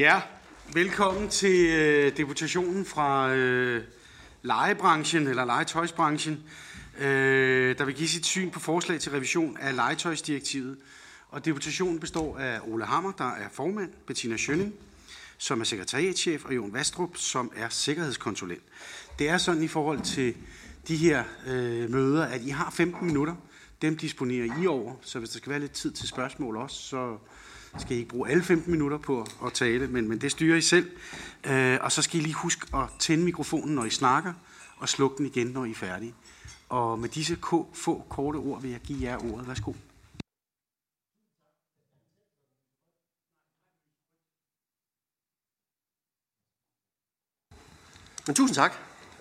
Ja, velkommen til øh, deputationen fra øh, legebranchen, eller legetøjsbranchen, øh, der vil give sit syn på forslag til revision af legetøjsdirektivet. Og deputationen består af Ole Hammer, der er formand, Bettina Schønning, som er sekretariatchef, og Jon Vastrup, som er sikkerhedskonsulent. Det er sådan i forhold til de her øh, møder, at I har 15 minutter. Dem disponerer I over, så hvis der skal være lidt tid til spørgsmål også, så skal I ikke bruge alle 15 minutter på at tale, men, men det styrer I selv. Øh, og så skal I lige huske at tænde mikrofonen, når I snakker, og slukke den igen, når I er færdige. Og med disse få korte ord vil jeg give jer ordet. Værsgo. Men tusind tak.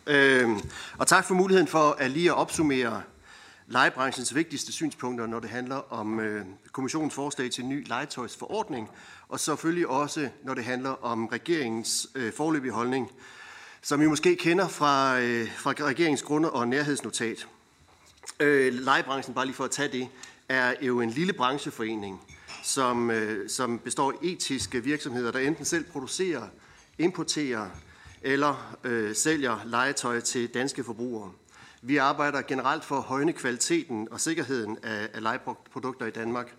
Øh, og tak for muligheden for at lige at opsummere legebranchens vigtigste synspunkter, når det handler om øh, kommissionens forslag til en ny legetøjsforordning, og selvfølgelig også, når det handler om regeringens øh, forløbige holdning, som I måske kender fra, øh, fra regeringens grunde- og nærhedsnotat. Øh, legebranchen, bare lige for at tage det, er jo en lille brancheforening, som, øh, som består af etiske virksomheder, der enten selv producerer, importerer eller øh, sælger legetøj til danske forbrugere. Vi arbejder generelt for at højne kvaliteten og sikkerheden af, af legeprodukter i Danmark.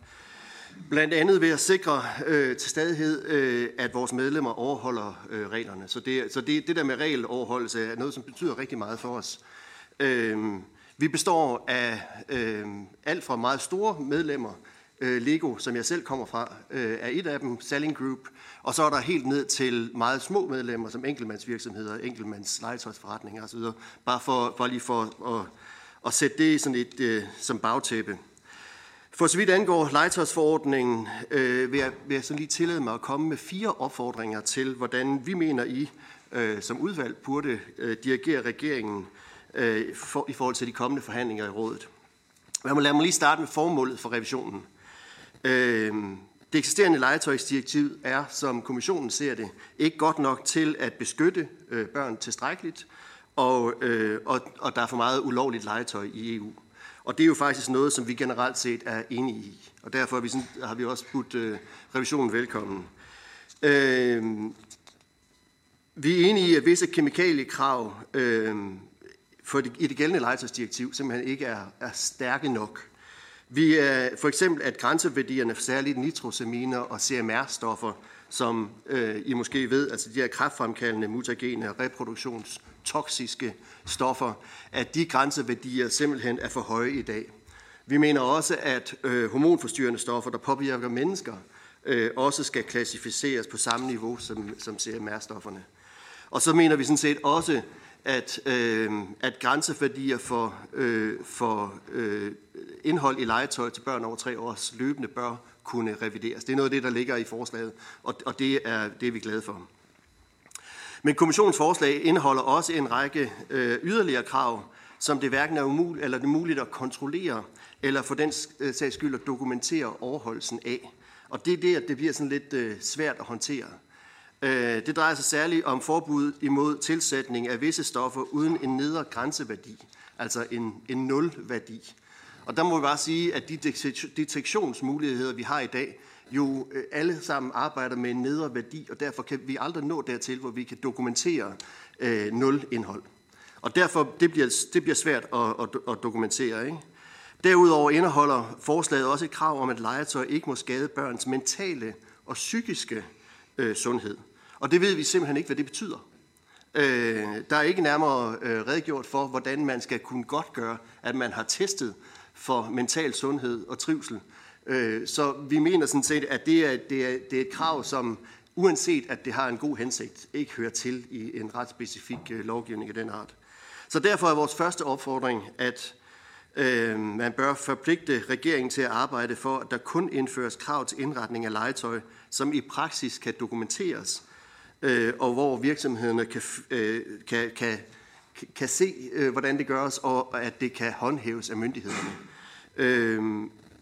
Blandt andet ved at sikre øh, til stadighed, øh, at vores medlemmer overholder øh, reglerne. Så, det, så det, det der med regeloverholdelse er noget, som betyder rigtig meget for os. Øh, vi består af øh, alt fra meget store medlemmer, øh, Lego, som jeg selv kommer fra, øh, er et af dem, Selling Group, og så er der helt ned til meget små medlemmer, som enkeltmandsvirksomheder, enkeltmandslegetøjsforretninger osv. Bare for, for lige for at, at sætte det sådan et, øh, som bagtæppe. For så vidt angår legetøjsforordningen, øh, vil, jeg, vil jeg sådan lige tillade mig at komme med fire opfordringer til, hvordan vi mener I øh, som udvalg burde øh, dirigere regeringen øh, for, i forhold til de kommende forhandlinger i rådet. Lad mig, lad mig lige starte med formålet for revisionen. Øh, det eksisterende legetøjsdirektiv er, som kommissionen ser det, ikke godt nok til at beskytte øh, børn tilstrækkeligt, og, øh, og, og der er for meget ulovligt legetøj i EU. Og det er jo faktisk noget, som vi generelt set er enige i. Og derfor har vi, sådan, har vi også budt øh, revisionen velkommen. Øh, vi er enige i, at visse kemikaliekrav øh, for det, i det gældende legetøjsdirektiv simpelthen ikke er, er stærke nok. Vi øh, for eksempel, at grænseværdierne for særligt nitrosaminer og CMR-stoffer, som øh, I måske ved, altså de her kraftfremkaldende, mutagene og reproduktionstoksiske stoffer, at de grænseværdier simpelthen er for høje i dag. Vi mener også, at øh, hormonforstyrrende stoffer, der påvirker mennesker, øh, også skal klassificeres på samme niveau som, som CMR-stofferne. Og så mener vi sådan set også, at, øh, at grænseværdier for, øh, for øh, indhold i legetøj til børn over tre års løbende bør kunne revideres. Det er noget af det, der ligger i forslaget, og, og det, er, det er vi glade for. Men kommissionens forslag indeholder også en række øh, yderligere krav, som det hverken er umuligt, eller det er muligt at kontrollere, eller for den øh, sags skyld at dokumentere overholdelsen af. Og det er det, at det bliver sådan lidt øh, svært at håndtere. Øh, det drejer sig særligt om forbud imod tilsætning af visse stoffer uden en nedre grænseværdi, altså en, en nulværdi. Og der må vi bare sige, at de detektionsmuligheder, vi har i dag, jo øh, alle sammen arbejder med en nedre værdi, og derfor kan vi aldrig nå dertil, hvor vi kan dokumentere øh, nul indhold. Og derfor det bliver det bliver svært at, at, at dokumentere. Ikke? Derudover indeholder forslaget også et krav om, at legetøj ikke må skade børns mentale og psykiske øh, sundhed. Og det ved vi simpelthen ikke, hvad det betyder. Øh, der er ikke nærmere øh, redegjort for, hvordan man skal kunne godt gøre, at man har testet for mental sundhed og trivsel. Øh, så vi mener sådan set, at det er, det, er, det er et krav, som uanset at det har en god hensigt, ikke hører til i en ret specifik øh, lovgivning af den art. Så derfor er vores første opfordring, at øh, man bør forpligte regeringen til at arbejde for, at der kun indføres krav til indretning af legetøj, som i praksis kan dokumenteres, øh, og hvor virksomhederne kan, øh, kan, kan, kan se, øh, hvordan det gøres, og at det kan håndhæves af myndighederne. Øh,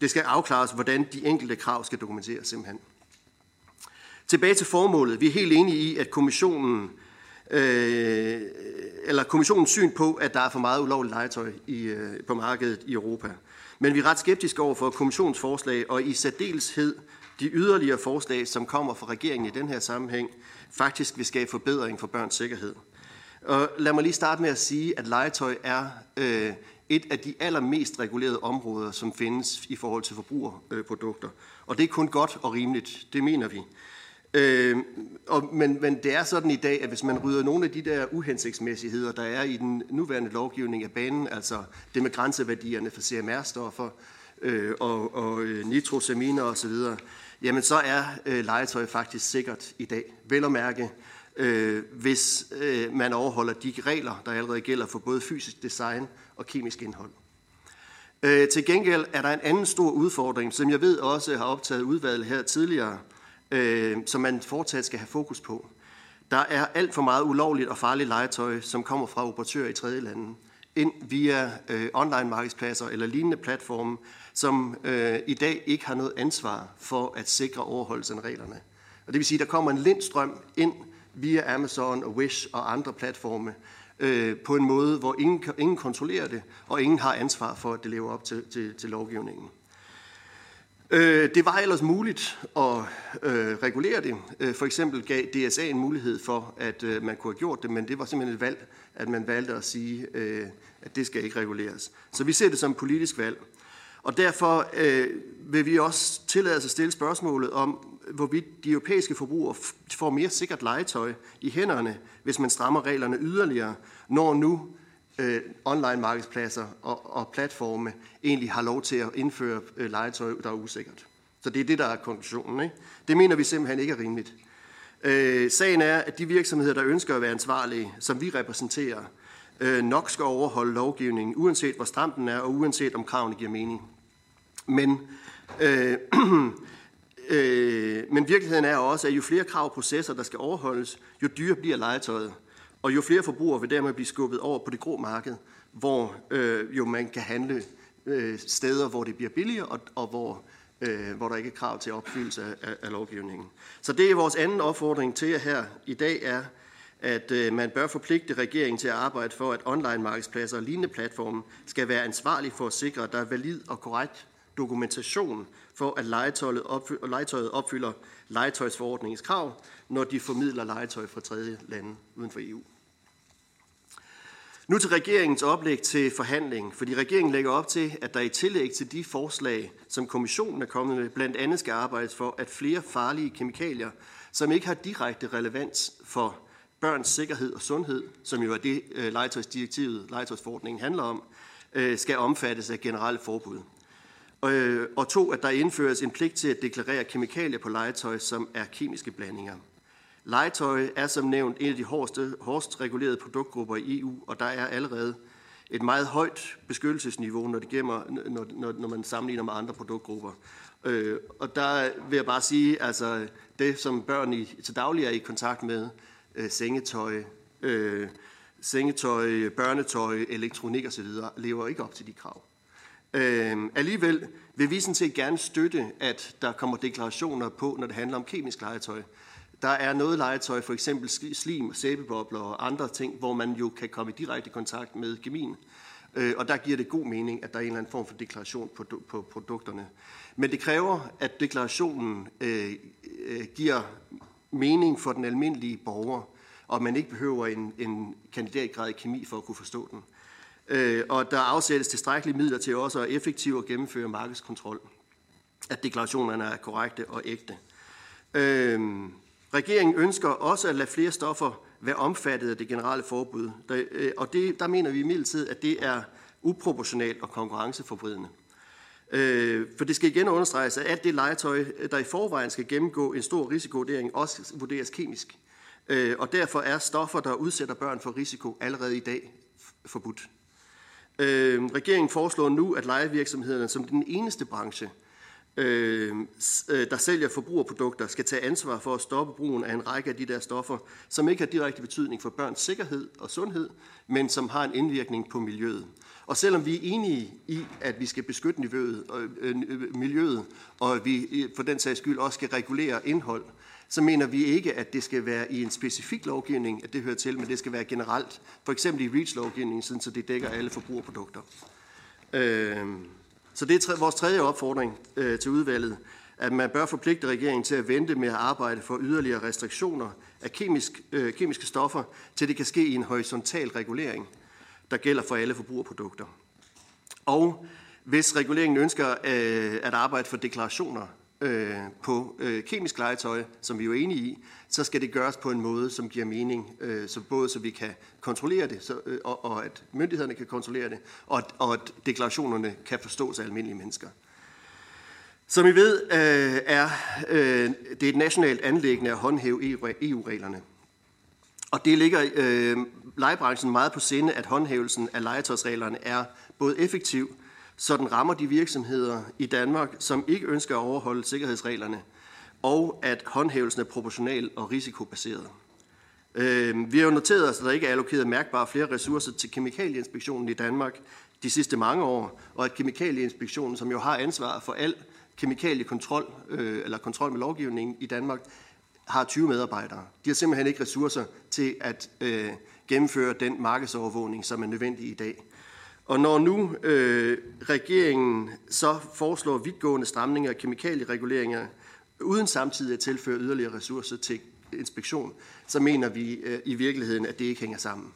det skal afklares, hvordan de enkelte krav skal dokumenteres simpelthen. Tilbage til formålet. Vi er helt enige i, at kommissionen øh, eller kommissionens syn på, at der er for meget ulovligt legetøj i, øh, på markedet i Europa. Men vi er ret skeptiske over for kommissionsforslag, og i særdeleshed de yderligere forslag, som kommer fra regeringen i den her sammenhæng, faktisk vil skabe forbedring for børns sikkerhed. Og lad mig lige starte med at sige, at legetøj er øh, et af de allermest regulerede områder, som findes i forhold til forbrugerprodukter. Og det er kun godt og rimeligt, det mener vi. Øh, og, men, men det er sådan i dag, at hvis man rydder nogle af de der uhensigtsmæssigheder, der er i den nuværende lovgivning af banen, altså det med grænseværdierne for CMR-stoffer øh, og, og øh, nitrosaminer osv., jamen så er øh, legetøj faktisk sikkert i dag. Vel at mærke, øh, hvis øh, man overholder de regler, der allerede gælder for både fysisk design og kemisk indhold. Øh, til gengæld er der en anden stor udfordring, som jeg ved også har optaget udvalget her tidligere, øh, som man fortsat skal have fokus på. Der er alt for meget ulovligt og farligt legetøj, som kommer fra operatører i tredje lande, ind via øh, online markedspladser eller lignende platforme, som øh, i dag ikke har noget ansvar for at sikre overholdelsen af reglerne. Og det vil sige, at der kommer en lindstrøm ind via Amazon og Wish og andre platforme øh, på en måde, hvor ingen, ingen kontrollerer det, og ingen har ansvar for, at det lever op til, til, til lovgivningen. Øh, det var ellers muligt at øh, regulere det. Øh, for eksempel gav DSA en mulighed for, at øh, man kunne have gjort det, men det var simpelthen et valg, at man valgte at sige, øh, at det skal ikke reguleres. Så vi ser det som et politisk valg. Og derfor øh, vil vi også tillade os at stille spørgsmålet om, hvorvidt de europæiske forbrugere får mere sikkert legetøj i hænderne, hvis man strammer reglerne yderligere, når nu øh, online markedspladser og, og platforme egentlig har lov til at indføre øh, legetøj, der er usikkert. Så det er det, der er konklusionen. Ikke? Det mener vi simpelthen ikke er rimeligt. Øh, sagen er, at de virksomheder, der ønsker at være ansvarlige, som vi repræsenterer, øh, nok skal overholde lovgivningen, uanset hvor stram den er, og uanset om kravene giver mening. Men, øh, øh, men virkeligheden er også, at jo flere krav og processer, der skal overholdes, jo dyrere bliver legetøjet. Og jo flere forbrugere vil dermed blive skubbet over på det grå marked, hvor øh, jo man kan handle øh, steder, hvor det bliver billigere, og, og hvor, øh, hvor der ikke er krav til opfyldelse af, af lovgivningen. Så det er vores anden opfordring til jer her i dag er, at øh, man bør forpligte regeringen til at arbejde for, at online-markedspladser og lignende platforme skal være ansvarlige for at sikre, at der er valid og korrekt dokumentation for, at legetøjet opfylder, legetøjet opfylder legetøjsforordningens krav, når de formidler legetøj fra tredje lande uden for EU. Nu til regeringens oplæg til forhandling, fordi regeringen lægger op til, at der i tillæg til de forslag, som kommissionen er kommet med, blandt andet skal arbejdes for, at flere farlige kemikalier, som ikke har direkte relevans for børns sikkerhed og sundhed, som jo er det øh, legetøjsdirektivet, legetøjsforordningen handler om, øh, skal omfattes af generelle forbud. Øh, og to, at der indføres en pligt til at deklarere kemikalier på legetøj, som er kemiske blandinger. Legetøj er som nævnt en af de hårdeste, hårdest regulerede produktgrupper i EU, og der er allerede et meget højt beskyttelsesniveau, når, det gemmer, når, når, når man sammenligner med andre produktgrupper. Øh, og der vil jeg bare sige, altså det som børn i, til daglig er i kontakt med, øh, sengetøj, øh, sengetøj, børnetøj, elektronik osv., lever ikke op til de krav. Øh, alligevel vil vi sådan set gerne støtte, at der kommer deklarationer på, når det handler om kemisk legetøj. Der er noget legetøj, for eksempel slim, sæbebobler og andre ting, hvor man jo kan komme i direkte kontakt med kemien. Øh, og der giver det god mening, at der er en eller anden form for deklaration på, på produkterne. Men det kræver, at deklarationen øh, øh, giver mening for den almindelige borger, og man ikke behøver en, en kandidatgrad i kemi for at kunne forstå den. Øh, og der afsættes tilstrækkelige midler til også at effektivt gennemføre markedskontrol, at deklarationerne er korrekte og ægte. Øh, regeringen ønsker også at lade flere stoffer være omfattet af det generelle forbud, der, øh, og det, der mener vi imidlertid, at det er uproportionalt og konkurrenceforvridende. Øh, for det skal igen understreges, at alt det legetøj, der i forvejen skal gennemgå en stor risikovurdering, også vurderes kemisk. Øh, og derfor er stoffer, der udsætter børn for risiko, allerede i dag forbudt. Øh, regeringen foreslår nu, at lejevirksomhederne som den eneste branche øhm, øh, der sælger forbrugerprodukter, skal tage ansvar for at stoppe brugen af en række af de der stoffer, som ikke har direkte betydning for børns sikkerhed og sundhed, men som har en indvirkning på miljøet. Og selvom vi er enige i, at vi skal beskytte miljøet, øh, øh, miljøet og vi øh, for den sags skyld også skal regulere indhold, så mener vi ikke, at det skal være i en specifik lovgivning, at det hører til, men det skal være generelt. For eksempel i REACH-lovgivningen, så det dækker alle forbrugerprodukter. Øh, så det er vores tredje opfordring øh, til udvalget, at man bør forpligte regeringen til at vente med at arbejde for yderligere restriktioner af kemisk, øh, kemiske stoffer, til det kan ske i en horisontal regulering, der gælder for alle forbrugerprodukter. Og hvis reguleringen ønsker øh, at arbejde for deklarationer øh, på øh, kemisk legetøj, som vi er jo enige i, så skal det gøres på en måde, som giver mening, øh, så både så vi kan kontrollere det, så, øh, og, og at myndighederne kan kontrollere det, og og at deklarationerne kan forstås af almindelige mennesker. Som I ved, øh, er øh, det et nationalt anlæggende at håndhæve EU-reglerne. Og det ligger øh, legebranchen meget på sinde, at håndhævelsen af legetøjsreglerne er både effektiv, så den rammer de virksomheder i Danmark, som ikke ønsker at overholde sikkerhedsreglerne, og at håndhævelsen er proportional og risikobaseret. Øhm, vi har jo noteret os, at der ikke er allokeret mærkbare flere ressourcer til kemikalieinspektionen i Danmark de sidste mange år, og at kemikalieinspektionen, som jo har ansvar for al kemikaliekontrol øh, eller kontrol med lovgivningen i Danmark, har 20 medarbejdere. De har simpelthen ikke ressourcer til at øh, gennemføre den markedsovervågning, som er nødvendig i dag. Og når nu øh, regeringen så foreslår vidtgående stramninger af kemikaliereguleringer, uden samtidig at tilføre yderligere ressourcer til inspektion, så mener vi øh, i virkeligheden, at det ikke hænger sammen.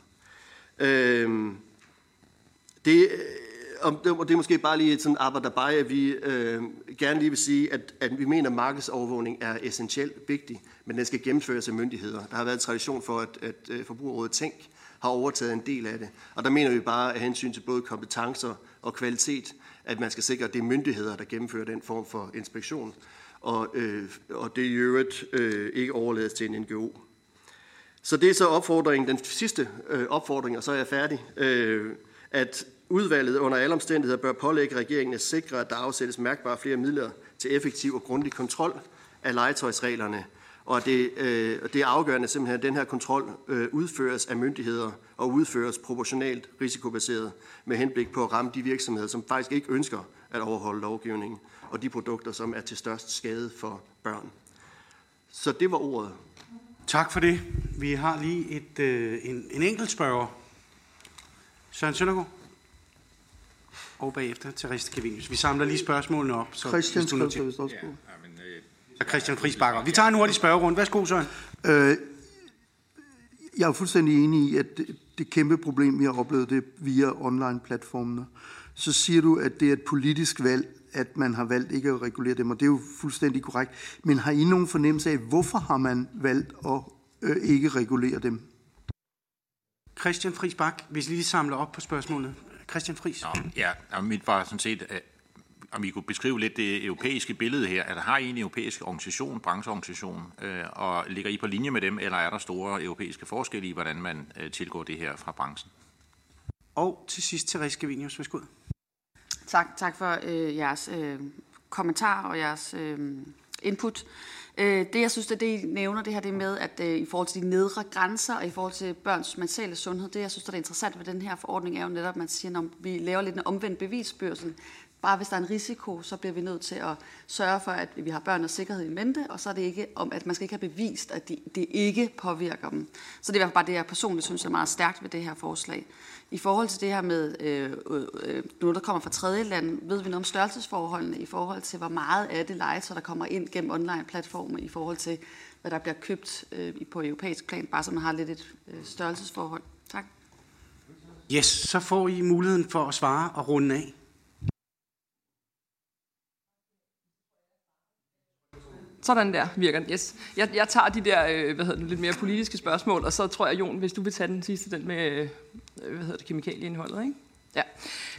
Øhm, øh, det, og det er måske bare lige et sådan arbejde at vi øh, gerne lige vil sige, at, at vi mener, at markedsovervågning er essentielt vigtig, men den skal gennemføres af myndigheder. Der har været tradition for, at, at øh, Forbrugerrådet Tænk har overtaget en del af det. Og der mener vi bare af hensyn til både kompetencer og kvalitet, at man skal sikre, at det er myndigheder, der gennemfører den form for inspektion, og, øh, og det i øvrigt øh, ikke overlades til en NGO. Så det er så opfordringen, den sidste øh, opfordring, og så er jeg færdig, øh, at udvalget under alle omstændigheder bør pålægge regeringen at sikre, at der afsættes mærkbare flere midler til effektiv og grundig kontrol af legetøjsreglerne, og det, øh, det er afgørende simpelthen, at den her kontrol øh, udføres af myndigheder og udføres proportionalt risikobaseret med henblik på at ramme de virksomheder, som faktisk ikke ønsker at overholde lovgivningen, og de produkter, som er til størst skade for børn. Så det var ordet. Tak for det. Vi har lige et, øh, en, en enkelt spørger. Søren Søndergaard. Og bagefter til Riste Kavinius. Vi samler lige spørgsmålene op. Så Christian skrev sig vist også på. Så Christian Friis Bakker. Vi tager en hurtig spørgerunde. Værsgo, Søren. Øh, jeg er fuldstændig enig i, at det, det kæmpe problem, vi har oplevet, det via online-platformene. Så siger du, at det er et politisk valg, at man har valgt ikke at regulere dem, og det er jo fuldstændig korrekt. Men har I nogen fornemmelse af, hvorfor har man valgt at øh, ikke regulere dem? Christian Friis Bak, hvis I lige samler op på spørgsmålet. Christian Friis. Nå, ja, mit var sådan set, om I kunne beskrive lidt det europæiske billede her. Er der har I en europæisk organisation, brancheorganisation, øh, og ligger I på linje med dem, eller er der store europæiske forskelle i, hvordan man øh, tilgår det her fra branchen? Og til sidst, Therese Gavinius, værsgo. Tak, tak for øh, jeres øh, kommentar og jeres øh, input. Øh, det, jeg synes, det, det I nævner, det her det med, at øh, i forhold til de nedre grænser og i forhold til børns mentale sundhed, det, jeg synes, det er interessant ved den her forordning, er jo netop, at man siger, når vi laver lidt en omvendt bevisbørsen, bare hvis der er en risiko, så bliver vi nødt til at sørge for, at vi har børn og sikkerhed i mente, og så er det ikke om, at man skal ikke have bevist, at det de ikke påvirker dem. Så det er i hvert fald bare det, jeg personligt synes er meget stærkt ved det her forslag. I forhold til det her med øh, øh, øh noget, der kommer fra tredje land, ved vi noget om størrelsesforholdene i forhold til, hvor meget af det legetøj, der kommer ind gennem online-platforme, i forhold til, hvad der bliver købt øh, på europæisk plan, bare så man har lidt et øh, størrelsesforhold. Tak. Yes, så får I muligheden for at svare og runde af. Sådan der virker den, yes. Jeg, jeg tager de der øh, hvad hedder det, lidt mere politiske spørgsmål, og så tror jeg, Jon, hvis du vil tage den sidste, den med øh, hvad hedder det, kemikalieindholdet, ikke? Ja,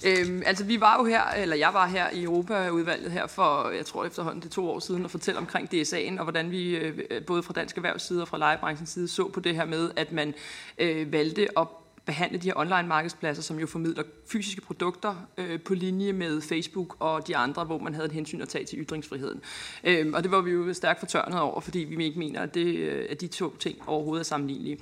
øhm, altså vi var jo her, eller jeg var her i Europaudvalget her for, jeg tror efterhånden det to år siden, og fortælle omkring DSA'en, og hvordan vi øh, både fra dansk erhvervsside og fra legebranchens side så på det her med, at man øh, valgte at behandle de her online markedspladser, som jo formidler fysiske produkter øh, på linje med Facebook og de andre, hvor man havde et hensyn at tage til ytringsfriheden. Øh, og det var vi jo stærkt fortørnet over, fordi vi ikke mener, at, det, øh, at de to ting overhovedet er sammenlignelige.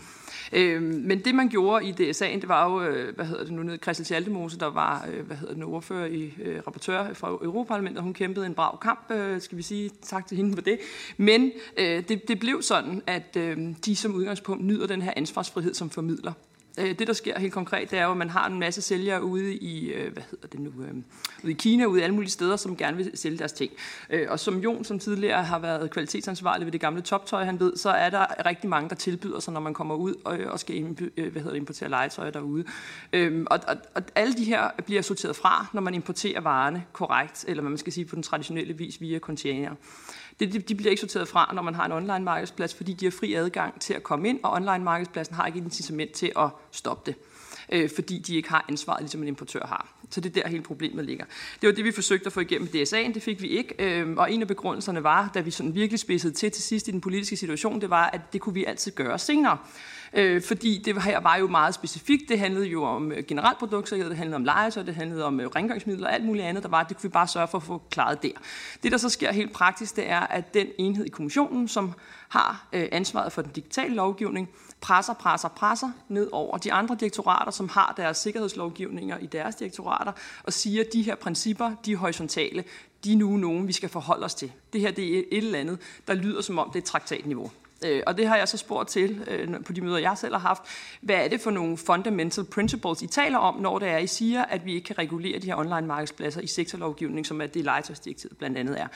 Øh, men det man gjorde i DSA'en, det var jo, øh, hvad hedder det nu, nede Christel Schaldemose, der var, øh, hvad hedder det ordfører i øh, rapportør fra Europaparlamentet, hun kæmpede en brav kamp, øh, skal vi sige tak til hende for det. Men øh, det, det blev sådan, at øh, de som udgangspunkt nyder den her ansvarsfrihed som formidler. Øh, det, der sker helt konkret, det er jo, at man har en masse sælgere ude i, øh, hvad hedder det nu, øh, ude i Kina, ude i alle mulige steder, som gerne vil sælge deres ting. Og som Jon, som tidligere har været kvalitetsansvarlig ved det gamle toptøj, han ved, så er der rigtig mange, der tilbyder sig, når man kommer ud og, og skal hvad hedder det, importere legetøj derude. Øhm, og, og, og alle de her bliver sorteret fra, når man importerer varerne korrekt, eller hvad man skal sige på den traditionelle vis via container. Det, de bliver ikke sorteret fra, når man har en online markedsplads, fordi de har fri adgang til at komme ind, og online markedspladsen har ikke et incitament til at stoppe det øh, fordi de ikke har ansvaret, ligesom en importør har. Så det er der hele problemet ligger. Det var det, vi forsøgte at få igennem DSA'en, det fik vi ikke. Øh, og en af begrundelserne var, da vi sådan virkelig spidsede til til sidst i den politiske situation, det var, at det kunne vi altid gøre senere. Øh, fordi det her var jo meget specifikt. Det handlede jo om øh, generelt produktsikkerhed, det handlede om legetøj, det handlede om øh, rengøringsmidler og alt muligt andet, der var. Det kunne vi bare sørge for at få klaret der. Det, der så sker helt praktisk, det er, at den enhed i kommissionen, som har øh, ansvaret for den digitale lovgivning, presser, presser, presser ned over de andre direktorater, som har deres sikkerhedslovgivninger i deres direktorater, og siger, at de her principper, de er horisontale, de er nu nogen, vi skal forholde os til. Det her det er et eller andet, der lyder som om det er traktatniveau. Øh, og det har jeg så spurgt til øh, på de møder, jeg selv har haft. Hvad er det for nogle fundamental principles, I taler om, når det er, I siger, at vi ikke kan regulere de her online markedspladser i sektorlovgivning, som er det legetøjsdirektivet blandt andet er.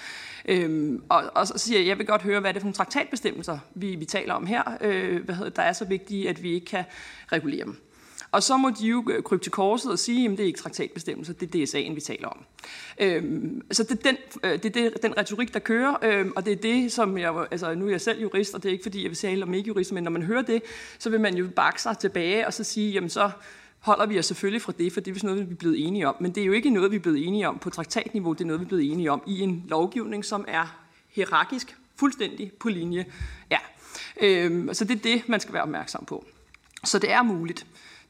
Øhm, og, og så siger jeg, jeg vil godt høre, hvad er det for nogle traktatbestemmelser, vi, vi taler om her, øh, hvad hedder, der er så vigtige, at vi ikke kan regulere dem. Og så må de jo krybe til korset og sige, at det er ikke traktatbestemmelser, det er DSA'en, vi taler om. Øhm, så det er, den, det er det, den retorik, der kører, øhm, og det er det, som jeg, altså nu er jeg selv jurist, og det er ikke fordi, jeg vil sige om ikke jurist, men når man hører det, så vil man jo bakke sig tilbage og så sige, jamen så holder vi os selvfølgelig fra det, for det er noget, vi er blevet enige om. Men det er jo ikke noget, vi er blevet enige om på traktatniveau, det er noget, vi er blevet enige om i en lovgivning, som er hierarkisk, fuldstændig på linje. Ja. Øhm, så det er det, man skal være opmærksom på. Så det er muligt.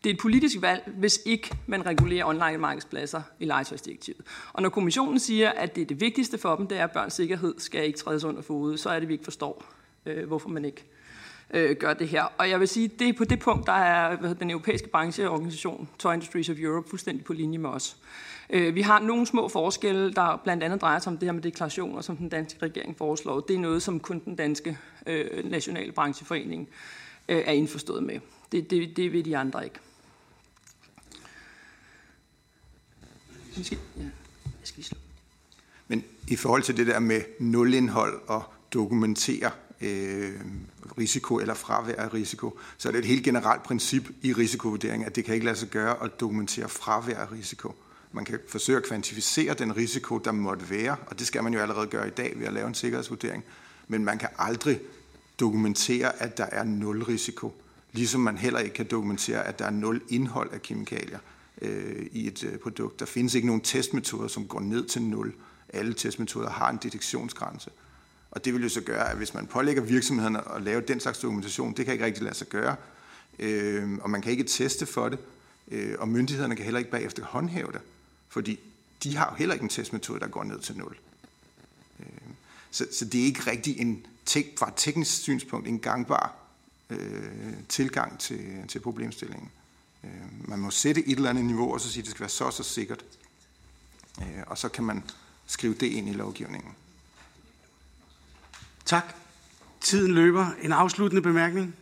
Det er et politisk valg, hvis ikke man regulerer online markedspladser i legetøjsdirektivet. Og når kommissionen siger, at det er det vigtigste for dem, det er, at børns sikkerhed skal ikke trædes under fod, så er det, vi ikke forstår, øh, hvorfor man ikke øh, gør det her. Og jeg vil sige, det er på det punkt, der er hvad den europæiske brancheorganisation, Toy Industries of Europe, fuldstændig på linje med os. Øh, vi har nogle små forskelle, der blandt andet drejer sig om det her med deklarationer, som den danske regering foreslår. Det er noget, som kun den danske øh, nationale brancheforening øh, er indforstået med. Det, det, det vil de andre ikke. Måske, ja. Jeg skal lige slå. Men i forhold til det der med nulindhold og dokumentere øh, risiko eller fravær af risiko, så er det et helt generelt princip i risikovurdering, at det kan ikke lade sig gøre at dokumentere fravær af risiko. Man kan forsøge at kvantificere den risiko, der måtte være, og det skal man jo allerede gøre i dag ved at lave en sikkerhedsvurdering, men man kan aldrig dokumentere, at der er nul risiko, ligesom man heller ikke kan dokumentere, at der er nul indhold af kemikalier øh, i et øh, produkt. Der findes ikke nogen testmetoder, som går ned til 0. Alle testmetoder har en detektionsgrænse. Og det vil jo så gøre, at hvis man pålægger virksomhederne at lave den slags dokumentation, det kan ikke rigtig lade sig gøre, øh, og man kan ikke teste for det, øh, og myndighederne kan heller ikke bagefter håndhæve det, fordi de har jo heller ikke en testmetode, der går ned til 0. Øh, så, så det er ikke rigtig en, fra teknisk synspunkt en gangbar øh, tilgang til, til problemstillingen. Øh, man må sætte et eller andet niveau, og så sige, at det skal være så så sikkert. Øh, og så kan man skrive det ind i lovgivningen. Tak. Tiden løber. En afsluttende bemærkning?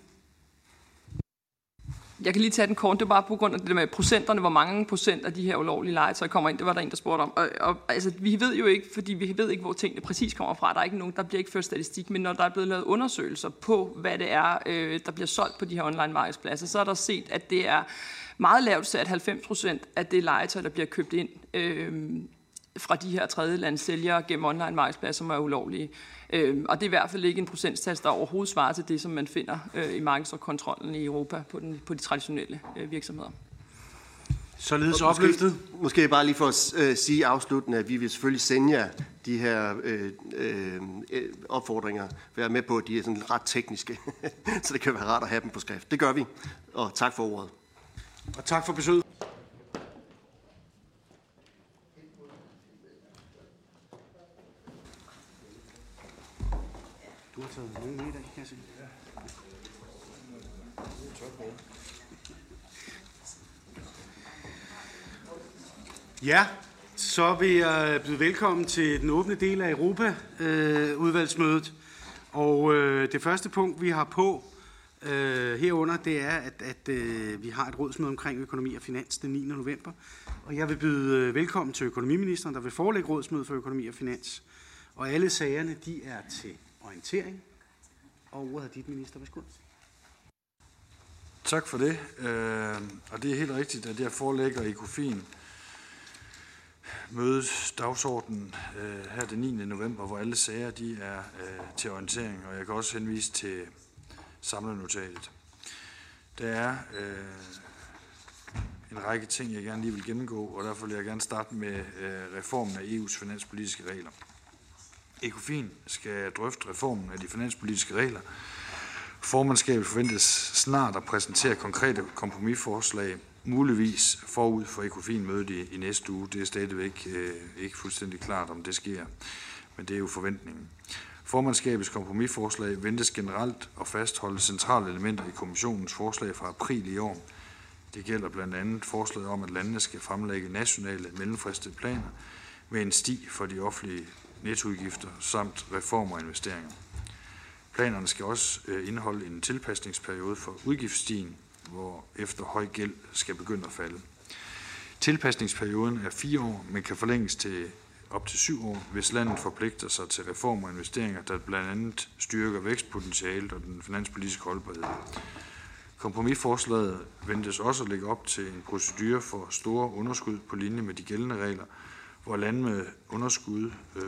Jeg kan lige tage den kort, det var bare på grund af det med procenterne, hvor mange procent af de her ulovlige legetøj kommer ind, det var der en, der spurgte om. Og, og altså, vi ved jo ikke, fordi vi ved ikke, hvor tingene præcis kommer fra, der er ikke nogen, der bliver ikke ført statistik, men når der er blevet lavet undersøgelser på, hvad det er, øh, der bliver solgt på de her online markedspladser, så er der set, at det er meget lavt sat 90 procent af det legetøj, der bliver købt ind øh, fra de her tredje sælgere gennem online markedspladser, som er ulovlige. Øh, og det er i hvert fald ikke en procentsats, der overhovedet svarer til det, som man finder øh, i markedskontrollen i Europa på, den, på de traditionelle øh, virksomheder. Således opløftet. Måske, måske bare lige for at øh, sige afsluttende, at vi vil selvfølgelig sende jer de her øh, øh, opfordringer. Være med på, at de er sådan ret tekniske, så det kan være rart at have dem på skrift. Det gør vi, og tak for ordet. Og tak for besøget. Du har taget nogen med i dag, kan jeg se. Ja, så vil jeg byde velkommen til den åbne del af Europa-udvalgsmødet. Og øh, det første punkt, vi har på øh, herunder, det er, at, at øh, vi har et rådsmøde omkring økonomi og finans den 9. november. Og jeg vil byde øh, velkommen til økonomiministeren, der vil forelægge rådsmødet for økonomi og finans. Og alle sagerne, de er til orientering. Og ordet er dit, minister. Værsgo. Tak for det. Øh, og det er helt rigtigt, at jeg forelægger Kofin mødes dagsordenen øh, her den 9. november, hvor alle sager de er øh, til orientering, og jeg kan også henvise til samlenotatet. Der er øh, en række ting, jeg gerne lige vil gennemgå, og derfor vil jeg gerne starte med øh, reformen af EU's finanspolitiske regler. ECOFIN skal drøfte reformen af de finanspolitiske regler. Formandskabet forventes snart at præsentere konkrete kompromisforslag, muligvis forud for ECOFIN-mødet i, i næste uge. Det er stadigvæk øh, ikke fuldstændig klart, om det sker, men det er jo forventningen. Formandskabets kompromisforslag ventes generelt at fastholde centrale elementer i kommissionens forslag fra april i år. Det gælder blandt andet forslaget om, at landene skal fremlægge nationale mellemfristede planer med en sti for de offentlige nettoudgifter samt reformer og investeringer. Planerne skal også øh, indeholde en tilpasningsperiode for udgiftsstigen, hvor efter høj gæld skal begynde at falde. Tilpasningsperioden er fire år, men kan forlænges til op til syv år, hvis landet forpligter sig til reformer og investeringer, der blandt andet styrker vækstpotentialet og den finanspolitiske holdbarhed. Kompromisforslaget ventes også at lægge op til en procedure for store underskud på linje med de gældende regler, hvor lande med underskud øh,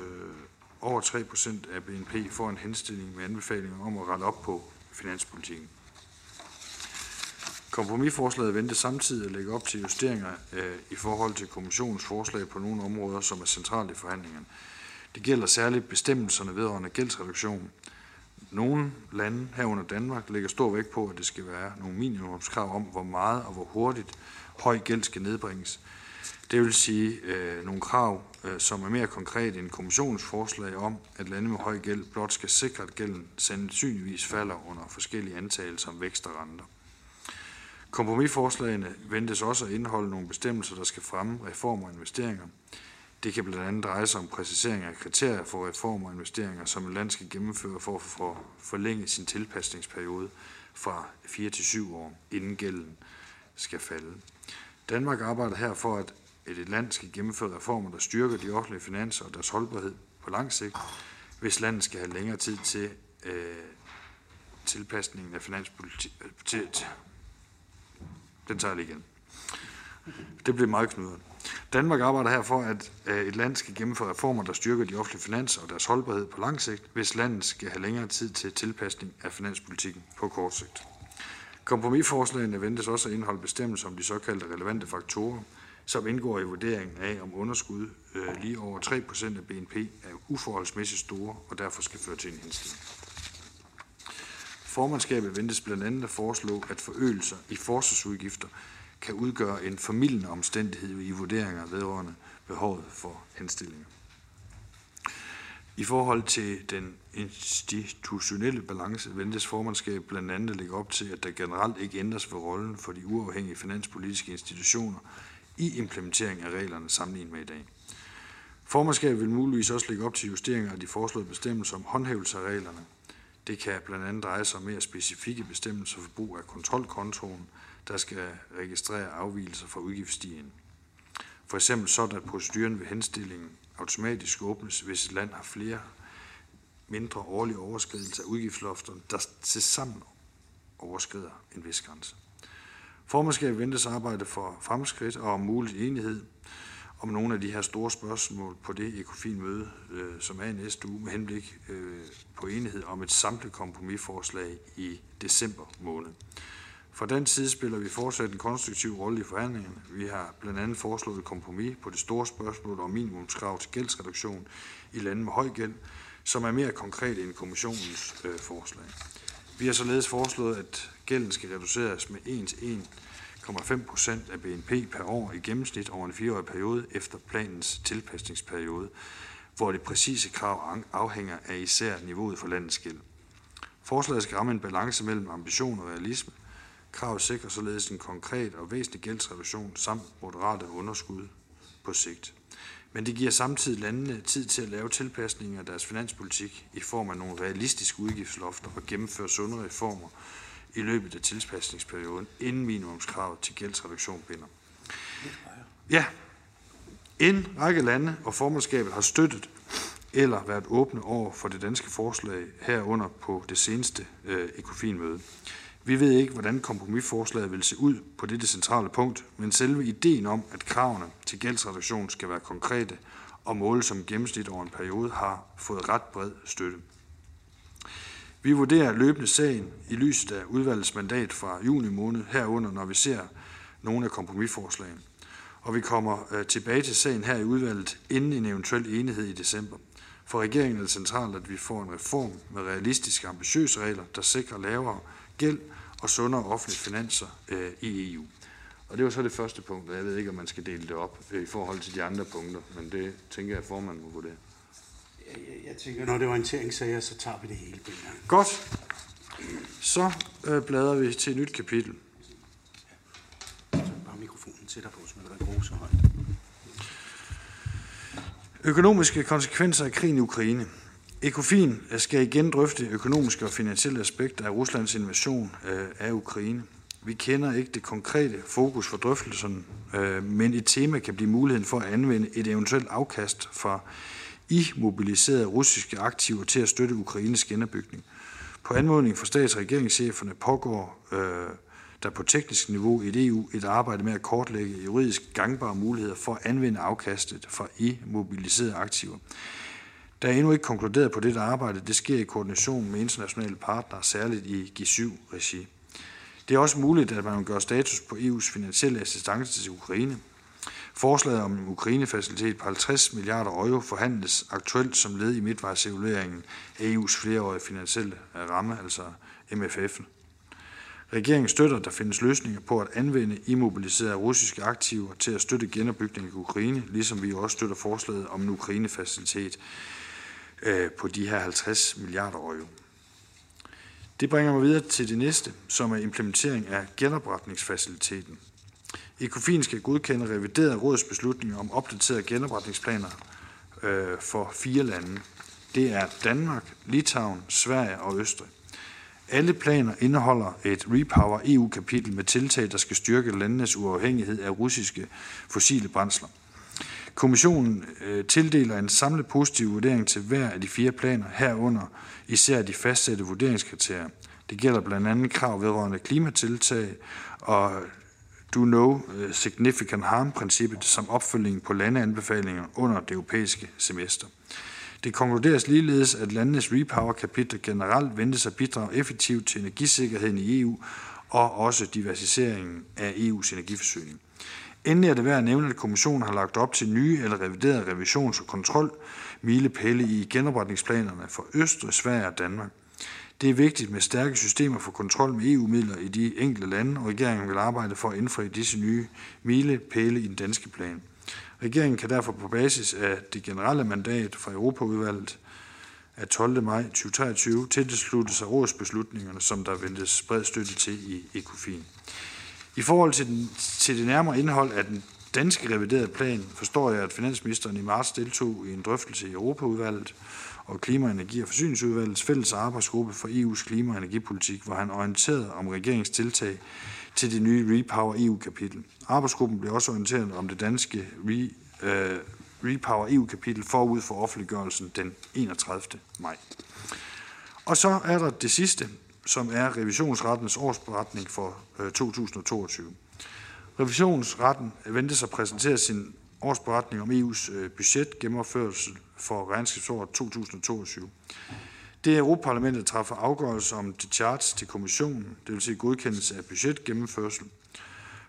over 3% af BNP får en henstilling med anbefalinger om at rette op på finanspolitikken. Kompromisforslaget ventes samtidig at lægge op til justeringer øh, i forhold til kommissionens forslag på nogle områder, som er centrale i forhandlingerne. Det gælder særligt bestemmelserne vedrørende gældsreduktion. Nogle lande, herunder Danmark, lægger stor vægt på, at det skal være nogle minimumskrav om, hvor meget og hvor hurtigt høj gæld skal nedbringes. Det vil sige øh, nogle krav, øh, som er mere konkret end kommissionens forslag om, at lande med høj gæld blot skal sikre, at gælden sandsynligvis falder under forskellige antagelser om vækst og renter. Kompromisforslagene ventes også at indeholde nogle bestemmelser, der skal fremme reformer og investeringer. Det kan blandt andet dreje sig om præcisering af kriterier for reformer og investeringer, som et land skal gennemføre for at forlænge sin tilpasningsperiode fra 4 til 7 år, inden gælden skal falde. Danmark arbejder her for, at et land skal gennemføre reformer, der styrker de offentlige finanser og deres holdbarhed på lang sigt, hvis landet skal have længere tid til øh, tilpasningen af finanspolitik, øh, til, til, den tager jeg lige igen. Det bliver meget knudret. Danmark arbejder her for, at øh, et land skal gennemføre reformer, der styrker de offentlige finanser og deres holdbarhed på lang sigt, hvis landet skal have længere tid til tilpasning af finanspolitikken på kort sigt. Kompromisforslagene ventes også at indeholde bestemmelser om de såkaldte relevante faktorer, som indgår i vurderingen af, om underskud øh, lige over 3% af BNP er uforholdsmæssigt store og derfor skal føre til en henstilling. Formandskabet ventes blandt andet at foreslå, at forøgelser i forsvarsudgifter kan udgøre en formidlende omstændighed i vurderinger vedrørende behovet for henstillinger. I forhold til den institutionelle balance ventes formandskab blandt andet at lægge op til, at der generelt ikke ændres ved rollen for de uafhængige finanspolitiske institutioner i implementering af reglerne sammenlignet med i dag. Formandskabet vil muligvis også lægge op til justeringer af de foreslåede bestemmelser om håndhævelse af reglerne, det kan blandt andet dreje sig om mere specifikke bestemmelser for brug af kontrolkontoen, der skal registrere afvielser fra udgiftsstigen. For eksempel sådan, at proceduren ved henstillingen automatisk åbnes, hvis et land har flere mindre årlige overskridelser af udgiftslofterne, der tilsammen overskrider en vis grænse. Formandskabet ventes arbejde for fremskridt og om mulig enighed om nogle af de her store spørgsmål på det ECOFIN-møde, øh, som er i næste uge, med henblik øh, på enighed om et samlet kompromisforslag i december måned. Fra den side spiller vi fortsat en konstruktiv rolle i forhandlingerne. Vi har blandt andet foreslået et kompromis på det store spørgsmål om minimumskrav til gældsreduktion i lande med høj gæld, som er mere konkret end kommissionens øh, forslag. Vi har således foreslået, at gælden skal reduceres med 1 til 1,5 procent af BNP per år i gennemsnit over en fireårig periode efter planens tilpasningsperiode, hvor det præcise krav afhænger af især niveauet for landets gæld. Forslaget skal ramme en balance mellem ambition og realisme. Kravet sikrer således en konkret og væsentlig gældsreduktion samt moderate underskud på sigt. Men det giver samtidig landene tid til at lave tilpasninger af deres finanspolitik i form af nogle realistiske udgiftslofter og gennemføre sunde reformer i løbet af tilpasningsperioden, inden minimumskravet til gældsreduktion binder. Ja, en række lande og formandskabet har støttet eller været åbne over for det danske forslag herunder på det seneste øh, ECOFIN-møde. Vi ved ikke, hvordan kompromisforslaget vil se ud på dette centrale punkt, men selve ideen om, at kravene til gældsreduktion skal være konkrete og måles som gennemsnit over en periode, har fået ret bred støtte. Vi vurderer løbende sagen i lyset af udvalgets mandat fra juni måned herunder, når vi ser nogle af kompromisforslagene. Og vi kommer øh, tilbage til sagen her i udvalget inden en eventuel enighed i december. For regeringen er det centralt, at vi får en reform med realistiske ambitiøse regler, der sikrer lavere gæld og sundere offentlige finanser øh, i EU. Og det var så det første punkt, og jeg ved ikke, om man skal dele det op øh, i forhold til de andre punkter, men det tænker jeg, at formanden må vurdere. Jeg, tænker, når det er orienteringssager, så tager vi det hele på en gang. Godt. Så øh, bladrer vi til et nyt kapitel. Så bare mikrofonen tættere på, så man kan så højt. Økonomiske konsekvenser af krigen i Ukraine. ECOFIN skal igen drøfte økonomiske og finansielle aspekter af Ruslands invasion øh, af Ukraine. Vi kender ikke det konkrete fokus for drøftelserne, øh, men et tema kan blive muligheden for at anvende et eventuelt afkast fra i mobiliserede russiske aktiver til at støtte Ukraines genopbygning. På anmodning fra stats- og regeringscheferne pågår øh, der på teknisk niveau i EU et arbejde med at kortlægge juridisk gangbare muligheder for at anvende afkastet fra i mobiliserede aktiver. Der er endnu ikke konkluderet på dette arbejde. Det sker i koordination med internationale partnere, særligt i G7-regi. Det er også muligt, at man gør status på EU's finansielle assistance til Ukraine. Forslaget om en Ukraine-facilitet på 50 milliarder euro forhandles aktuelt som led i midtvejsevalueringen af EU's flereårige finansielle ramme, altså MFF'en. Regeringen støtter, at der findes løsninger på at anvende immobiliserede russiske aktiver til at støtte genopbygningen i Ukraine, ligesom vi også støtter forslaget om en Ukraine-facilitet øh, på de her 50 milliarder euro. Det bringer mig videre til det næste, som er implementering af genopretningsfaciliteten. ECOFIN skal godkende reviderede rådsbeslutninger om opdaterede genopretningsplaner øh, for fire lande. Det er Danmark, Litauen, Sverige og Østrig. Alle planer indeholder et Repower EU-kapitel med tiltag, der skal styrke landenes uafhængighed af russiske fossile brændsler. Kommissionen øh, tildeler en samlet positiv vurdering til hver af de fire planer, herunder især de fastsatte vurderingskriterier. Det gælder blandt andet krav vedrørende klimatiltag og do no øh, significant harm-princippet som opfølging på landeanbefalinger under det europæiske semester. Det konkluderes ligeledes, at landenes repower-kapitel generelt ventes at bidrage effektivt til energisikkerheden i EU og også diversificeringen af EU's energiforsyning. Endelig er det værd at nævne, at kommissionen har lagt op til nye eller reviderede revisions- og kontrol milepæle i genopretningsplanerne for Østrig, Sverige og Danmark. Det er vigtigt med stærke systemer for kontrol med EU-midler i de enkelte lande, og regeringen vil arbejde for at indfri disse nye milepæle i den danske plan. Regeringen kan derfor på basis af det generelle mandat fra Europaudvalget af 12. maj 2023 tilslutte sig rådsbeslutningerne, som der ventes bred støtte til i ECOFIN. I forhold til, den, til det nærmere indhold af den danske reviderede plan, forstår jeg, at finansministeren i marts deltog i en drøftelse i Europaudvalget og Klima-, Energi- og Forsyningsudvalgets fælles arbejdsgruppe for EU's klima- og energipolitik, hvor han orienterede om regeringstiltag til det nye Repower EU-kapitel. Arbejdsgruppen blev også orienteret om det danske Re, øh, Repower EU-kapitel forud for offentliggørelsen den 31. maj. Og så er der det sidste, som er revisionsrettens årsberetning for øh, 2022. Revisionsretten ventes at præsentere sin årsberetning om EU's øh, budget gennemførelse for regnskabsåret 2022. Det er Europaparlamentet træffer afgørelse om charge til kommissionen, det vil sige godkendelse af budgetgennemførsel.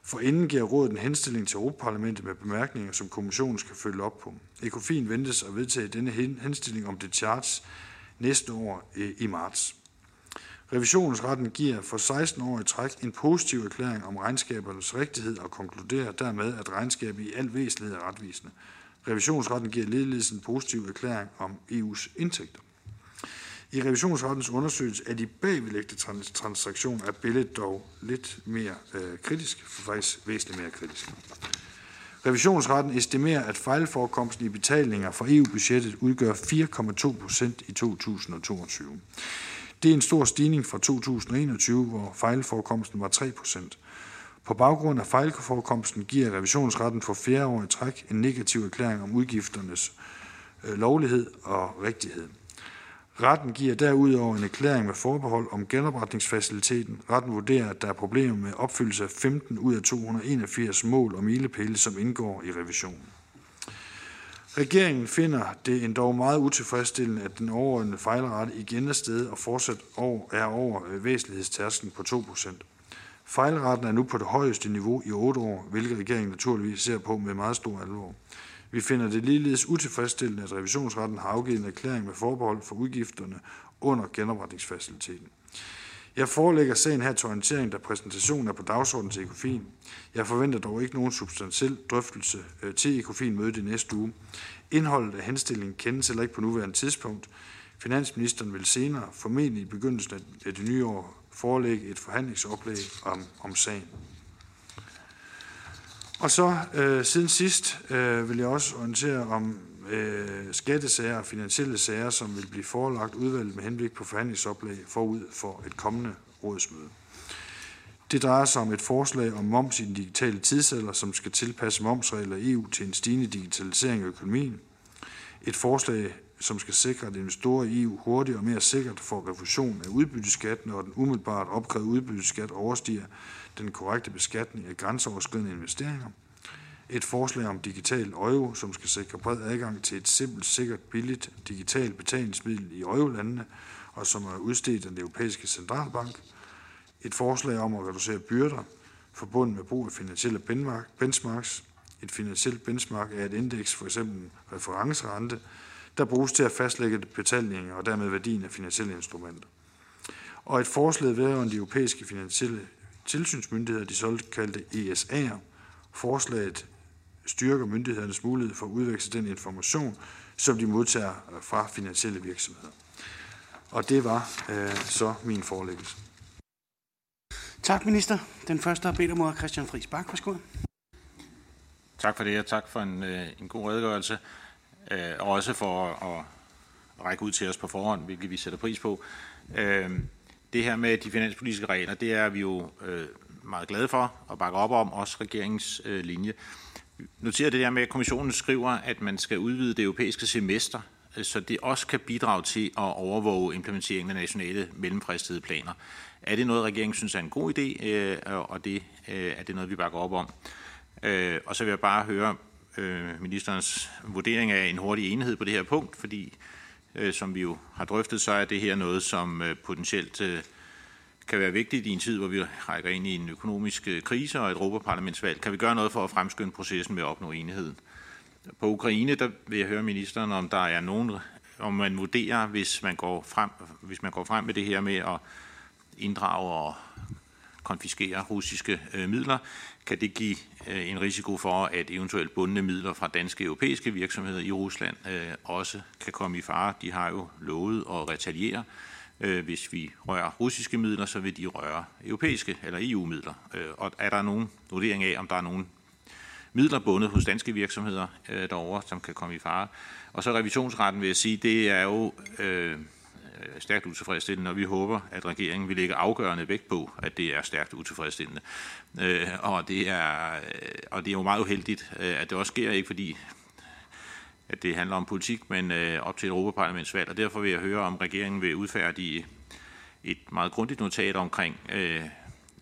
For inden giver rådet en henstilling til Europaparlamentet med bemærkninger, som kommissionen skal følge op på. ECOFIN ventes at vedtage denne henstilling om det charge næste år øh, i marts. Revisionsretten giver for 16 år i træk en positiv erklæring om regnskabernes rigtighed og konkluderer dermed, at regnskabet i al væsentlighed er retvisende. Revisionsretten giver ligeledes en positiv erklæring om EU's indtægter. I revisionsrettens undersøgelse af de bagvedlægte transaktioner er billedet dog lidt mere øh, kritisk, faktisk væsentligt mere kritisk. Revisionsretten estimerer, at fejlforekomsten i betalinger fra EU-budgettet udgør 4,2 procent i 2022. Det er en stor stigning fra 2021, hvor fejlforekomsten var 3%. På baggrund af fejlforekomsten giver revisionsretten for fjerde år i træk en negativ erklæring om udgifternes øh, lovlighed og rigtighed. Retten giver derudover en erklæring med forbehold om genopretningsfaciliteten. Retten vurderer, at der er problemer med opfyldelse af 15 ud af 281 mål og milepæle, som indgår i revisionen. Regeringen finder det endda meget utilfredsstillende, at den overordnede fejlrate igen er sted og fortsat er over øh, væsentlighedstærsken på 2%. Fejlraten er nu på det højeste niveau i 8 år, hvilket regeringen naturligvis ser på med meget stor alvor. Vi finder det ligeledes utilfredsstillende, at revisionsretten har afgivet en erklæring med forbehold for udgifterne under genopretningsfaciliteten. Jeg forelægger sagen her til orientering, da præsentationen er på dagsordenen til ECOFIN. Jeg forventer dog ikke nogen substantiel drøftelse øh, til ECOFIN-mødet i næste uge. Indholdet af henstillingen kendes heller ikke på nuværende tidspunkt. Finansministeren vil senere, formentlig i begyndelsen af det nye år, forelægge et forhandlingsoplæg om, om sagen. Og så øh, siden sidst øh, vil jeg også orientere om øh, skattesager og finansielle sager, som vil blive forelagt udvalget med henblik på forhandlingsoplæg forud for et kommende rådsmøde. Det drejer sig om et forslag om moms i den digitale tidsalder, som skal tilpasse momsregler i EU til en stigende digitalisering af økonomien. Et forslag, som skal sikre, at investorer i EU hurtigere og mere sikkert får refusion af udbytteskat, når den umiddelbart opkrævede udbytteskat overstiger den korrekte beskatning af grænseoverskridende investeringer. Et forslag om digital euro, som skal sikre bred adgang til et simpelt, sikkert, billigt digitalt betalingsmiddel i øjelandene, og som er udstedt af den europæiske centralbank. Et forslag om at reducere byrder forbundet med brug af finansielle benchmarks. Et finansielt benchmark er et indeks, for eksempel en referencerente, der bruges til at fastlægge betalinger og dermed værdien af finansielle instrumenter. Og et forslag vedrørende de europæiske finansielle tilsynsmyndigheder, de såkaldte ESA'er. Forslaget styrker myndighedernes mulighed for at udveksle den information, som de modtager fra finansielle virksomheder. Og det var øh, så min forelæggelse. Tak, minister. Den første har bedt om ordet Christian Friis Bak. Værsgo. Tak for det, og tak for en, øh, en god redegørelse. Øh, og også for at række ud til os på forhånd, hvilket vi sætter pris på. Øh, det her med de finanspolitiske regler, det er vi jo øh, meget glade for og bakker op om, også regeringens øh, linje. Noterer det der med, at kommissionen skriver, at man skal udvide det europæiske semester, så det også kan bidrage til at overvåge implementeringen af nationale mellemfristede planer. Er det noget, regeringen synes er en god idé, øh, og det, øh, er det noget, vi bakker op om? Øh, og så vil jeg bare høre ministerens vurdering af en hurtig enhed på det her punkt, fordi som vi jo har drøftet, så er det her noget, som potentielt øh, kan være vigtigt i en tid, hvor vi rækker ind i en økonomisk øh, krise og et Europaparlamentsvalg. Kan vi gøre noget for at fremskynde processen med at opnå enighed? På Ukraine, der vil jeg høre ministeren, om der er nogen, om man vurderer, hvis man går frem, hvis man går frem med det her med at inddrage og konfiskere russiske øh, midler, kan det give øh, en risiko for, at eventuelt bundne midler fra danske europæiske virksomheder i Rusland øh, også kan komme i fare. De har jo lovet at retaliere. Øh, Øh, hvis vi rører russiske midler, så vil de røre europæiske eller EU-midler. Øh, og er der nogen vurdering af, om der er nogen midler bundet hos danske virksomheder øh, derovre, som kan komme i fare? Og så revisionsretten vil jeg sige, det er jo... Øh, stærkt utilfredsstillende, og vi håber, at regeringen vil lægge afgørende vægt på, at det er stærkt utilfredsstillende. Øh, og, det er, øh, og det er jo meget uheldigt, øh, at det også sker, ikke fordi at det handler om politik, men øh, op til et Europaparlamentsvalg, og derfor vil jeg høre, om regeringen vil udfærdige et meget grundigt notat omkring, øh,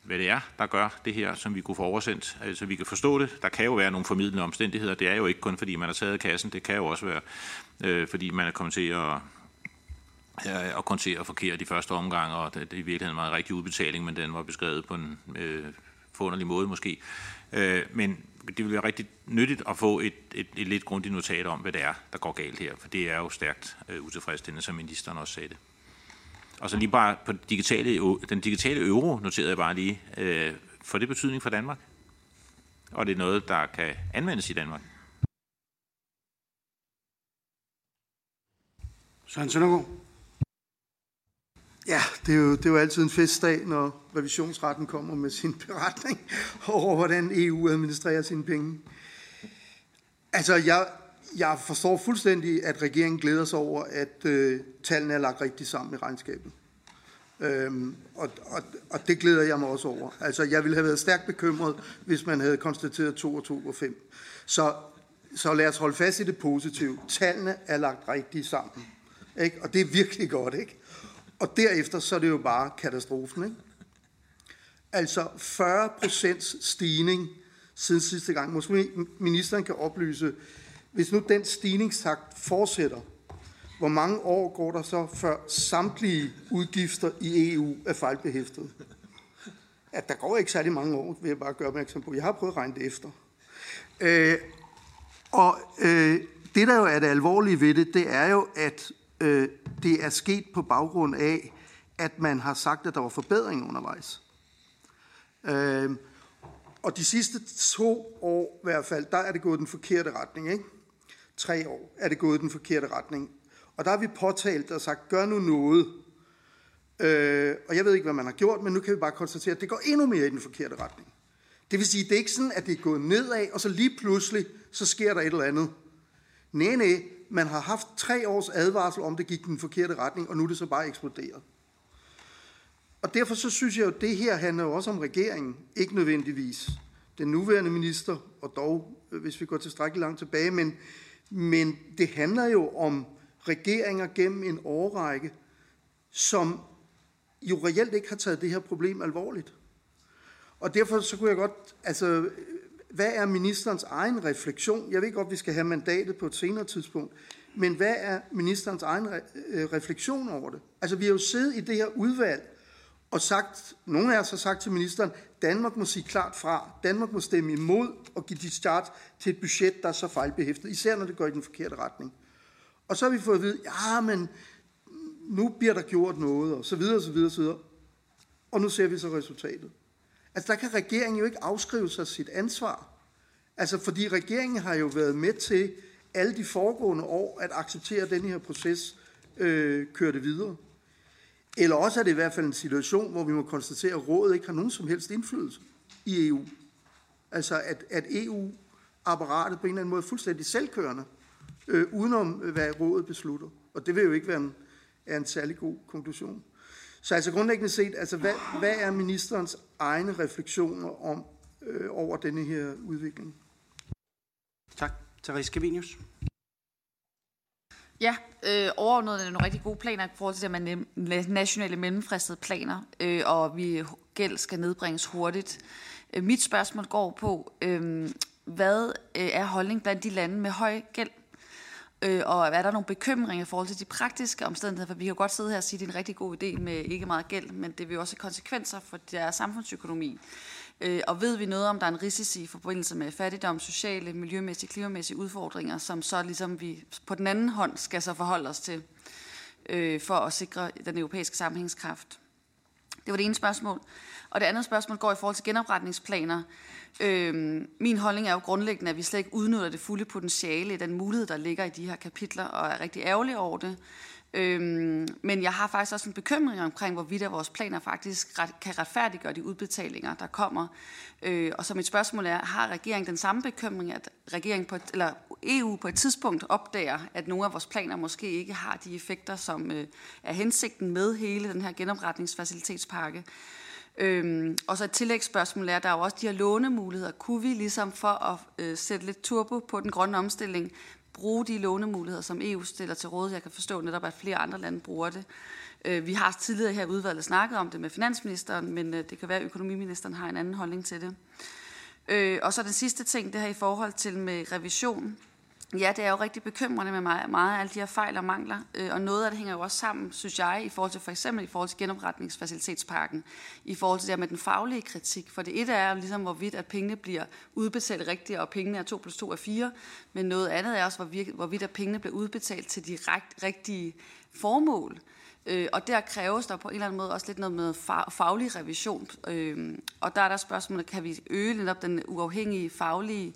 hvad det er, der gør det her, som vi kunne få oversendt, så altså, vi kan forstå det. Der kan jo være nogle formidlende omstændigheder. Det er jo ikke kun, fordi man har taget kassen. Det kan jo også være, øh, fordi man er kommet til at øh, og kontere forkert i første omgang, og det, er i virkeligheden meget rigtig udbetaling, men den var beskrevet på en øh, forunderlig måde måske. Øh, men det vil være rigtig nyttigt at få et, et, et lidt grundigt notat om, hvad det er, der går galt her, for det er jo stærkt øh, utilfredsstillende, som ministeren også sagde det. Og så lige bare på digitale, den digitale euro noterede jeg bare lige. Øh, får det betydning for Danmark? Og det er noget, der kan anvendes i Danmark? Søren Søndergaard. Ja, det er, jo, det er jo altid en festdag, når revisionsretten kommer med sin beretning over, hvordan EU administrerer sine penge. Altså, jeg, jeg forstår fuldstændig, at regeringen glæder sig over, at øh, tallene er lagt rigtigt sammen i regnskabet. Øhm, og, og, og det glæder jeg mig også over. Altså, jeg ville have været stærkt bekymret, hvis man havde konstateret 2 og 2 og 5. Så, så lad os holde fast i det positive. Tallene er lagt rigtigt sammen. Ikke? Og det er virkelig godt, ikke? Og derefter så er det jo bare katastrofen, ikke? Altså 40 procents stigning siden sidste gang. Måske ministeren kan oplyse, hvis nu den stigningstakt fortsætter, hvor mange år går der så, før samtlige udgifter i EU er fejlbehæftet? At der går ikke særlig mange år, vil jeg bare gøre opmærksom på. Jeg har prøvet at regne det efter. Øh, og øh, det, der jo er det alvorlige ved det, det er jo, at øh, det er sket på baggrund af, at man har sagt, at der var forbedring undervejs. Øh, og de sidste to år i hvert fald, der er det gået den forkerte retning. Ikke? Tre år er det gået den forkerte retning. Og der har vi påtalt og sagt, gør nu noget. Øh, og jeg ved ikke, hvad man har gjort, men nu kan vi bare konstatere, at det går endnu mere i den forkerte retning. Det vil sige, det er ikke sådan, at det er gået nedad, og så lige pludselig, så sker der et eller andet. Nej, nej, man har haft tre års advarsel om, det gik den forkerte retning, og nu er det så bare eksploderet. Og derfor så synes jeg jo, at det her handler jo også om regeringen, ikke nødvendigvis den nuværende minister, og dog, øh, hvis vi går tilstrækkeligt langt tilbage, men, men det handler jo om regeringer gennem en årrække, som jo reelt ikke har taget det her problem alvorligt. Og derfor så kunne jeg godt, altså, hvad er ministerens egen refleksion? Jeg ved godt, vi skal have mandatet på et senere tidspunkt, men hvad er ministerens egen øh, refleksion over det? Altså, vi har jo siddet i det her udvalg og sagt, nogle af os har sagt til ministeren, Danmark må sige klart fra. Danmark må stemme imod og give dit start til et budget, der er så fejlbehæftet, især når det går i den forkerte retning. Og så har vi fået at vide, ja, men nu bliver der gjort noget, og så videre, og så videre, og så videre. Og nu ser vi så resultatet. Altså, der kan regeringen jo ikke afskrive sig sit ansvar. Altså, fordi regeringen har jo været med til alle de foregående år at acceptere, at den her proces øh, kørte videre. Eller også er det i hvert fald en situation, hvor vi må konstatere, at rådet ikke har nogen som helst indflydelse i EU. Altså, at, at EU-apparatet på en eller anden måde er fuldstændig selvkørende, øh, udenom øh, hvad rådet beslutter. Og det vil jo ikke være en, er en særlig god konklusion. Så altså grundlæggende set, altså hvad, hvad er ministerens egne refleksioner om øh, over denne her udvikling? Tak. Therese Gavinius. Ja, øh, overordnet er det nogle rigtig gode planer i forhold til det med nationale mellemfristede planer, øh, og vi gæld skal nedbringes hurtigt. Øh, mit spørgsmål går på, øh, hvad øh, er holdning blandt de lande med høj gæld? Øh, og er der nogle bekymringer i forhold til de praktiske omstændigheder? For vi kan jo godt sidde her og sige, at det er en rigtig god idé med ikke meget gæld, men det vil jo også have konsekvenser for deres samfundsøkonomi. Øh, og ved vi noget om, der er en risici i forbindelse med fattigdom, sociale, miljømæssige, klimamæssige udfordringer, som så ligesom vi på den anden hånd skal så forholde os til øh, for at sikre den europæiske sammenhængskraft? Det var det ene spørgsmål. Og det andet spørgsmål går i forhold til genopretningsplaner. Øhm, min holdning er jo grundlæggende, at vi slet ikke udnytter det fulde potentiale i den mulighed, der ligger i de her kapitler, og er rigtig ærgerlig over det. Øhm, men jeg har faktisk også en bekymring omkring, hvorvidt vores planer faktisk ret, kan retfærdiggøre de udbetalinger, der kommer. Øh, og så mit spørgsmål er, har regeringen den samme bekymring, at regeringen på et, eller EU på et tidspunkt opdager, at nogle af vores planer måske ikke har de effekter, som øh, er hensigten med hele den her genopretningsfacilitetspakke? Øhm, og så et tillægsspørgsmål er, der er jo også de her lånemuligheder. Kunne vi ligesom for at øh, sætte lidt turbo på den grønne omstilling, bruge de lånemuligheder, som EU stiller til råd? Jeg kan forstå netop, at flere andre lande bruger det. Øh, vi har tidligere her udvalget snakket om det med finansministeren, men øh, det kan være, at økonomiministeren har en anden holdning til det. Øh, og så den sidste ting, det her i forhold til med revision Ja, det er jo rigtig bekymrende med mig, meget af alle de her fejl og mangler, øh, og noget af det hænger jo også sammen, synes jeg, i forhold til for eksempel i forhold til genopretningsfacilitetsparken, i forhold til det med den faglige kritik. For det et er ligesom, hvorvidt at pengene bliver udbetalt rigtigt, og pengene er 2 plus 2 er 4, men noget andet er også, hvorvidt, hvorvidt at pengene bliver udbetalt til de rigtige formål. Øh, og der kræves der på en eller anden måde også lidt noget med faglig revision. Øh, og der er der spørgsmålet, kan vi øge lidt op den uafhængige faglige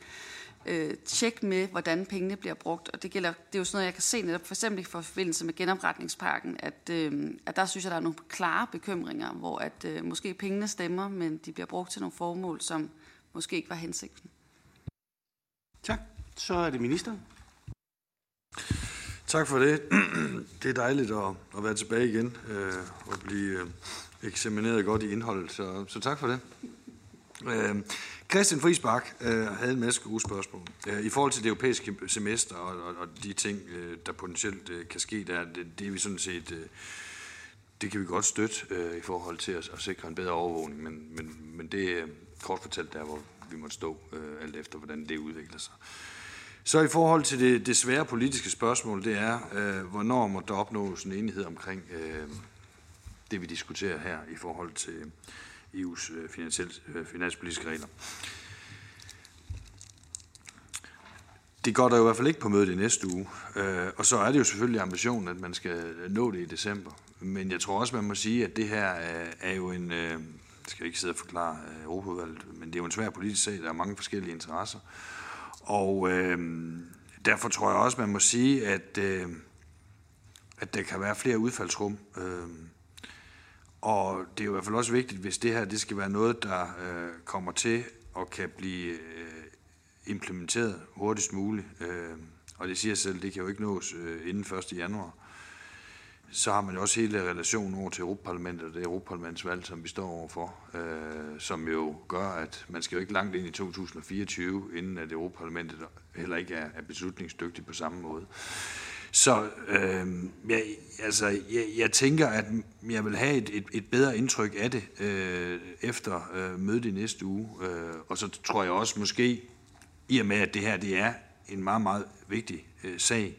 øh, tjek med, hvordan pengene bliver brugt. Og det, gælder, det er jo sådan noget, jeg kan se netop for eksempel i forbindelse med genopretningsparken, at, øh, at der synes jeg, der er nogle klare bekymringer, hvor at øh, måske pengene stemmer, men de bliver brugt til nogle formål, som måske ikke var hensigten. Tak. Så er det ministeren. Tak for det. Det er dejligt at, at være tilbage igen øh, og blive øh, eksamineret godt i indholdet, så, så tak for det. Øh, Christian Friisbak øh, havde en masse gode spørgsmål. Øh, I forhold til det europæiske semester og, og, og de ting, øh, der potentielt øh, kan ske der, det, det er vi sådan set... Øh, det kan vi godt støtte øh, i forhold til at, at sikre en bedre overvågning, men, men, men det er kort fortalt der, hvor vi må stå øh, alt efter, hvordan det udvikler sig. Så i forhold til det, det svære politiske spørgsmål, det er, øh, hvornår må der opnås en enighed omkring øh, det, vi diskuterer her i forhold til EU's øh, øh, finanspolitiske regler. Det går der jo i hvert fald ikke på mødet i næste uge. Øh, og så er det jo selvfølgelig ambitionen, at man skal nå det i december. Men jeg tror også, man må sige, at det her er jo en... Jeg skal ikke sidde og forklare Europaudvalget, men det er jo en svær politisk sag. Der er mange forskellige interesser. Og øh, derfor tror jeg også, man må sige, at, øh, at der kan være flere udfaldsrum. Øh, og det er jo i hvert fald også vigtigt, hvis det her det skal være noget, der øh, kommer til og kan blive øh, implementeret hurtigst muligt. Øh, og det siger sig selv, det kan jo ikke nås øh, inden 1. januar. Så har man jo også hele relationen over til Europaparlamentet og det Europaparlamentsvalg, som vi står overfor, øh, som jo gør, at man skal jo ikke langt ind i 2024, inden at Europaparlamentet heller ikke er, er beslutningsdygtigt på samme måde. Så øh, jeg, altså, jeg, jeg tænker, at jeg vil have et, et, et bedre indtryk af det øh, efter øh, mødet i næste uge. Øh, og så tror jeg også måske, i og med at det her det er en meget, meget vigtig øh, sag,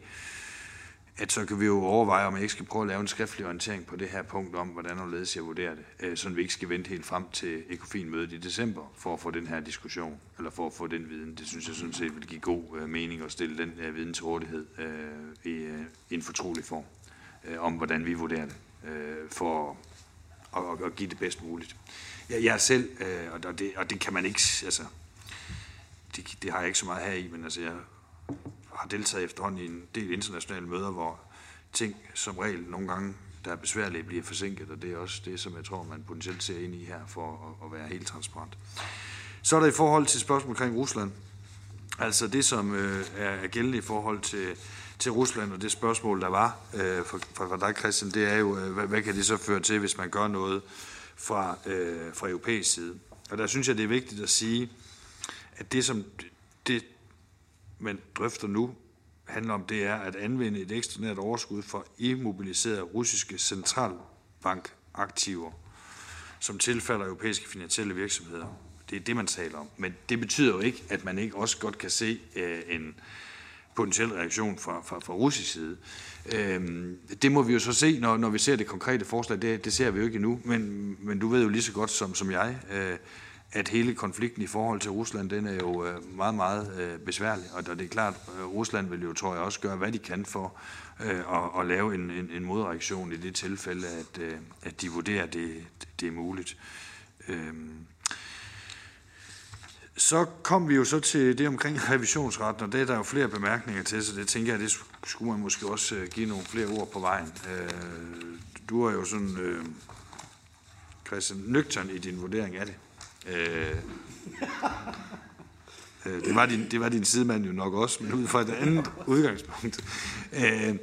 at så kan vi jo overveje, om jeg ikke skal prøve at lave en skriftlig orientering på det her punkt om, hvordan og ledes jeg vurderer det, øh, så vi ikke skal vente helt frem til ECOFIN-mødet i december for at få den her diskussion, eller for at få den viden. Det synes jeg sådan set vil give god øh, mening at stille den øh, viden til rådighed øh, i, en fortrolig form om, hvordan vi vurderer det, for at, at give det bedst muligt. Jeg, jeg er selv, og det, og det kan man ikke, altså, det, det har jeg ikke så meget her i, men altså, jeg har deltaget efterhånden i en del internationale møder, hvor ting som regel nogle gange, der er besværlige, bliver forsinket, og det er også det, som jeg tror, man potentielt ser ind i her, for at, at være helt transparent. Så er der i forhold til spørgsmål omkring Rusland. Altså det, som øh, er gældende i forhold til, til Rusland, og det spørgsmål, der var øh, fra, fra dig, Christian, det er jo, øh, hvad, hvad kan det så føre til, hvis man gør noget fra, øh, fra europæisk side? Og der synes jeg, det er vigtigt at sige, at det, som det, man drøfter nu, handler om, det er at anvende et ekstraordinært overskud for immobiliserede russiske centralbankaktiver, som tilfalder europæiske finansielle virksomheder. Det er det, man taler om. Men det betyder jo ikke, at man ikke også godt kan se øh, en potentiel reaktion fra, fra, fra russisk side. Øh, det må vi jo så se, når, når vi ser det konkrete forslag. Det, det ser vi jo ikke endnu, men, men du ved jo lige så godt som, som jeg, øh, at hele konflikten i forhold til Rusland, den er jo øh, meget, meget øh, besværlig. Og det er klart, at Rusland vil jo, tror jeg, også gøre, hvad de kan for at, at lave en, en, en modreaktion i det tilfælde, at, at de vurderer, at det, det er muligt. Øhm. Så kom vi jo så til det omkring revisionsretten, og det er der jo flere bemærkninger til, så det tænker jeg, det skulle man måske også give nogle flere ord på vejen. Du er jo sådan, Christian, nøgtern i din vurdering af det. Øh, øh, det, var din, det var din sidemand jo nok også, men ud fra et andet udgangspunkt. Øh,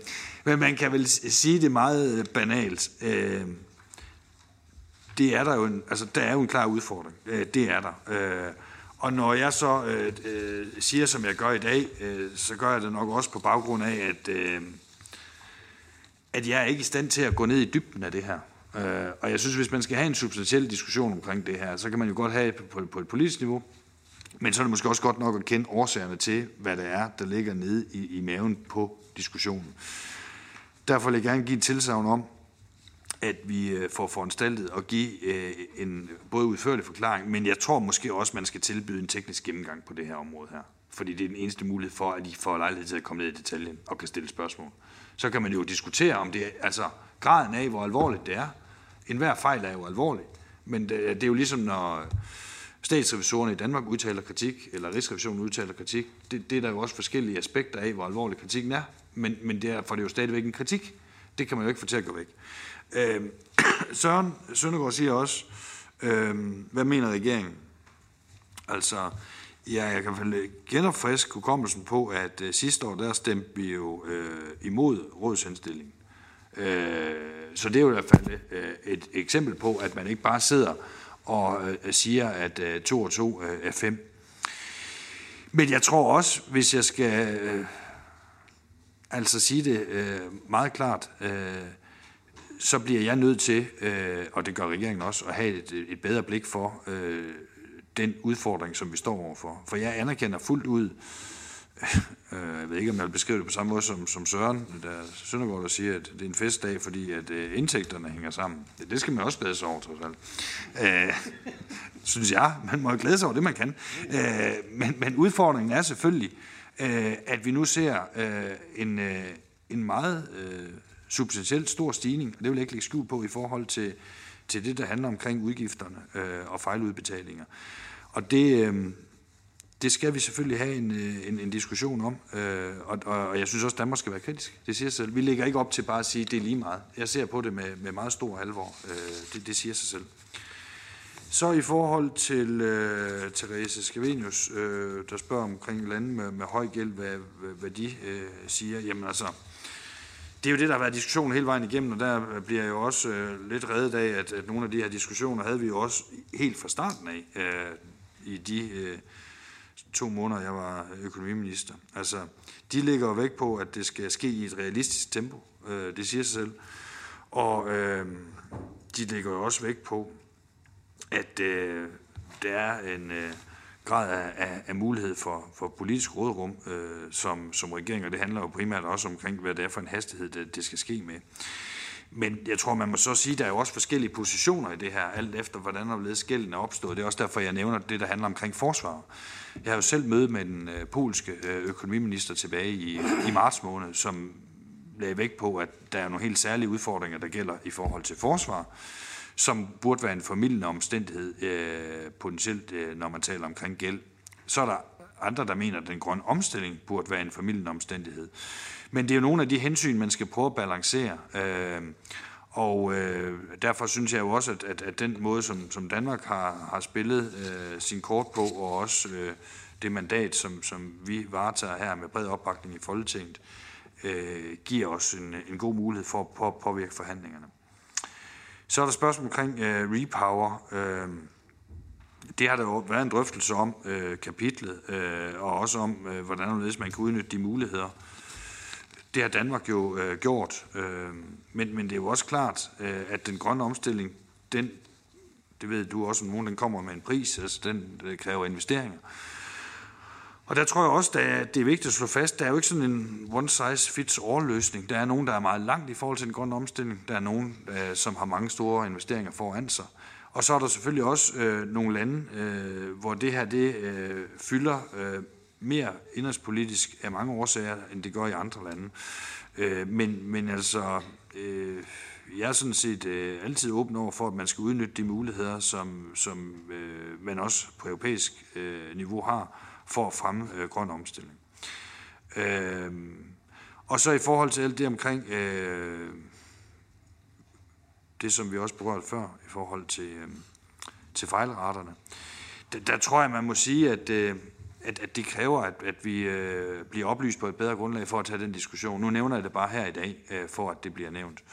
men man kan vel sige det meget banalt. Øh, det er der jo en, altså der er jo en klar udfordring. Øh, det er der. Øh, og når jeg så øh, øh, siger, som jeg gør i dag, øh, så gør jeg det nok også på baggrund af, at, øh, at jeg er ikke i stand til at gå ned i dybden af det her. Øh, og jeg synes, hvis man skal have en substantiel diskussion omkring det her, så kan man jo godt have på, på et politisk niveau. Men så er det måske også godt nok at kende årsagerne til, hvad det er, der ligger nede i, i maven på diskussionen. Derfor vil jeg gerne give et tilsavn om, at vi øh, får foranstaltet at give øh, en både udførlig forklaring, men jeg tror måske også, man skal tilbyde en teknisk gennemgang på det her område her. Fordi det er den eneste mulighed for, at I får lejlighed til at komme ned i detaljen og kan stille spørgsmål. Så kan man jo diskutere, om det er, altså graden af, hvor alvorligt det er. En hver fejl er jo alvorlig. Men det, det er jo ligesom, når statsrevisorerne i Danmark udtaler kritik, eller Rigsrevisionen udtaler kritik. Det, det er der jo også forskellige aspekter af, hvor alvorlig kritikken er. Men, men derfor er det jo stadigvæk en kritik. Det kan man jo ikke få til at gå væk. Øh, Søren Søndergaard siger også, øh, hvad mener regeringen? Altså, ja, jeg kan vel øh, genopfriske hukommelsen på, at øh, sidste år, der stemte vi jo øh, imod rådsindstillingen. Øh, så det er jo i hvert fald øh, et eksempel på, at man ikke bare sidder og øh, siger, at øh, 2 og 2 er 5. Men jeg tror også, hvis jeg skal altså sige det meget klart, så bliver jeg nødt til, og det gør regeringen også, at have et, et bedre blik for den udfordring, som vi står overfor. For jeg anerkender fuldt ud, øh, øh, jeg ved ikke, om jeg vil beskrive det på samme måde som, som Søren, der Søndergaard, der siger, at det er en festdag, fordi at øh, indtægterne hænger sammen. Det, det skal man også glæde sig over, trods alt. Øh, synes jeg. Man må jo glæde sig over det, man kan. Øh, men, men udfordringen er selvfølgelig, øh, at vi nu ser øh, en, øh, en meget øh, substantielt stor stigning, og det vil jeg ikke lægge skjul på i forhold til, til det, der handler omkring udgifterne øh, og fejludbetalinger. Og det, øh, det skal vi selvfølgelig have en, øh, en, en diskussion om, øh, og, og jeg synes også, at Danmark skal være kritisk. Det siger sig selv. Vi lægger ikke op til bare at sige, at det er lige meget. Jeg ser på det med, med meget stor alvor. Øh, det, det siger sig selv. Så i forhold til øh, Therese Scavenius, øh, der spørger omkring lande med, med høj gæld, hvad, hvad, hvad de øh, siger. Jamen altså, det er jo det, der har været diskussion hele vejen igennem, og der bliver jeg jo også øh, lidt reddet af, at, at nogle af de her diskussioner havde vi jo også helt fra starten af, øh, i de øh, to måneder, jeg var økonomiminister. Altså, de ligger jo væk på, at det skal ske i et realistisk tempo. Øh, det siger sig selv. Og øh, de ligger jo også væk på, at øh, der er en... Øh, grad af, af, af mulighed for, for politisk rådrum øh, som, som regering, og det handler jo primært også omkring, hvad det er for en hastighed, det, det skal ske med. Men jeg tror, man må så sige, at der er jo også forskellige positioner i det her, alt efter hvordan der er skælden opstået. Det er også derfor, jeg nævner det, der handler omkring forsvar. Jeg har jo selv mødt med den øh, polske øh, økonomiminister tilbage i, i marts måned, som lagde vægt på, at der er nogle helt særlige udfordringer, der gælder i forhold til forsvar som burde være en formidlende omstændighed øh, potentielt, øh, når man taler omkring gæld. Så er der andre, der mener, at den grønne omstilling burde være en formidlende omstændighed. Men det er jo nogle af de hensyn, man skal prøve at balancere. Øh, og øh, derfor synes jeg jo også, at, at, at den måde, som, som Danmark har, har spillet øh, sin kort på, og også øh, det mandat, som, som vi varetager her med bred opbakning i Folketinget, øh, giver os en, en god mulighed for at på, påvirke forhandlingerne. Så er der spørgsmål omkring øh, repower. Øh, det har der jo været en drøftelse om øh, kapitlet, øh, og også om, øh, hvordan man kan udnytte de muligheder. Det har Danmark jo øh, gjort, Øh, men, men det er jo også klart, øh, at den grønne omstilling, den, det ved du også, nogen den kommer med en pris, altså den øh, kræver investeringer. Og der tror jeg også, at det er vigtigt at slå fast, der er jo ikke sådan en one-size-fits-all-løsning. Der er nogen, der er meget langt i forhold til den grønne omstilling. Der er nogen, øh, som har mange store investeringer foran sig. Og så er der selvfølgelig også øh, nogle lande, øh, hvor det her det øh, fylder øh, mere indrigspolitisk af mange årsager, end det gør i andre lande. Øh, men, men altså, øh, jeg er sådan set øh, altid åben over for, at man skal udnytte de muligheder, som, som øh, man også på europæisk øh, niveau har for at fremme øh, grøn omstilling. Øh, og så i forhold til alt det omkring øh, det, som vi også berørte før, i forhold til, øh, til fejlraterne, der, der tror jeg, man må sige, at, øh, at, at det kræver, at, at vi øh, bliver oplyst på et bedre grundlag for at tage den diskussion. Nu nævner jeg det bare her i dag, øh, for at det bliver nævnt.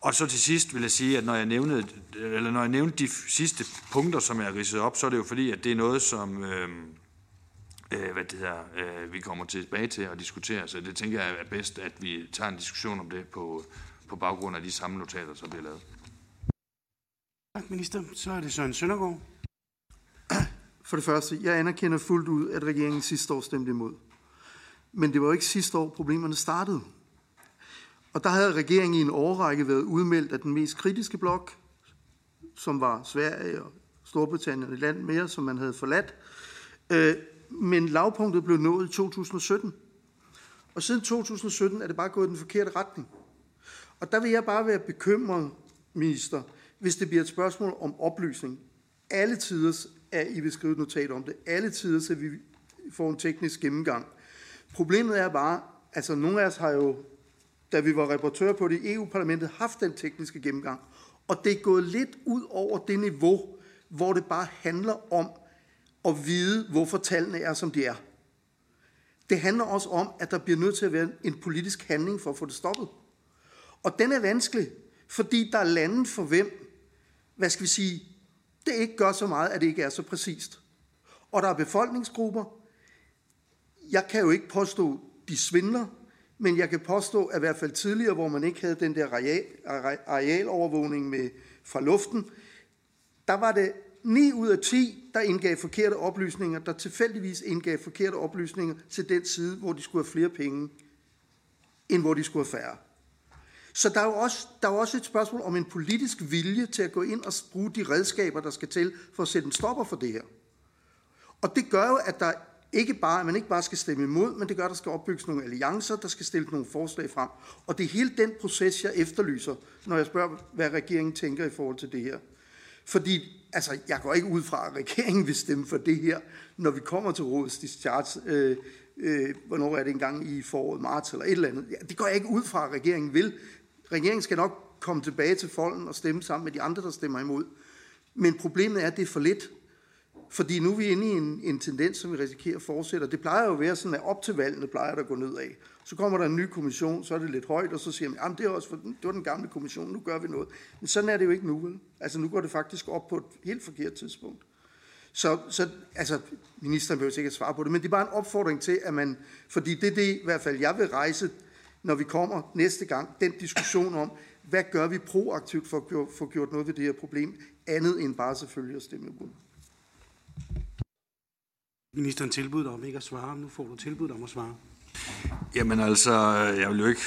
Og så til sidst vil jeg sige, at når jeg, nævnte, eller når jeg nævnte de sidste punkter, som jeg har ridset op, så er det jo fordi, at det er noget, som... Øh, øh, hvad det her, øh, vi kommer tilbage til at diskutere. Så det tænker jeg er bedst, at vi tager en diskussion om det på, på baggrund af de samme notater, som bliver lavet. Tak, minister. Så er det Søren Søndergaard. For det første, jeg anerkender fuldt ud, at regeringen sidste år stemte imod. Men det var jo ikke sidste år, problemerne startede. Og der havde regeringen i en årrække været udmeldt af den mest kritiske blok, som var Sverige og Storbritannien et land mere, som man havde forladt. Øh, men lavpunktet blev nået i 2017. Og siden 2017 er det bare gået i den forkerte retning. Og der vil jeg bare være bekymret, minister, hvis det bliver et spørgsmål om oplysning. Alle tiders at I vil skrive et notat om det. Alle tider så vi får en teknisk gennemgang. Problemet er bare, altså nogle af os har jo, da vi var rapportører på det i EU-parlamentet, haft den tekniske gennemgang. Og det er gået lidt ud over det niveau, hvor det bare handler om at vide, hvorfor tallene er, som de er. Det handler også om, at der bliver nødt til at være en politisk handling for at få det stoppet. Og den er vanskelig, fordi der er lande for hvem, hvad skal vi sige, det ikke gør så meget, at det ikke er så præcist. Og der er befolkningsgrupper. Jeg kan jo ikke påstå, de svindler, men jeg kan påstå, at i hvert fald tidligere, hvor man ikke havde den der areal, arealovervågning med, fra luften, der var det 9 ud af 10, der indgav forkerte oplysninger, der tilfældigvis indgav forkerte oplysninger til den side, hvor de skulle have flere penge, end hvor de skulle have færre. Så der er, jo også, der er jo også et spørgsmål om en politisk vilje til at gå ind og bruge de redskaber, der skal til for at sætte en stopper for det her. Og det gør jo, at der ikke bare, at man ikke bare skal stemme imod, men det gør, at der skal opbygges nogle alliancer, der skal stille nogle forslag frem. Og det er hele den proces, jeg efterlyser, når jeg spørger, hvad regeringen tænker i forhold til det her. Fordi altså, jeg går ikke ud fra, at regeringen vil stemme for det her, når vi kommer til rådets discharge. Øh, øh, hvornår er det engang i foråret, marts eller et eller andet. Ja, det går jeg ikke ud fra, at regeringen vil. Regeringen skal nok komme tilbage til folden og stemme sammen med de andre, der stemmer imod. Men problemet er, at det er for lidt. Fordi nu er vi inde i en, en tendens, som vi risikerer at fortsætte. Det plejer jo at være sådan, at op til valgene plejer der at gå nedad. Så kommer der en ny kommission, så er det lidt højt, og så siger man, at det, er også for, det var den gamle kommission, nu gør vi noget. Men sådan er det jo ikke nu, vel? Altså nu går det faktisk op på et helt forkert tidspunkt. Så, så altså, ministeren behøver sikkert svare på det, men det er bare en opfordring til, at man, fordi det er det i hvert fald, jeg vil rejse, når vi kommer næste gang, den diskussion om, hvad gør vi proaktivt for at få gjort noget ved det her problem, andet end bare selvfølgelig at stemme imod. Ministeren tilbud om ikke at svare. Nu får du tilbud om at svare. Jamen altså, jeg vil jo ikke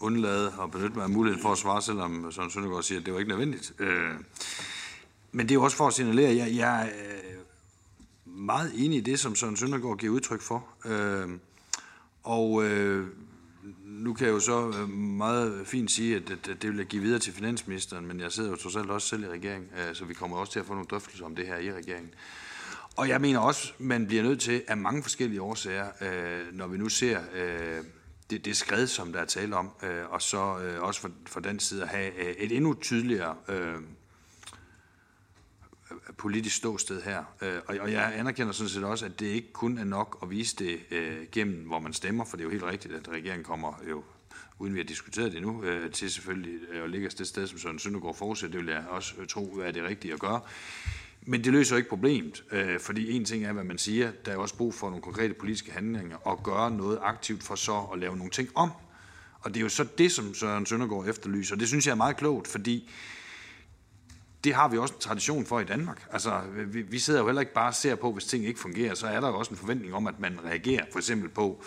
undlade at benytte mig af muligheden for at svare, selvom Søren Søndergaard siger, at det var ikke nødvendigt. Øh, men det er jo også for at signalere, at jeg, jeg er meget enig i det, som Søren Søndergaard giver udtryk for. Øh, og øh, nu kan jeg jo så øh, meget fint sige, at det vil jeg give videre til finansministeren, men jeg sidder jo trods alt også selv i regeringen, øh, så vi kommer også til at få nogle drøftelser om det her i regeringen. Og jeg mener også, man bliver nødt til af mange forskellige årsager, øh, når vi nu ser det, det skred, som der er tale om, og så også for, for den side at have et endnu tydeligere politisk ståsted her. Øh, og, og jeg anerkender sådan set også, at det ikke kun er nok at vise det øh, gennem, hvor man stemmer, for det er jo helt rigtigt, at regeringen kommer jo uden vi har diskuteret det nu, øh, til selvfølgelig øh, at ligge det sted, som Søren Søndergaard forudsætter. Det vil jeg også tro er det rigtige at gøre. Men det løser jo ikke problemet, øh, fordi en ting er, hvad man siger, der er også brug for nogle konkrete politiske handlinger og gøre noget aktivt for så at lave nogle ting om. Og det er jo så det, som Søren Søndergaard efterlyser. Det synes jeg er meget klogt, fordi det har vi også en tradition for i Danmark. Altså, vi, vi sidder jo heller ikke bare og ser på, hvis ting ikke fungerer, så er der jo også en forventning om, at man reagerer for eksempel på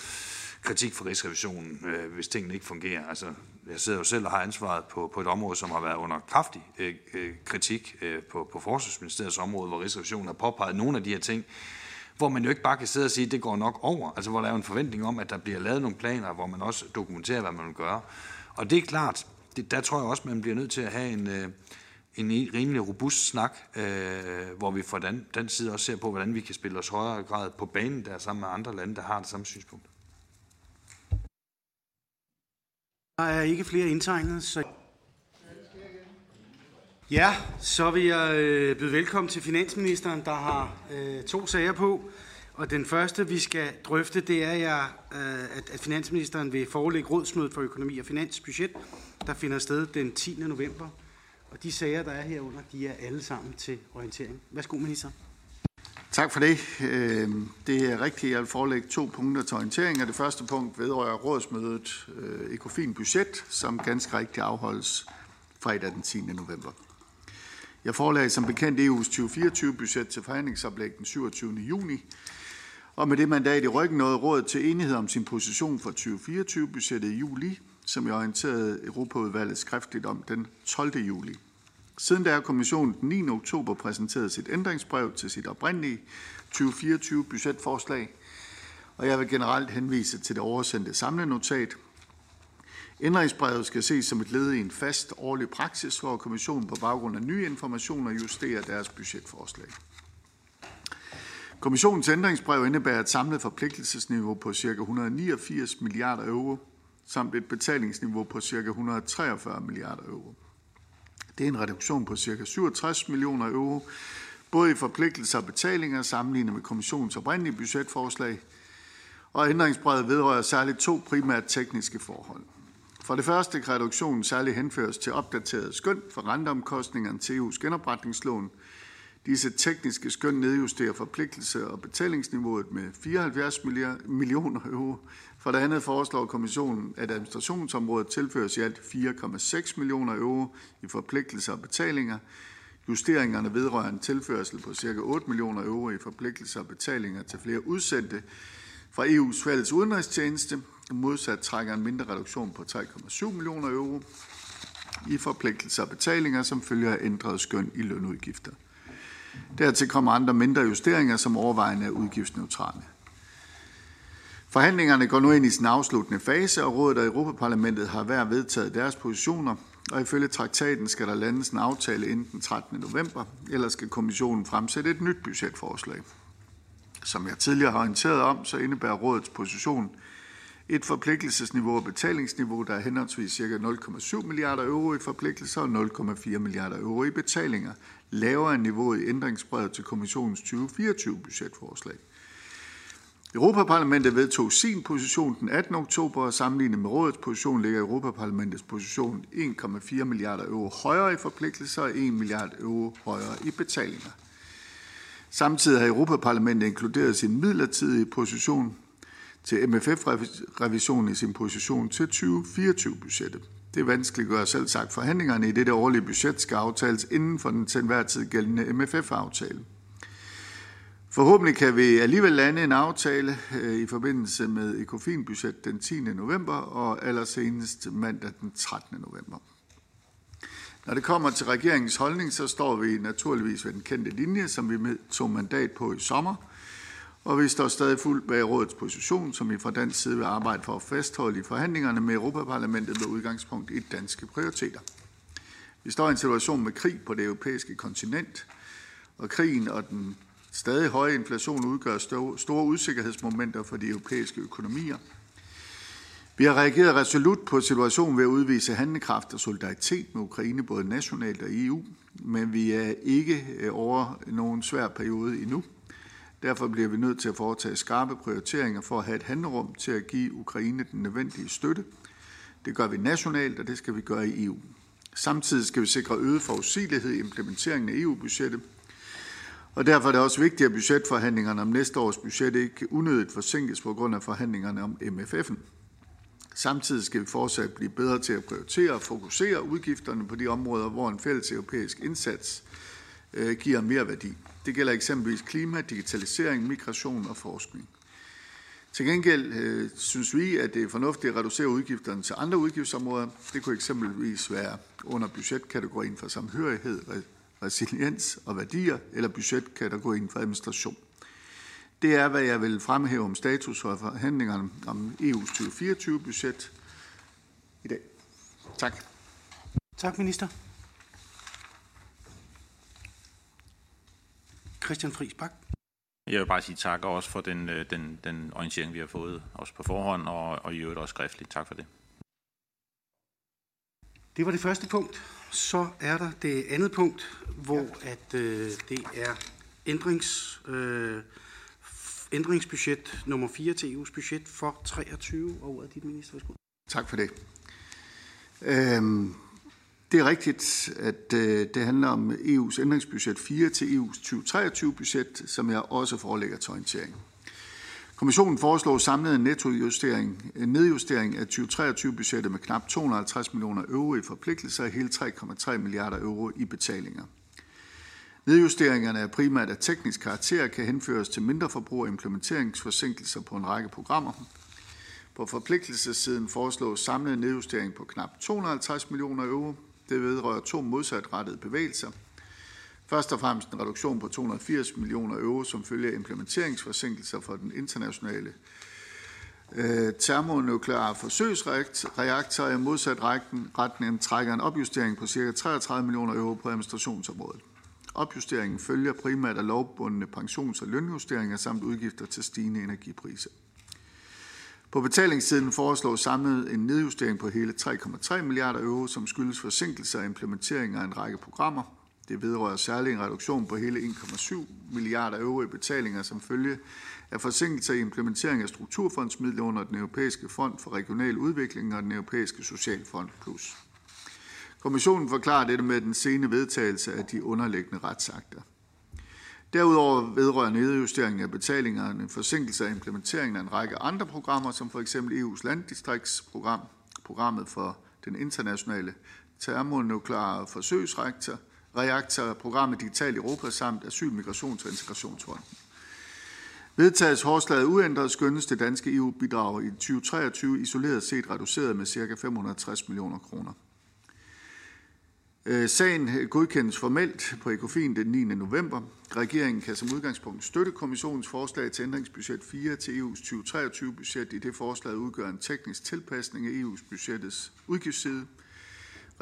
kritik fra Rigsrevisionen, øh, hvis tingene ikke fungerer. Altså, jeg sidder jo selv og har ansvaret på, på et område, som har været under kraftig øh, øh kritik øh, på, på Forsvarsministeriets område, hvor Rigsrevisionen har påpeget nogle af de her ting, hvor man jo ikke bare kan sidde og sige, at det går nok over. Altså hvor der er jo en forventning om, at der bliver lavet nogle planer, hvor man også dokumenterer, hvad man vil gøre. Og det er klart, det, der tror jeg også, man bliver nødt til at have en, øh, en rimelig robust snak, øh, hvor vi fra den, den side også ser på, hvordan vi kan spille os højere grad på banen der sammen med andre lande, der har det samme synspunkt. Der er ikke flere indtegnet, så... Ja, så vil jeg øh, byde velkommen til finansministeren, der har øh, to sager på. Og den første, vi skal drøfte, det er, jeg, øh, at, at finansministeren vil forelægge rådsmødet for økonomi og finansbudget, der finder sted den 10. november. Og de sager, der er herunder, de er alle sammen til orientering. Værsgo, minister. Tak for det. Øh, det er rigtigt, jeg vil forelægge to punkter til orientering. Og det første punkt vedrører rådsmødet øh, Ekofin Budget, som ganske rigtigt afholdes fredag den 10. november. Jeg forelagde som bekendt EU's 2024-budget til forhandlingsoplæg den 27. juni, og med det mandat i ryggen nåede rådet til enighed om sin position for 2024-budgettet i juli, som jeg orienterede Europaudvalget skriftligt om den 12. juli. Siden da har kommissionen den 9. oktober præsenteret sit ændringsbrev til sit oprindelige 2024 budgetforslag, og jeg vil generelt henvise til det oversendte samlenotat. Ændringsbrevet skal ses som et led i en fast årlig praksis, hvor kommissionen på baggrund af nye informationer justerer deres budgetforslag. Kommissionens ændringsbrev indebærer et samlet forpligtelsesniveau på ca. 189 milliarder euro, samt et betalingsniveau på ca. 143 milliarder euro. Det er en reduktion på ca. 67 millioner euro, både i forpligtelser og betalinger sammenlignet med kommissionens oprindelige budgetforslag, og ændringsbrevet vedrører særligt to primært tekniske forhold. For det første kan reduktionen særligt henføres til opdateret skøn for renteomkostningerne til EU's genopretningslån. Disse tekniske skøn nedjusterer forpligtelse og betalingsniveauet med 74 millioner euro. For det andet foreslår kommissionen, at administrationsområdet tilføres i alt 4,6 millioner euro i forpligtelser og betalinger. Justeringerne vedrører en tilførsel på ca. 8 millioner euro i forpligtelser og betalinger til flere udsendte fra EU's fælles udenrigstjeneste. Modsat trækker en mindre reduktion på 3,7 millioner euro i forpligtelser og betalinger, som følger af ændret skøn i lønudgifter. Dertil kommer andre mindre justeringer, som overvejende er udgiftsneutrale. Forhandlingerne går nu ind i sin afsluttende fase, og Rådet og Europaparlamentet har hver vedtaget deres positioner, og ifølge traktaten skal der landes en aftale inden den 13. november, eller skal kommissionen fremsætte et nyt budgetforslag. Som jeg tidligere har orienteret om, så indebærer rådets position et forpligtelsesniveau og betalingsniveau, der er henholdsvis ca. 0,7 milliarder euro i forpligtelser og 0,4 milliarder euro i betalinger, lavere end niveauet i ændringsbrevet til kommissionens 2024 budgetforslag. Europaparlamentet vedtog sin position den 18. oktober, og sammenlignet med rådets position ligger Europaparlamentets position 1,4 milliarder euro højere i forpligtelser og 1 milliard euro højere i betalinger. Samtidig har Europaparlamentet inkluderet sin midlertidige position til MFF-revisionen i sin position til 2024-budgettet. Det vanskeliggør selv sagt forhandlingerne i dette årlige budget skal aftales inden for den til enhver tid gældende MFF-aftale. Forhåbentlig kan vi alligevel lande en aftale øh, i forbindelse med ECOFIN-budget den 10. november og allersenest mandag den 13. november. Når det kommer til regeringens holdning, så står vi naturligvis ved den kendte linje, som vi tog mandat på i sommer, og vi står stadig fuldt bag rådets position, som vi fra dansk side vil arbejde for at fastholde i forhandlingerne med Europaparlamentet med udgangspunkt i danske prioriteter. Vi står i en situation med krig på det europæiske kontinent, og krigen og den stadig høje inflation udgør store usikkerhedsmomenter for de europæiske økonomier. Vi har reageret resolut på situationen ved at udvise handlekraft og solidaritet med Ukraine, både nationalt og i EU, men vi er ikke øh, over nogen svær periode endnu. Derfor bliver vi nødt til at foretage skarpe prioriteringer for at have et handlerum til at give Ukraine den nødvendige støtte. Det gør vi nationalt, og det skal vi gøre i EU. Samtidig skal vi sikre øget forudsigelighed i implementeringen af EU-budgettet. Og derfor er det også vigtigt, at budgetforhandlingerne om næste års budget ikke unødigt forsinkes på grund af forhandlingerne om MFF'en. Samtidig skal vi fortsat blive bedre til at prioritere og fokusere udgifterne på de områder, hvor en fælles europæisk indsats øh, giver mere værdi. Det gælder eksempelvis klima, digitalisering, migration og forskning. Til gengæld øh, synes vi, at det er fornuftigt at reducere udgifterne til andre udgiftsområder. Det kunne eksempelvis være under budgetkategorien for samhørighed, resiliens og værdier, eller budgetkategorien for administration. Det er, hvad jeg vil fremhæve om status for forhandlingerne om EU's 2024-budget i dag. Tak. Tak, minister. Christian Friis Bak. Jeg vil bare sige tak også for den, den, den orientering, vi har fået, også på forhånd, og, og i øvrigt også skriftligt. Tak for det. Det var det første punkt. Så er der det andet punkt, hvor at, øh, det er ændrings, øh, ændringsbudget nummer 4 til EU's budget for 23 og ordet dit minister. Værsgo. Tak for det. Øhm, det er rigtigt, at øh, det handler om EU's ændringsbudget 4 til EU's 2023-budget, som jeg også forelægger til orientering. Kommissionen foreslår samlet en nettojustering, en nedjustering af 2023-budgettet med knap 250 millioner euro i forpligtelser og hele 3,3 milliarder euro i betalinger. Nedjusteringerne er primært af teknisk karakter kan henføres til mindre forbrug og implementeringsforsinkelser på en række programmer. På forpligtelsessiden foreslås samlet nedjustering på knap 250 millioner euro. Det vedrører to modsatrettede bevægelser. Først og fremmest en reduktion på 280 millioner euro som følge af implementeringsforsinkelser for den internationale øh, termonukleare forsøgsreaktor i modsat retten trækker en opjustering på ca. 33 millioner euro på administrationsområdet. Opjusteringen følger primært af lovbundne pensions- og lønjusteringer samt udgifter til stigende energipriser. På betalingssiden foreslås samlet en nedjustering på hele 3,3 milliarder euro, som skyldes forsinkelser af implementering af en række programmer. Det vedrører særlig en reduktion på hele 1,7 milliarder euro i betalinger som følge af forsinkelser i implementering af strukturfondsmidler under den europæiske fond for regional udvikling og den europæiske socialfond plus. Kommissionen forklarer dette med den sene vedtagelse af de underliggende retsakter. Derudover vedrører nedjusteringen af betalingerne forsinkelse af implementeringen af en række andre programmer, som for eksempel EU's landdistriktsprogram, programmet for den internationale termonukleare forsøgsreaktor, reaktor, programmet Digital Europa samt Asyl, Migrations- og Integrationsfonden. Vedtages forslaget uændret skønnes det danske EU-bidrag i 2023 isoleret set reduceret med ca. 560 millioner kroner. Øh, sagen godkendes formelt på ECOFIN den 9. november. Regeringen kan som udgangspunkt støtte kommissionens forslag til ændringsbudget 4 til EU's 2023-budget, i det forslaget udgør en teknisk tilpasning af EU's budgettets udgiftsside.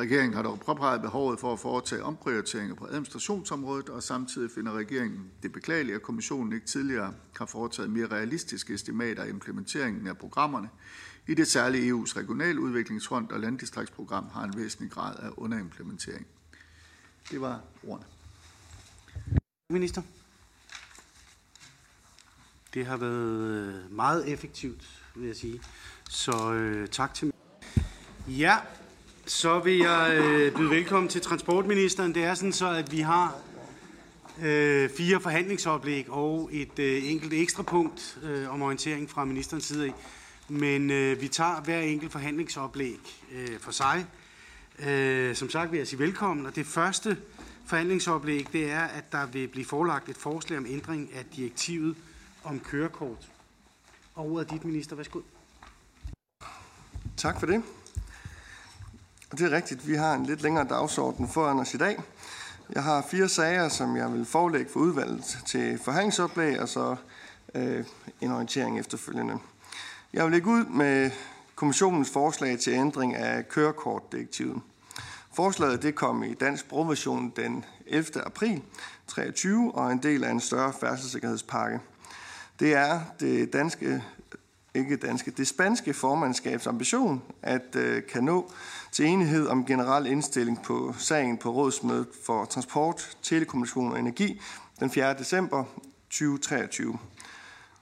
Regeringen har dog påpeget behovet for at foretage omprioriteringer på administrationsområdet, og samtidig finder regeringen det beklageligt, at kommissionen ikke tidligere har foretaget mere realistiske estimater af implementeringen af programmerne, i det særlige EU's regionaludviklingsfond og landdistriktsprogram har en væsentlig grad af underimplementering. Det var ordene. Minister. Det har været øh, meget effektivt, vil jeg sige. Så øh, tak til Ja, så vil jeg øh, byde velkommen til transportministeren. Det er sådan så, at vi har øh, fire forhandlingsoplæg og et øh, enkelt ekstra punkt øh, om orientering fra ministerens side af. Men øh, vi tager hver enkelt forhandlingsoplæg øh, for sig. Øh, som sagt vil jeg sige velkommen, og det første forhandlingsoplæg, det er, at der vil blive forelagt et forslag om ændring af direktivet om kørekort. Og ordet er dit, minister. Værsgo. Tak for det. Det er rigtigt, vi har en lidt længere dagsorden foran os i dag. Jeg har fire sager, som jeg vil forelægge for udvalget til forhandlingsoplæg, og så øh, en orientering efterfølgende. Jeg vil lægge ud med kommissionens forslag til ændring af kørekortdirektivet. Forslaget det kom i dansk brugversion den 11. april 23 og er en del af en større færdselssikkerhedspakke. Det er det danske, ikke danske, det spanske formandskabs ambition at øh, kan nå til enighed om generel indstilling på sagen på rådsmødet for transport, telekommunikation og energi den 4. december 2023.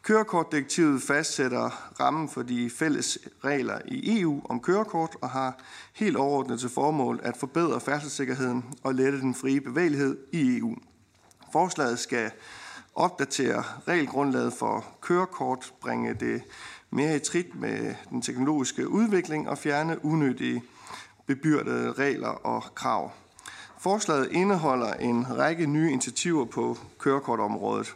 Kørekortdirektivet fastsætter rammen for de fælles regler i EU om kørekort og har helt overordnet til formål at forbedre færdselssikkerheden og lette den frie bevægelighed i EU. Forslaget skal opdatere regelgrundlaget for kørekort, bringe det mere i trit med den teknologiske udvikling og fjerne unødige bebyrdede regler og krav. Forslaget indeholder en række nye initiativer på kørekortområdet.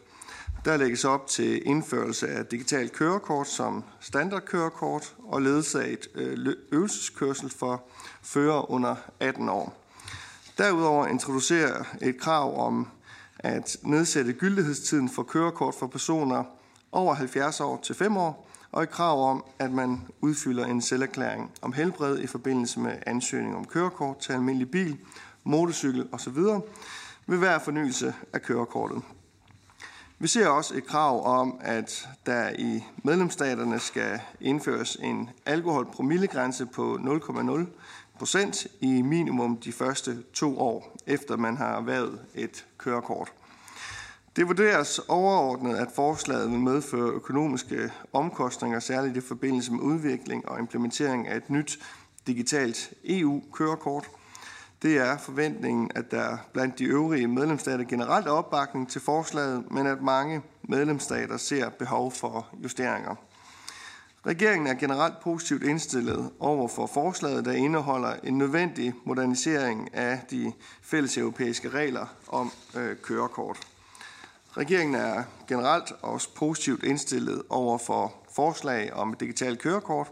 Der lægges op til indførelse af digitalt kørekort som standardkørekort og ledsaget øh, øvelseskørsel for fører under 18 år. Derudover introducerer et krav om at nedsætte gyldighedstiden for kørekort for personer over 70 år til 5 år, og et krav om, at man udfylder en selverklæring om helbred i forbindelse med ansøgning om kørekort til almindelig bil, motorcykel osv. ved hver fornyelse af kørekortet. Vi ser også et krav om, at der i medlemsstaterne skal indføres en alkoholpromillegrænse på 0,0 procent i minimum de første to år, efter man har erhvervet et kørekort. Det vurderes overordnet, at forslaget vil medføre økonomiske omkostninger, særligt i forbindelse med udvikling og implementering af et nyt digitalt EU-kørekort – det er forventningen, at der blandt de øvrige medlemsstater generelt er opbakning til forslaget, men at mange medlemsstater ser behov for justeringer. Regeringen er generelt positivt indstillet over for forslaget, der indeholder en nødvendig modernisering af de fælles europæiske regler om øh, kørekort. Regeringen er generelt også positivt indstillet over for forslag om et digitalt kørekort,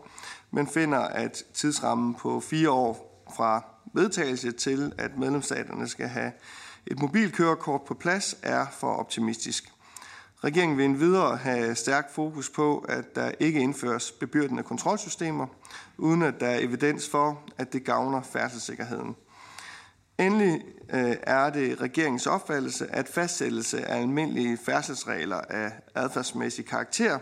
men finder, at tidsrammen på fire år fra vedtagelse til, at medlemsstaterne skal have et mobilkørekort på plads, er for optimistisk. Regeringen vil endvidere have stærk fokus på, at der ikke indføres bebyrdende kontrolsystemer, uden at der er evidens for, at det gavner færdselssikkerheden. Endelig øh, er det regeringens opfattelse, at fastsættelse af almindelige færdselsregler af adfærdsmæssig karakter,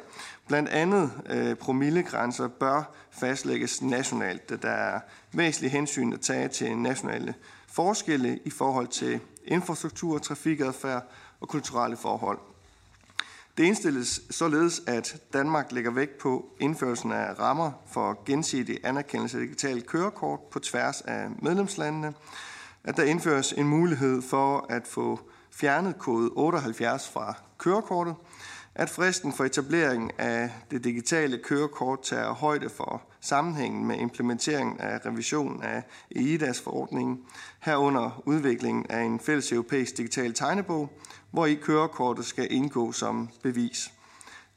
blandt andet øh, promillegrænser, bør fastlægges nationalt, da der er væsentlige hensyn at tage til nationale forskelle i forhold til infrastruktur, trafikadfærd og kulturelle forhold. Det indstilles således, at Danmark lægger vægt på indførelsen af rammer for gensidig anerkendelse af digitale kørekort på tværs af medlemslandene, at der indføres en mulighed for at få fjernet kode 78 fra kørekortet, at fristen for etablering af det digitale kørekort tager højde for sammenhængen med implementeringen af revisionen af EIDAS-forordningen, herunder udviklingen af en fælles europæisk digital tegnebog, hvor i kørekortet skal indgå som bevis.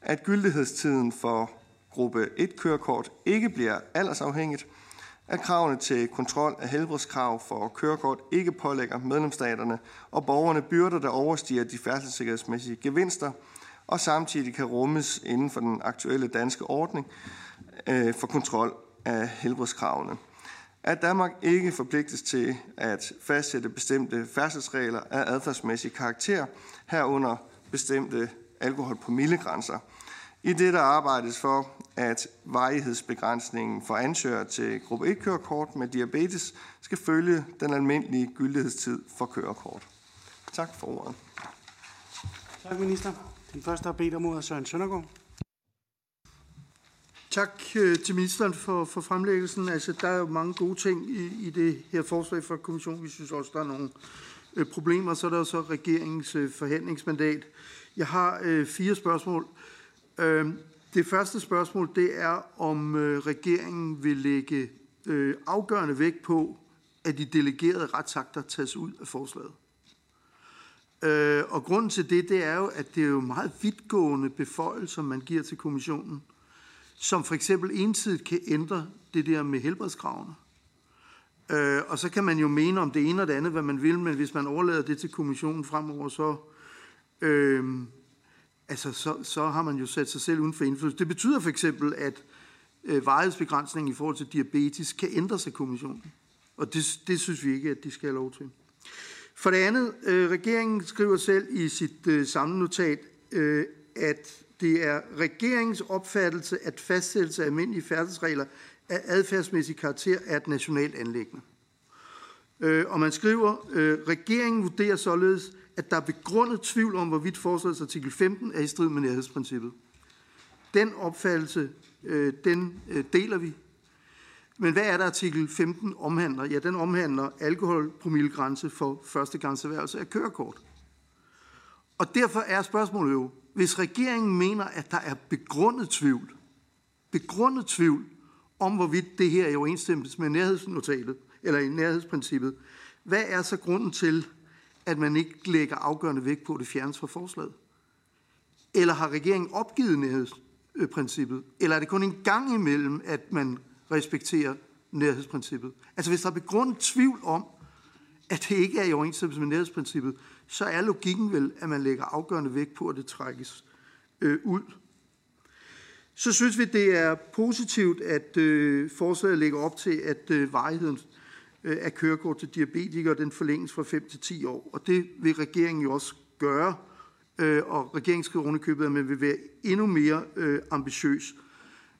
At gyldighedstiden for gruppe 1-kørekort ikke bliver aldersafhængigt, at kravene til kontrol af helbredskrav for kørekort ikke pålægger medlemsstaterne og borgerne byrder, der overstiger de færdselssikkerhedsmæssige gevinster, og samtidig kan rummes inden for den aktuelle danske ordning øh, for kontrol af helbredskravene. At Danmark ikke forpligtes til at fastsætte bestemte færdselsregler af adfærdsmæssig karakter, herunder bestemte alkoholpromillegrænser. I det der arbejdes for, at varighedsbegrænsningen for ansøgere til gruppe 1-kørekort med diabetes skal følge den almindelige gyldighedstid for kørekort. Tak for ordet. Tak, minister. Den første har bedt om ordet Søren Søndergaard. Tak øh, til ministeren for, for fremlæggelsen. Altså, der er jo mange gode ting i, i det her forslag fra kommissionen. Vi synes også, der er nogle øh, problemer. Så er der så regeringens øh, forhandlingsmandat. Jeg har øh, fire spørgsmål. Øh, det første spørgsmål, det er, om øh, regeringen vil lægge øh, afgørende vægt på, at de delegerede retsakter tages ud af forslaget. Øh, og grunden til det, det er jo, at det er jo meget vidtgående beføjelser, man giver til kommissionen, som for eksempel ensidigt kan ændre det der med helbredskravene. Øh, og så kan man jo mene om det ene og det andet, hvad man vil, men hvis man overlader det til kommissionen fremover, så, øh, altså, så, så har man jo sat sig selv uden for indflydelse. Det betyder for eksempel, at øh, varighedsbegrænsningen i forhold til diabetes kan ændre sig kommissionen. Og det, det synes vi ikke, at de skal have lov til. For det andet, øh, regeringen skriver selv i sit øh, samlenotat, øh, at det er regeringens opfattelse, at fastsættelse af almindelige færdselsregler af adfærdsmæssig karakter er et nationalt anlæggende. Øh, og man skriver, øh, regeringen vurderer således, at der er begrundet tvivl om, hvorvidt forslagets artikel 15 er i strid med nærhedsprincippet. Den opfattelse, øh, den øh, deler vi. Men hvad er der artikel 15 omhandler? Ja, den omhandler alkoholpromillegrænse for første grænseværelse af kørekort. Og derfor er spørgsmålet jo, hvis regeringen mener, at der er begrundet tvivl, begrundet tvivl om, hvorvidt det her er i overensstemmelse med nærhedsnotatet, eller i nærhedsprincippet, hvad er så grunden til, at man ikke lægger afgørende vægt på, at det fjernes fra forslaget? Eller har regeringen opgivet nærhedsprincippet? Eller er det kun en gang imellem, at man respekterer nærhedsprincippet? Altså hvis der er begrundet tvivl om, at det ikke er i overensstemmelse med nærhedsprincippet, så er logikken vel, at man lægger afgørende vægt på, at det trækkes øh, ud. Så synes vi, det er positivt, at øh, forslaget lægger op til, at øh, varigheden Øh, af kørekort til diabetikere, den forlænges fra 5 til 10 år. Og det vil regeringen jo også gøre, øh, og regeringen skriver underkøbet, at man vil være endnu mere øh, ambitiøs.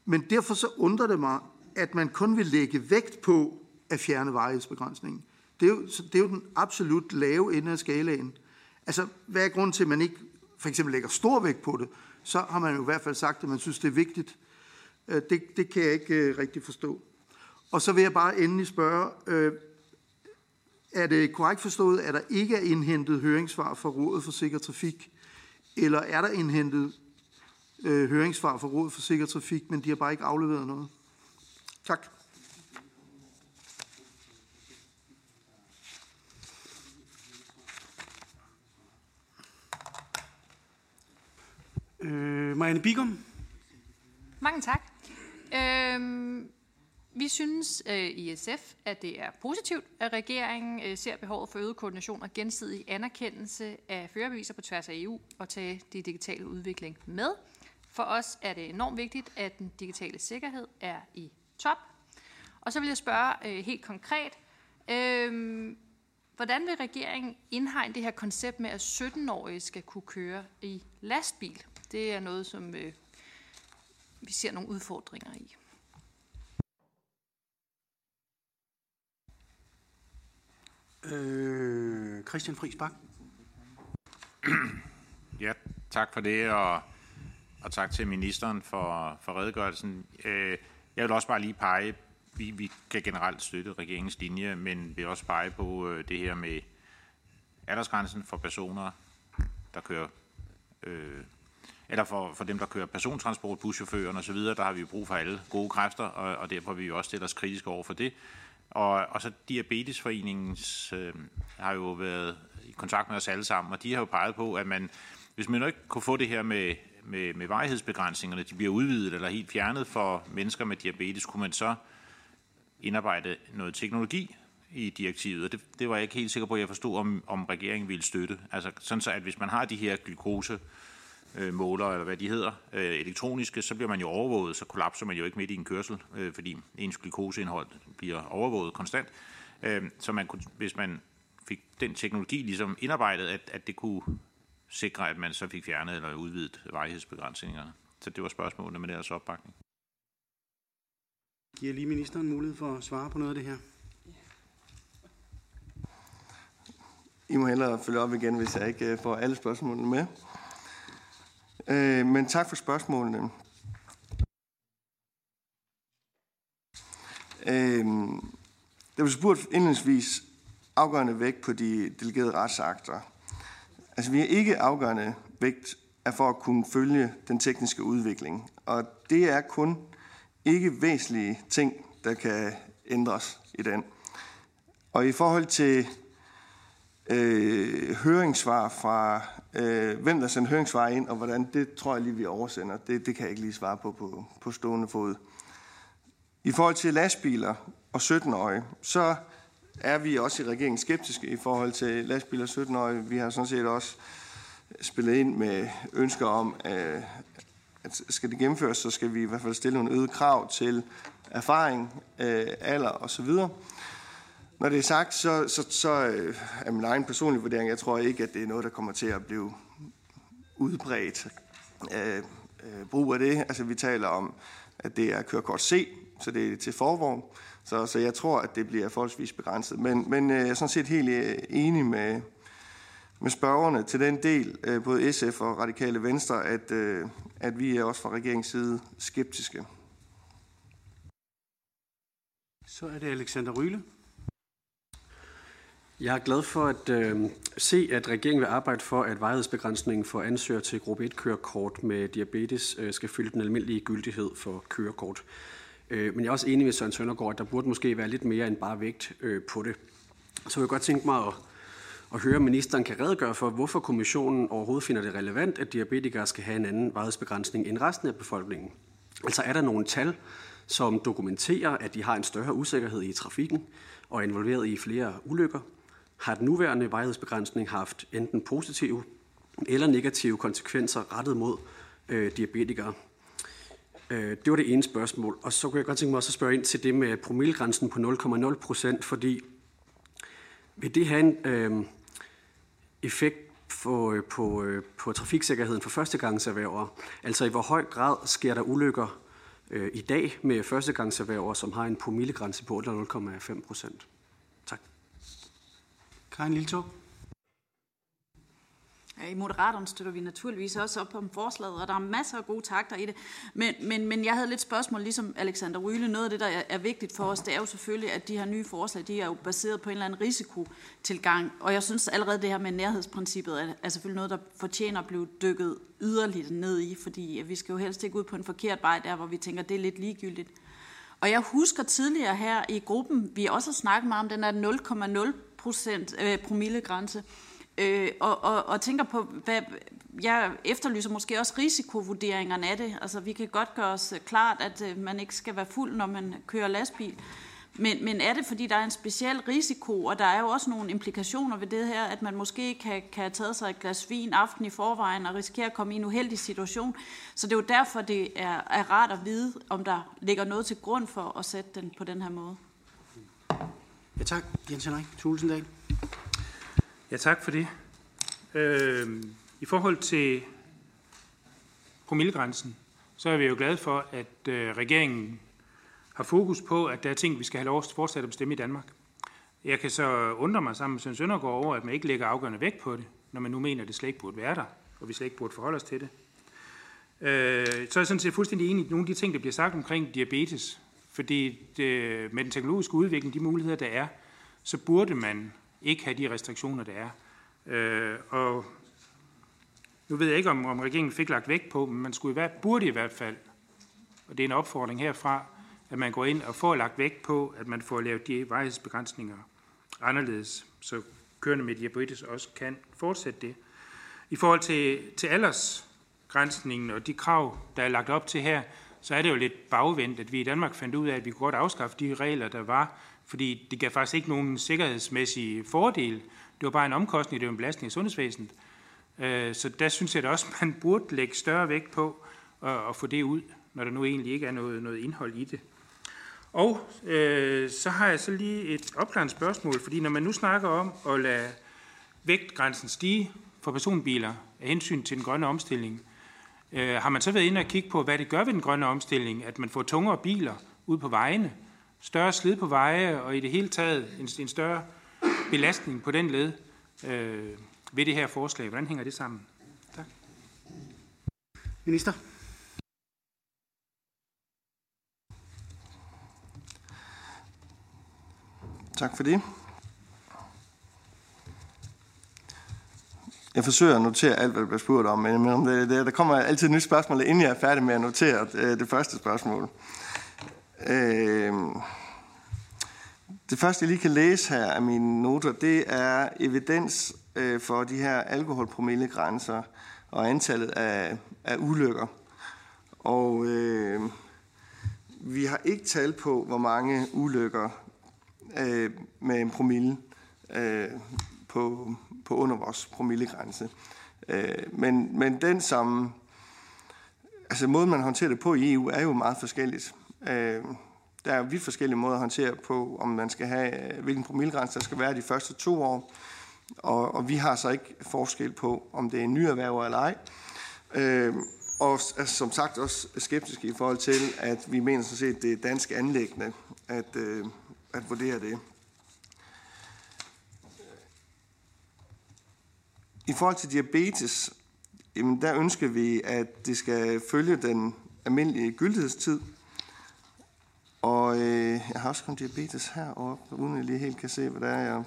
Men derfor så undrer det mig, at man kun vil lægge vægt på at fjerne varighedsbegrænsningen. Det er, jo, det er jo den absolut lave ende af skalaen. Altså, hvad er grunden til, at man ikke for eksempel lægger stor vægt på det? Så har man jo i hvert fald sagt, at man synes, det er vigtigt. Det, det kan jeg ikke rigtig forstå. Og så vil jeg bare endelig spørge, øh, er det korrekt forstået, at der ikke er indhentet høringssvar fra Rådet for Sikker Trafik, eller er der indhentet øh, høringssvar fra Rådet for Sikker Trafik, men de har bare ikke afleveret noget. Tak. Øh, Marianne Bigum. Mange tak. Øhm, vi synes øh, i SF, at det er positivt, at regeringen øh, ser behovet for øget koordination og gensidig anerkendelse af førerbeviser på tværs af EU og tage det digitale udvikling med. For os er det enormt vigtigt, at den digitale sikkerhed er i top. Og så vil jeg spørge øh, helt konkret, øh, hvordan vil regeringen indhegne det her koncept med, at 17-årige skal kunne køre i lastbil? Det er noget, som øh, vi ser nogle udfordringer i. Øh, Christian Friis Bak. Ja, tak for det, og, og tak til ministeren for, for redegørelsen. Øh, jeg vil også bare lige pege, vi, vi kan generelt støtte regeringens linje, men vil også pege på øh, det her med aldersgrænsen for personer, der kører, øh, eller for, for dem, der kører persontransport, buschaufføren osv., der har vi brug for alle gode kræfter, og, og derfor vil vi også stille os kritisk over for det. Og, og så Diabetesforeningen øh, har jo været i kontakt med os alle sammen, og de har jo peget på, at man, hvis man ikke kunne få det her med, med, med vejhedsbegrænsningerne, de bliver udvidet eller helt fjernet for mennesker med diabetes, kunne man så indarbejde noget teknologi i direktivet, og det, det var jeg ikke helt sikker på, at jeg forstod, om, om regeringen ville støtte. Altså sådan så, at hvis man har de her glukose øh, måler, eller hvad de hedder, øh, elektroniske, så bliver man jo overvåget, så kollapser man jo ikke midt i en kørsel, øh, fordi ens glukoseindhold bliver overvåget konstant. Øh, så man kunne, hvis man fik den teknologi ligesom indarbejdet, at, at det kunne sikre, at man så fik fjernet eller udvidet vejhedsbegrænsningerne. Så det var spørgsmålet med deres opbakning. Giver lige ministeren mulighed for at svare på noget af det her? I må hellere følge op igen, hvis jeg ikke får alle spørgsmålene med. Øh, men tak for spørgsmålene. Øh, der blev spurgt indledningsvis afgørende vægt på de delegerede retsakter. Altså vi har ikke afgørende vægt af for at kunne følge den tekniske udvikling. Og det er kun ikke væsentlige ting, der kan ændres i den. Og i forhold til øh, høringssvar fra, øh, hvem der sender høringssvar ind, og hvordan, det tror jeg lige, vi oversender. Det, det kan jeg ikke lige svare på, på på stående fod. I forhold til lastbiler og 17-årige, så er vi også i regeringen skeptiske i forhold til lastbiler og 17-årige. Vi har sådan set også spillet ind med ønsker om, øh, at skal det gennemføres, så skal vi i hvert fald stille nogle øget krav til erfaring, øh, alder osv. Når det er sagt, så, så, så øh, er min egen personlige vurdering, jeg tror ikke, at det er noget, der kommer til at blive udbredt øh, øh, brug af det. Altså vi taler om, at det er kørekort C, så det er til forvogn. Så, så jeg tror, at det bliver forholdsvis begrænset. Men, men øh, jeg er sådan set helt øh, enig med, med spørgerne til den del, både SF og Radikale Venstre, at, at vi er også fra regeringens side skeptiske. Så er det Alexander Ryle. Jeg er glad for at øh, se, at regeringen vil arbejde for, at vejhedsbegrænsningen for ansøgere til gruppe 1-kørekort med diabetes øh, skal følge den almindelige gyldighed for kørekort. Øh, men jeg er også enig med Søren Søndergaard, at der burde måske være lidt mere end bare vægt øh, på det. Så vil jeg godt tænke mig at, at høre, om ministeren kan redegøre for, hvorfor kommissionen overhovedet finder det relevant, at diabetikere skal have en anden vejhedsbegrænsning end resten af befolkningen. Altså er der nogle tal, som dokumenterer, at de har en større usikkerhed i trafikken og er involveret i flere ulykker, har den nuværende vejhedsbegrænsning haft enten positive eller negative konsekvenser rettet mod øh, diabetikere. Øh, det var det ene spørgsmål. Og så kunne jeg godt tænke mig også at spørge ind til det med promillegrænsen på 0,0 procent, fordi vil det have en øh, effekt på, øh, på, øh, på trafiksikkerheden for førstegangserhververe? Altså i hvor høj grad sker der ulykker øh, i dag med førstegangserhververe, som har en promillegrænse på 0,5 procent? Karin Lilletorp. I Moderaterne støtter vi naturligvis også op om forslaget, og der er masser af gode takter i det. Men, men, men jeg havde lidt spørgsmål, ligesom Alexander Ryle. Noget af det, der er vigtigt for os, det er jo selvfølgelig, at de her nye forslag, de er jo baseret på en eller anden risikotilgang. Og jeg synes allerede, det her med nærhedsprincippet er, er selvfølgelig noget, der fortjener at blive dykket yderligt ned i, fordi vi skal jo helst ikke ud på en forkert vej der, hvor vi tænker, det er lidt ligegyldigt. Og jeg husker tidligere her i gruppen, vi også har snakket meget om den der 0,0 procent øh, promillegrænse. Øh, og, og, og tænker på, hvad, jeg efterlyser måske også risikovurderingerne af det. Altså, vi kan godt gøre os øh, klart, at øh, man ikke skal være fuld, når man kører lastbil. Men, men er det, fordi der er en speciel risiko, og der er jo også nogle implikationer ved det her, at man måske kan, kan have taget sig et glas vin aften i forvejen og risikere at komme i en uheldig situation. Så det er jo derfor, det er, er rart at vide, om der ligger noget til grund for at sætte den på den her måde. Ja tak. Jens Henrik Tulsendal. Ja, tak for det. Øh, I forhold til promillegrænsen, så er vi jo glade for, at øh, regeringen har fokus på, at der er ting, vi skal have lov at fortsætte at bestemme i Danmark. Jeg kan så undre mig sammen med Søren Søndergaard over, at man ikke lægger afgørende vægt på det, når man nu mener, at det slet ikke burde være der, og vi slet ikke burde forholde os til det. Øh, så er jeg sådan set fuldstændig enig i nogle af de ting, der bliver sagt omkring diabetes. Fordi det, med den teknologiske udvikling, de muligheder, der er, så burde man ikke have de restriktioner, der er. Øh, og nu ved jeg ikke, om, om regeringen fik lagt vægt på, men man skulle i hvert, burde i hvert fald, og det er en opfordring herfra, at man går ind og får lagt vægt på, at man får lavet de vejhedsbegrænsninger anderledes, så kørende med diabetes også kan fortsætte det. I forhold til, til aldersgrænsningen og de krav, der er lagt op til her, så er det jo lidt bagvendt, at vi i Danmark fandt ud af, at vi kunne godt afskaffe de regler, der var, fordi det gav faktisk ikke nogen sikkerhedsmæssige fordel. Det var bare en omkostning, det var en belastning af sundhedsvæsenet. Øh, så der synes jeg da også, man burde lægge større vægt på at få det ud, når der nu egentlig ikke er noget, noget indhold i det. Og øh, så har jeg så lige et opklarende spørgsmål, fordi når man nu snakker om at lade vægtgrænsen stige for personbiler af hensyn til den grønne omstilling, øh, har man så været inde og kigge på, hvad det gør ved den grønne omstilling, at man får tungere biler ud på vejene, større slid på veje og i det hele taget en, en større belastning på den led øh, ved det her forslag. Hvordan hænger det sammen? Tak. Minister. Tak for det. Jeg forsøger at notere alt, hvad der bliver spurgt om, men det, øh, det, der kommer altid et nyt spørgsmål, inden jeg er færdig med at notere det, det første spørgsmål. Øh, det første, jeg lige kan læse her af mine noter, det er evidens øh, for de her alkoholpromillegrænser og antallet af, af ulykker. Og øh, vi har ikke tal på, hvor mange ulykker øh, med en promille øh, på, på under vores promillegrænse. Øh, men, men den som... Altså måden, man håndterer det på i EU, er jo meget forskelligt. Øh, der er vidt forskellige måder at håndtere på, om man skal have, hvilken promillegrænse der skal være de første to år. Og, og vi har så ikke forskel på, om det er en ny erhverv eller ej. Øh, og er altså, som sagt også skeptiske i forhold til, at vi mener sådan set, det er dansk anlæggende at, øh, at vurdere det. I forhold til diabetes, jamen der ønsker vi, at det skal følge den almindelige gyldighedstid. Og øh, jeg har også kun diabetes heroppe, uden jeg lige helt kan se, hvad det er, jeg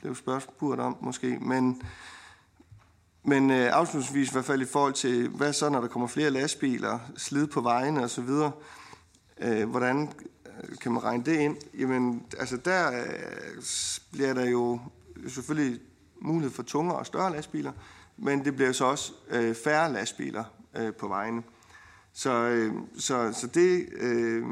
blev spurgt om måske. Men, men øh, afslutningsvis i hvert fald i forhold til, hvad så, når der kommer flere lastbiler, slid på vejene osv., øh, hvordan øh, kan man regne det ind? Jamen, altså der øh, bliver der jo selvfølgelig mulighed for tungere og større lastbiler, men det bliver så også øh, færre lastbiler øh, på vejene. Så, øh, så, så det... Øh,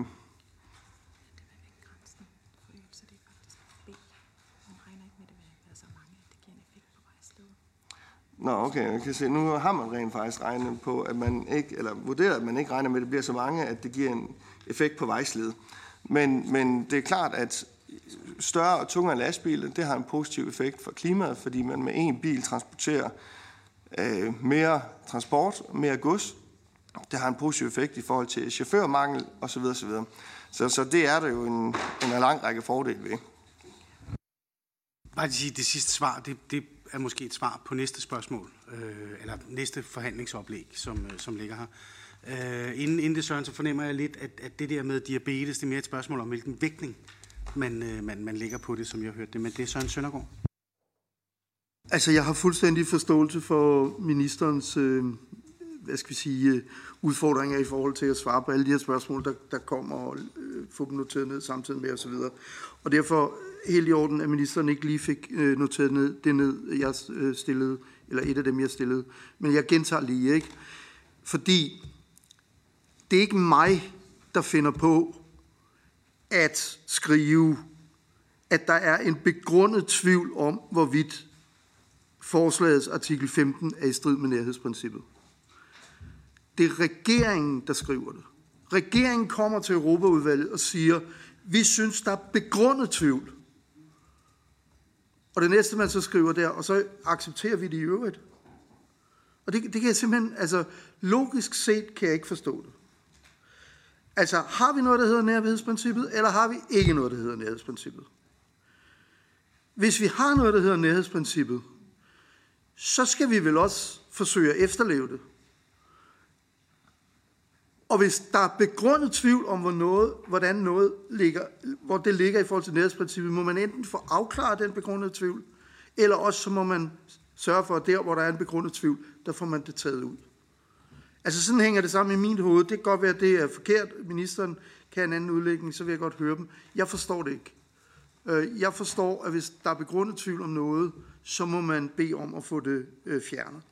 Nå, okay, jeg kan se. Nu har man rent faktisk regnet på, at man ikke, eller vurderet, at man ikke regner med, at det bliver så mange, at det giver en effekt på vejsled. Men, men det er klart, at større og tungere lastbiler, det har en positiv effekt for klimaet, fordi man med en bil transporterer øh, mere transport, mere gods. Det har en positiv effekt i forhold til chaufførmangel osv. osv. Så, så det er der jo en, en lang række fordele ved. Bare lige sige, det sidste svar, det, det er måske et svar på næste spørgsmål, øh, eller næste forhandlingsoplæg, som, øh, som ligger her. Øh, inden, inden det, Søren, så fornemmer jeg lidt, at, at det der med diabetes, det er mere et spørgsmål om, hvilken vægtning man, øh, man, man ligger på det, som jeg hørte det. Men det er Søren Søndergaard. Altså, jeg har fuldstændig forståelse for ministerens, øh, hvad skal vi sige, øh, udfordringer i forhold til at svare på alle de her spørgsmål, der, der kommer, og øh, få dem noteret ned samtidig med osv. Og derfor helt i orden, at ministeren ikke lige fik øh, noteret ned, det ned, jeg øh, stillede, eller et af dem, jeg stillede. Men jeg gentager lige, ikke? Fordi det er ikke mig, der finder på at skrive, at der er en begrundet tvivl om, hvorvidt forslagets artikel 15 er i strid med nærhedsprincippet. Det er regeringen, der skriver det. Regeringen kommer til Europaudvalget og siger, vi synes, der er begrundet tvivl. Og det næste, man så skriver der, og så accepterer vi det i øvrigt. Og det, det kan jeg simpelthen, altså logisk set kan jeg ikke forstå det. Altså, har vi noget, der hedder nærhedsprincippet, eller har vi ikke noget, der hedder nærhedsprincippet? Hvis vi har noget, der hedder nærhedsprincippet, så skal vi vel også forsøge at efterleve det. Og hvis der er begrundet tvivl om, hvor noget, hvordan noget ligger, hvor det ligger i forhold til nærhedsprincippet, må man enten få afklaret den begrundede tvivl, eller også så må man sørge for, at der, hvor der er en begrundet tvivl, der får man det taget ud. Altså sådan hænger det sammen i min hoved. Det kan godt være, at det er forkert. Ministeren kan en anden udlægning, så vil jeg godt høre dem. Jeg forstår det ikke. Øh, jeg forstår, at hvis der er begrundet tvivl om noget, så må man bede om at få det øh, fjernet.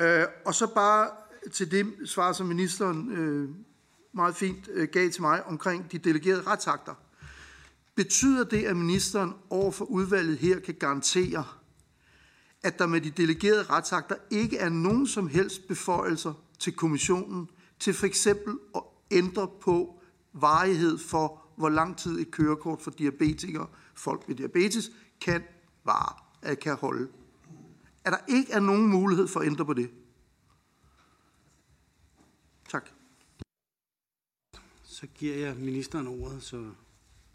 Øh, og så bare til det svar, som ministeren øh, meget fint øh, gav til mig omkring de delegerede retsakter. Betyder det, at ministeren over for udvalget her kan garantere, at der med de delegerede retsakter ikke er nogen som helst beføjelser til kommissionen til for eksempel at ændre på varighed for, hvor lang tid et kørekort for diabetikere, folk med diabetes, kan, vare, kan holde. At der ikke er nogen mulighed for at ændre på det. Tak. Så giver jeg ministeren ordet, så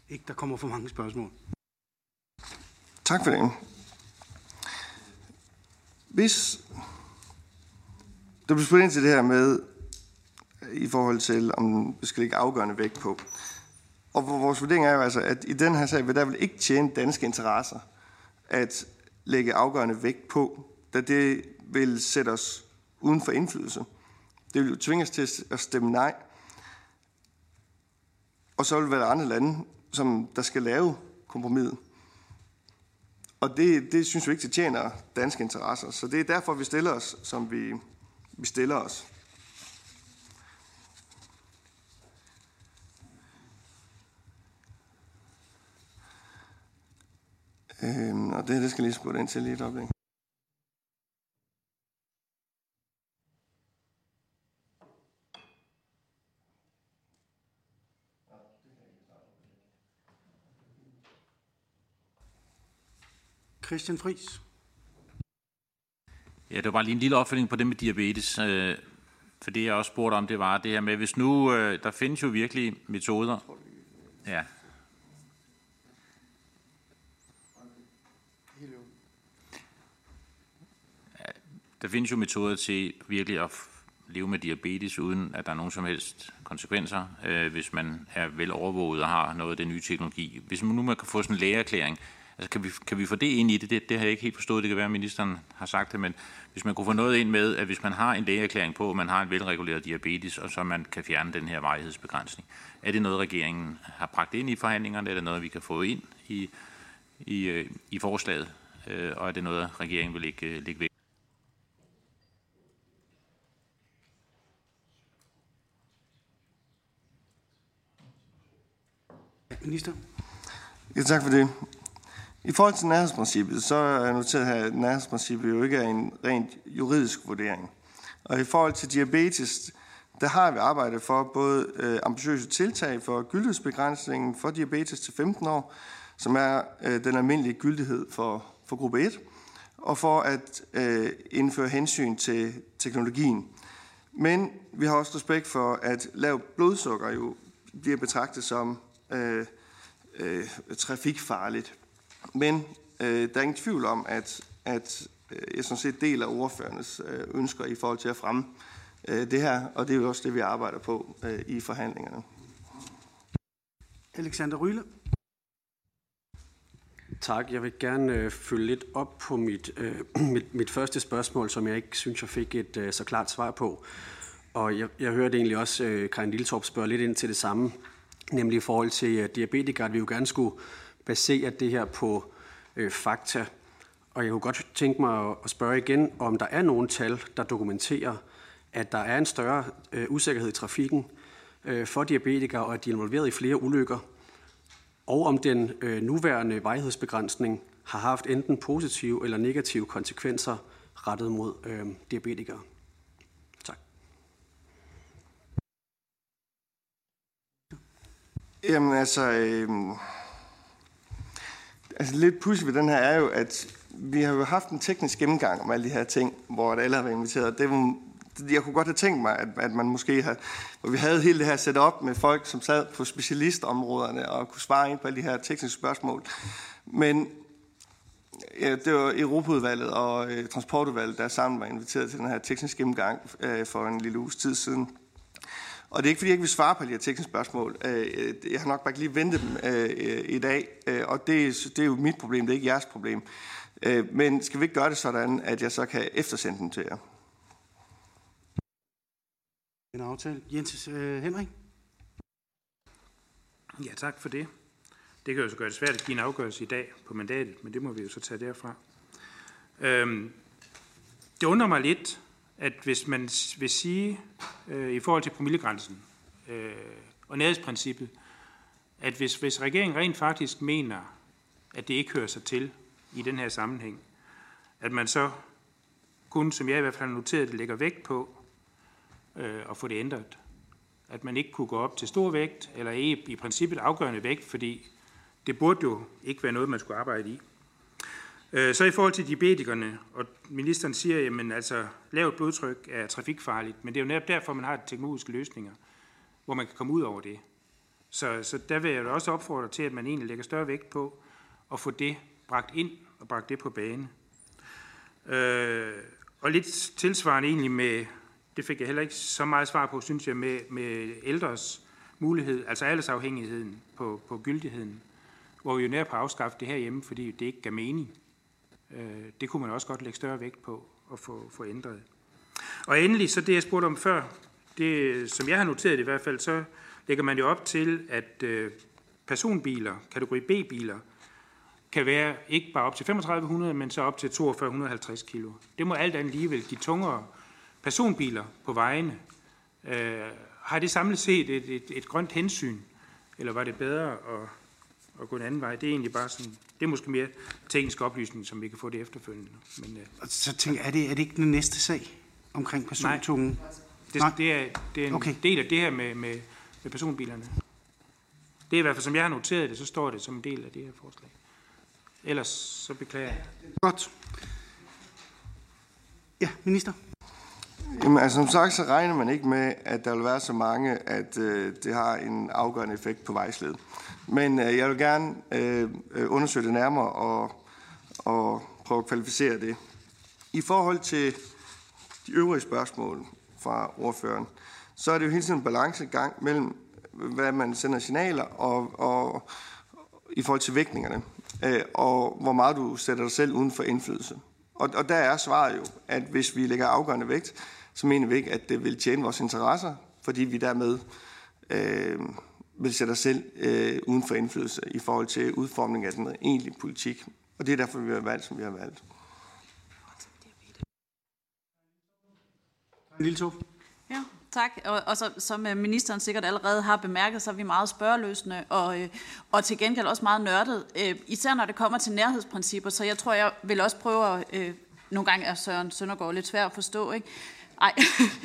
ikke der kommer for mange spørgsmål. Tak for det. Hvis der bliver spurgt ind til det her med, i forhold til, om vi skal lægge afgørende vægt på. Og vores vurdering er jo altså, at i den her sag vil der vil ikke tjene danske interesser at lægge afgørende vægt på, da det vil sætte os uden for indflydelse. Det vil jo tvinge os til at stemme nej. Og så vil der være andre lande, som der skal lave kompromiset. Og det, det synes vi ikke, det tjener danske interesser. Så det er derfor, vi stiller os, som vi, vi stiller os. Øhm, og det, det skal lige spurgte ind til lige et øjeblik. Christian Friis. Ja, det var bare lige en lille opfølging på det med diabetes. Øh, For det, jeg også spurgte om, det var det her med, hvis nu, øh, der findes jo virkelig metoder. Ja. Der findes jo metoder til virkelig at leve med diabetes, uden at der er nogen som helst konsekvenser, øh, hvis man er vel overvåget og har noget af den nye teknologi. Hvis man nu man kan få sådan en lægeerklæring, Altså, kan vi, kan vi få det ind i det? det? Det har jeg ikke helt forstået. Det kan være, at ministeren har sagt det, men hvis man kunne få noget ind med, at hvis man har en lægeerklæring på, at man har en velreguleret diabetes, og så man kan fjerne den her varighedsbegrænsning, er det noget, regeringen har bragt ind i forhandlingerne? Er det noget, vi kan få ind i, i, øh, i forslaget? Øh, og er det noget, regeringen vil lægge, lægge væk? Minister. Ja, tak for det. I forhold til nærhedsprincippet, så er jeg noteret her, at nærhedsprincippet jo ikke er en rent juridisk vurdering. Og i forhold til diabetes, der har vi arbejdet for både øh, ambitiøse tiltag for gyldighedsbegrænsningen for diabetes til 15 år, som er øh, den almindelige gyldighed for, for gruppe 1, og for at øh, indføre hensyn til teknologien. Men vi har også respekt for, at lav blodsukker jo bliver betragtet som øh, øh, trafikfarligt. Men øh, der er ingen tvivl om, at at øh, jeg sådan set deler ordførernes øh, ønsker i forhold til at fremme øh, det her, og det er jo også det, vi arbejder på øh, i forhandlingerne. Alexander Ryle. Tak. Jeg vil gerne øh, følge lidt op på mit, øh, mit, mit første spørgsmål, som jeg ikke synes, jeg fik et øh, så klart svar på. Og jeg, jeg hørte egentlig også øh, Karin Lilletorp spørge lidt ind til det samme, nemlig i forhold til øh, diabetikere, at vi jo gerne skulle basere det her på øh, fakta. Og jeg kunne godt tænke mig at spørge igen, om der er nogle tal, der dokumenterer, at der er en større øh, usikkerhed i trafikken øh, for diabetikere, og at de er involveret i flere ulykker, og om den øh, nuværende vejhedsbegrænsning har haft enten positive eller negative konsekvenser rettet mod øh, diabetikere. Tak. Jamen altså, øh, altså lidt pudsigt ved den her er jo, at vi har jo haft en teknisk gennemgang om alle de her ting, hvor alle har været inviteret. Det var, jeg kunne godt have tænkt mig, at, at man måske har, hvor vi havde hele det her set op med folk, som sad på specialistområderne og kunne svare ind på alle de her tekniske spørgsmål. Men ja, det var Europaudvalget og øh, Transportudvalget, der sammen var inviteret til den her tekniske gennemgang øh, for en lille uges tid siden. Og det er ikke, fordi jeg ikke vil svare på de her tekniske spørgsmål. Øh, jeg har nok bare ikke lige ventet dem øh, i dag, øh, og det, det er jo mit problem, det er ikke jeres problem. Men skal vi ikke gøre det sådan, at jeg så kan eftersende dem til jer? En aftale. Jens øh, Henrik? Ja, tak for det. Det kan jo så gøre det svært at give en afgørelse i dag på mandatet, men det må vi jo så tage derfra. Øhm, det undrer mig lidt, at hvis man vil sige øh, i forhold til promillegrænsen øh, og nærhedsprincippet, at hvis, hvis regeringen rent faktisk mener, at det ikke hører sig til i den her sammenhæng, at man så kun, som jeg i hvert fald har noteret, det lægger vægt på øh, at få det ændret. At man ikke kunne gå op til stor vægt, eller i, i princippet afgørende vægt, fordi det burde jo ikke være noget, man skulle arbejde i. Øh, så i forhold til diabetikerne, og ministeren siger, at altså, lavt blodtryk er trafikfarligt, men det er jo netop derfor, man har teknologiske løsninger, hvor man kan komme ud over det. Så, så der vil jeg også opfordre til, at man egentlig lægger større vægt på at få det bragt ind og bragt det på bane. Øh, og lidt tilsvarende egentlig med, det fik jeg heller ikke så meget svar på, synes jeg, med, med ældres mulighed, altså aldersafhængigheden på, på gyldigheden, hvor vi jo nær på at afskaffe det her hjemme, fordi det ikke gav mening. Øh, det kunne man også godt lægge større vægt på at få, få ændret. Og endelig, så det jeg spurgte om før, det, som jeg har noteret i hvert fald, så lægger man jo op til, at øh, personbiler, kategori B-biler, kan være ikke bare op til 3500, men så op til 4250 kilo. Det må alt andet alligevel give tungere personbiler på vejene. Øh, har det samlet set et, et, et grønt hensyn, eller var det bedre at, at gå en anden vej? Det er egentlig bare sådan, det er måske mere teknisk oplysning, som vi kan få det efterfølgende. Men, øh, så tænker er det, er det ikke den næste sag omkring persontungen? Nej, det, nej. det, er, det er en okay. del af det her med, med, med personbilerne. Det er i hvert fald, som jeg har noteret det, så står det som en del af det her forslag. Ellers så beklager jeg. Godt. Ja, minister. Jamen, altså, som sagt, så regner man ikke med, at der vil være så mange, at øh, det har en afgørende effekt på vejsledet. Men øh, jeg vil gerne øh, øh, undersøge det nærmere og, og prøve at kvalificere det. I forhold til de øvrige spørgsmål fra ordføreren, så er det jo hele tiden en balancegang mellem, øh, hvad man sender signaler og, og i forhold til vægtningerne, øh, og hvor meget du sætter dig selv uden for indflydelse. Og, og der er svaret jo, at hvis vi lægger afgørende vægt, så mener vi ikke, at det vil tjene vores interesser, fordi vi dermed øh, vil sætte os selv øh, uden for indflydelse i forhold til udformning af den egentlige politik. Og det er derfor, vi har valgt, som vi har valgt. Lille Ja, tak. Og, og så, som øh, ministeren sikkert allerede har bemærket, så er vi meget spørgeløsende og, øh, og til gengæld også meget nørdet, øh, især når det kommer til nærhedsprincipper. Så jeg tror, jeg vil også prøve at... Øh, nogle gange er Søren Søndergaard lidt svær at forstå, ikke? Nej,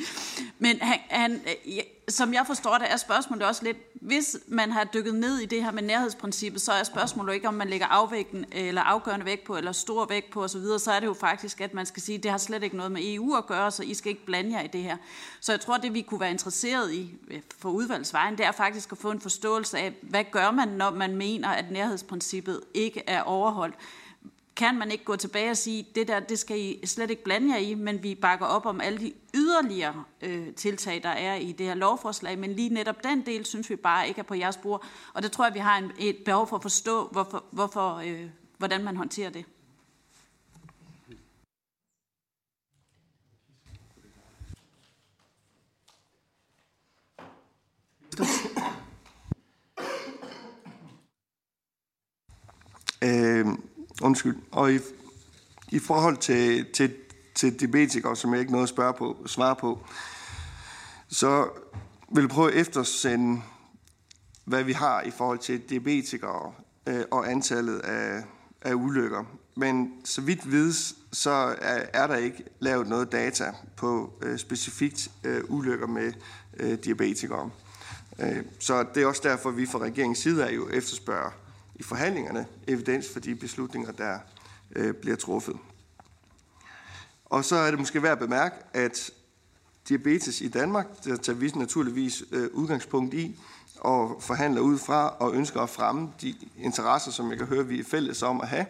men han, han, øh, som jeg forstår det, er spørgsmålet også lidt, hvis man har dykket ned i det her med nærhedsprincippet, så er spørgsmålet ikke, om man lægger afvægten eller afgørende vægt på, eller stor vægt på osv., så er det jo faktisk, at man skal sige, at det har slet ikke noget med EU at gøre, så I skal ikke blande jer i det her. Så jeg tror, det vi kunne være interesseret i øh, for udvalgsvejen, det er faktisk at få en forståelse af, hvad gør man, når man mener, at nærhedsprincippet ikke er overholdt kan man ikke gå tilbage og sige, det der, det skal I slet ikke blande jer i, men vi bakker op om alle de yderligere øh, tiltag, der er i det her lovforslag, men lige netop den del, synes vi bare ikke er på jeres bord, og det tror jeg, vi har en, et behov for at forstå, hvorfor, hvorfor, øh, hvordan man håndterer det. Øh, undskyld. Og i, i forhold til, til, til diabetikere, som jeg ikke nåede at spørge på, svare på, så vil jeg prøve at eftersende, hvad vi har i forhold til diabetikere øh, og antallet af, af ulykker. Men så vidt vides, så er, er der ikke lavet noget data på øh, specifikt øh, ulykker med øh, diabetikere. Øh, så det er også derfor, vi fra regeringens side er jo efterspørger i forhandlingerne evidens for de beslutninger, der øh, bliver truffet. Og så er det måske værd at bemærke, at diabetes i Danmark, der tager vi naturligvis øh, udgangspunkt i og forhandler ud fra og ønsker at fremme de interesser, som jeg kan høre, vi er fælles om at have.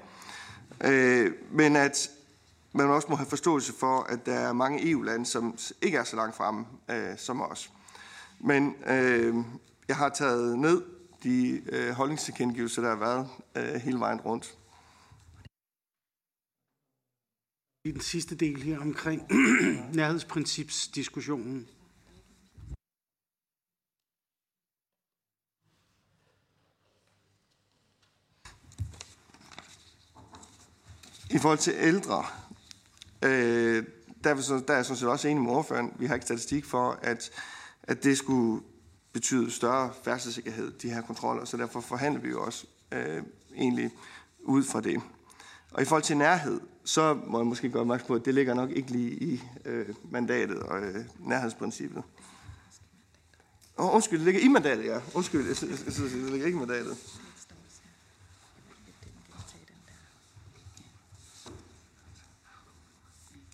Øh, men at man også må have forståelse for, at der er mange EU-lande, som ikke er så langt fremme øh, som os. Men øh, jeg har taget ned de øh, holdningstilkendegivelser, der har været øh, hele vejen rundt. I den sidste del her omkring nærhedsprincipsdiskussionen. I forhold til ældre, øh, der, er så, der er jeg sådan set også enig med ordføreren. Vi har ikke statistik for, at, at det skulle betyde større færdselssikkerhed, de her kontroller, så derfor forhandler vi jo også øh, egentlig ud fra det. Og i forhold til nærhed, så må jeg måske gøre opmærksom på, at det ligger nok ikke lige i øh, mandatet og øh, nærhedsprincippet. Oh, undskyld, det ligger i mandatet, ja. Undskyld, jeg synes, det ligger ikke i mandatet.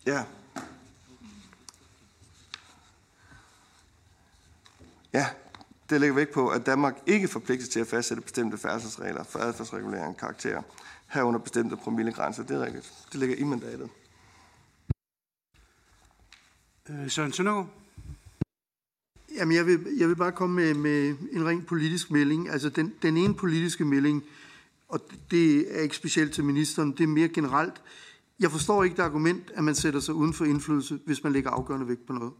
Ja. Ja, det lægger vægt på, at Danmark ikke forpligtes til at fastsætte bestemte færdselsregler for adfærdsregulering karakter, herunder bestemte promillegrænser. Det er rigtigt. Det ligger i mandatet. Øh, Søren Søndergaard? Jamen, jeg vil, jeg vil bare komme med, med en ren politisk melding. Altså, den, den ene politiske melding, og det er ikke specielt til ministeren, det er mere generelt. Jeg forstår ikke det argument, at man sætter sig uden for indflydelse, hvis man lægger afgørende vægt på noget.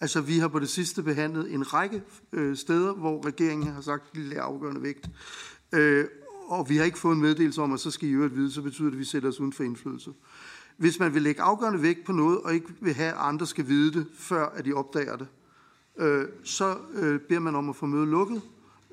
Altså, vi har på det sidste behandlet en række øh, steder, hvor regeringen har sagt, at det er afgørende vægt. Øh, og vi har ikke fået en meddelelse om, at så skal I øvrigt vide, så betyder det, at vi sætter os uden for indflydelse. Hvis man vil lægge afgørende vægt på noget, og ikke vil have, at andre skal vide det, før at de opdager det, øh, så øh, beder man om at få mødet lukket,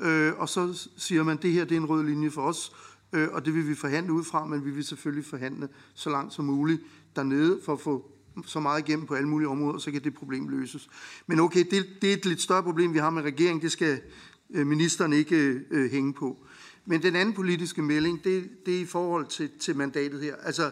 øh, og så siger man, at det her det er en rød linje for os, øh, og det vil vi forhandle ud fra, men vi vil selvfølgelig forhandle så langt som muligt dernede for at få så meget igennem på alle mulige områder, så kan det problem løses. Men okay, det, det er et lidt større problem, vi har med regeringen. Det skal øh, ministeren ikke øh, hænge på. Men den anden politiske melding, det, det er i forhold til, til mandatet her. Altså,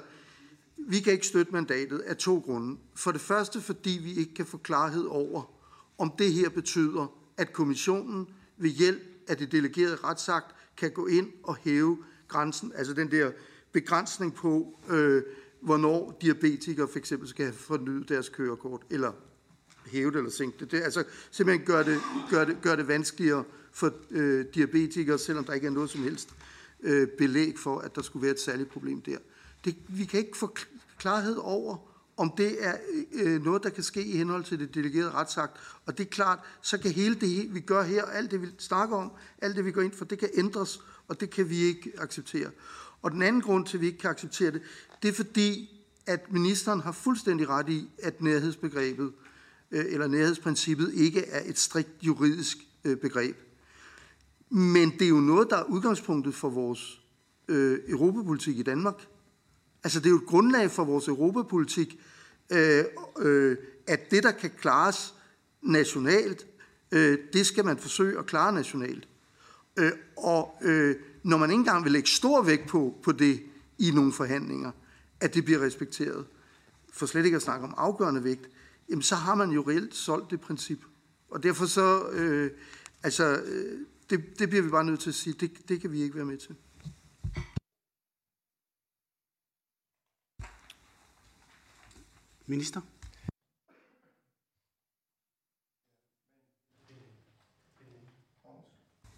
vi kan ikke støtte mandatet af to grunde. For det første, fordi vi ikke kan få klarhed over, om det her betyder, at kommissionen ved hjælp af det delegerede retsakt kan gå ind og hæve grænsen, altså den der begrænsning på, øh, hvornår diabetikere for eksempel skal have fornyet deres kørekort, eller hæve det eller sænke det. det altså simpelthen gør det, gør det, gør det vanskeligere for øh, diabetikere, selvom der ikke er noget som helst øh, belæg for, at der skulle være et særligt problem der. Det, vi kan ikke få klarhed over, om det er øh, noget, der kan ske i henhold til det delegerede retsakt. Og det er klart, så kan hele det, vi gør her, alt det, vi snakker om, alt det, vi går ind for, det kan ændres, og det kan vi ikke acceptere. Og den anden grund til, at vi ikke kan acceptere det, det er fordi, at ministeren har fuldstændig ret i, at nærhedsbegrebet øh, eller nærhedsprincippet ikke er et strikt juridisk øh, begreb. Men det er jo noget, der er udgangspunktet for vores øh, europapolitik i Danmark. Altså det er jo et grundlag for vores europapolitik, øh, øh, at det, der kan klares nationalt, øh, det skal man forsøge at klare nationalt. Øh, og øh, når man ikke engang vil lægge stor vægt på, på det i nogle forhandlinger, at det bliver respekteret, for slet ikke at snakke om afgørende vægt, jamen så har man jo reelt solgt det princip. Og derfor så, øh, altså, øh, det, det bliver vi bare nødt til at sige, det, det kan vi ikke være med til. Minister?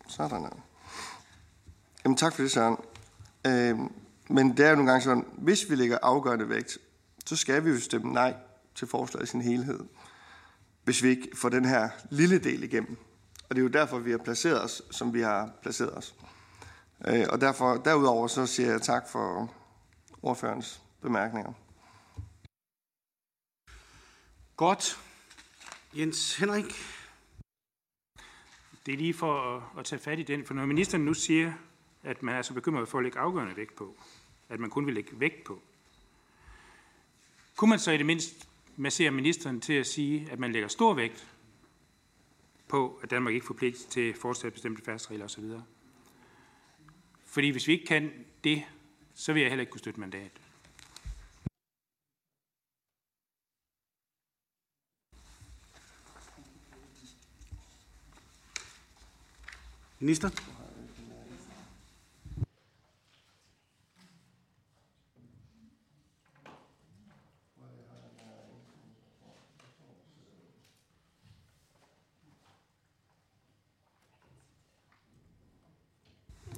Sådan. Jamen tak for det, Søren. Øh, men det er jo nogle gange sådan, hvis vi lægger afgørende vægt, så skal vi jo stemme nej til forslaget i sin helhed, hvis vi ikke får den her lille del igennem. Og det er jo derfor, vi har placeret os, som vi har placeret os. Øh, og derfor, derudover så siger jeg tak for ordførens bemærkninger. Godt. Jens Henrik? Det er lige for at, at tage fat i den, for når ministeren nu siger, at man er så bekymret for at lægge afgørende vægt på, at man kun vil lægge vægt på, kunne man så i det mindste massere ministeren til at sige, at man lægger stor vægt på, at Danmark ikke forpligtes til fortsat bestemte færdsregler osv. Fordi hvis vi ikke kan det, så vil jeg heller ikke kunne støtte mandat. Minister?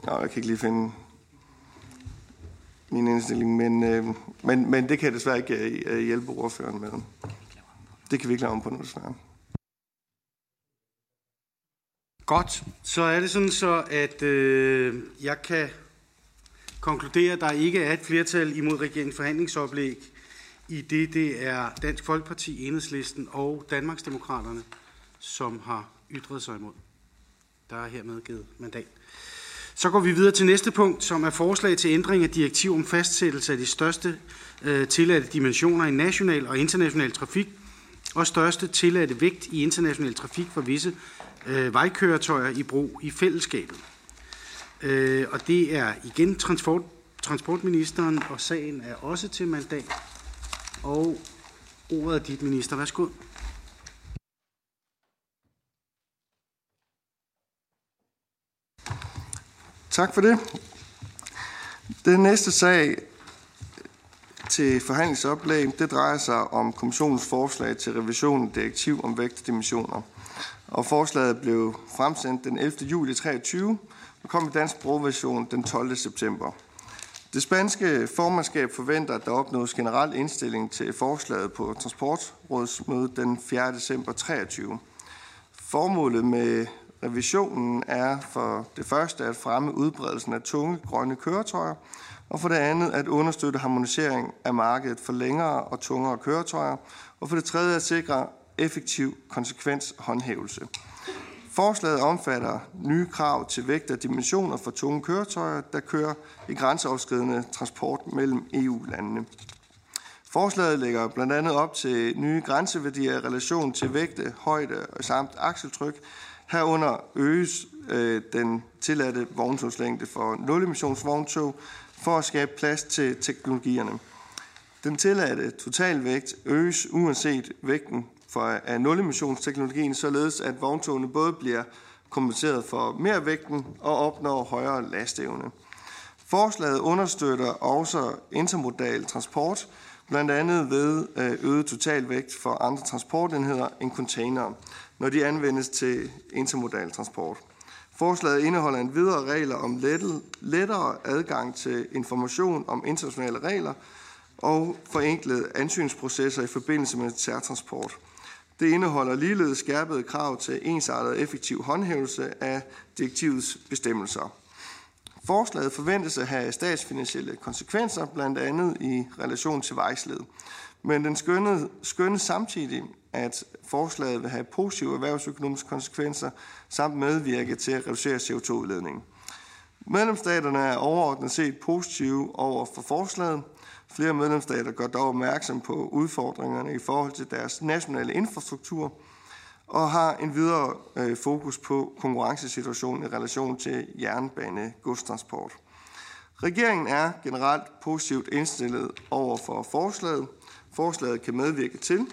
Nå, jeg kan ikke lige finde min indstilling, men, øh, men, men det kan jeg desværre ikke øh, hjælpe ordføreren med. Det kan vi ikke lave om på nu, desværre. Godt. Så er det sådan så, at øh, jeg kan konkludere, at der ikke er et flertal imod regeringens forhandlingsoplæg, i det det er Dansk Folkeparti, Enhedslisten og Danmarksdemokraterne, som har ytret sig imod. Der er hermed givet mandat. Så går vi videre til næste punkt, som er forslag til ændring af direktiv om fastsættelse af de største øh, tilladte dimensioner i national og international trafik og største tilladte vægt i international trafik for visse øh, vejkøretøjer i brug i fællesskabet. Øh, og det er igen transport, transportministeren, og sagen er også til mandat. Og ordet er dit, minister. Værsgo. Tak for det. Den næste sag til forhandlingsoplæg, det drejer sig om kommissionens forslag til revision af direktiv om vægtdimensioner. Og forslaget blev fremsendt den 11. juli 23 og kom i dansk brugversion den 12. september. Det spanske formandskab forventer, at der opnås generel indstilling til forslaget på Transportrådsmødet den 4. december 23. Formålet med revisionen er for det første at fremme udbredelsen af tunge grønne køretøjer, og for det andet at understøtte harmonisering af markedet for længere og tungere køretøjer, og for det tredje at sikre effektiv konsekvenshåndhævelse. Forslaget omfatter nye krav til vægt og dimensioner for tunge køretøjer, der kører i grænseoverskridende transport mellem EU-landene. Forslaget lægger blandt andet op til nye grænseværdier i relation til vægte, højde og samt akseltryk. Herunder øges øh, den tilladte vogntogslængde for nul-emissionsvogntog for at skabe plads til teknologierne. Den tilladte totalvægt øges uanset vægten for, af nul-emissionsteknologien, således at vogntogene både bliver kompenseret for mere vægten og opnår højere lastevne. Forslaget understøtter også intermodal transport, blandt andet ved øh, øget totalvægt for andre transportenheder end containere, når de anvendes til intermodal transport. Forslaget indeholder en videre regler om lettere adgang til information om internationale regler og forenklede ansøgningsprocesser i forbindelse med særtransport. Det indeholder ligeledes skærpede krav til ensartet og effektiv håndhævelse af direktivets bestemmelser. Forslaget forventes at have statsfinansielle konsekvenser, blandt andet i relation til vejsled. Men den skønne, samtidig, at forslaget vil have positive erhvervsøkonomiske konsekvenser, samt medvirke til at reducere CO2-udledningen. Medlemsstaterne er overordnet set positive over for forslaget. Flere medlemsstater gør dog opmærksom på udfordringerne i forhold til deres nationale infrastruktur og har en videre øh, fokus på konkurrencesituationen i relation til jernbane godstransport. Regeringen er generelt positivt indstillet over for forslaget. Forslaget kan medvirke til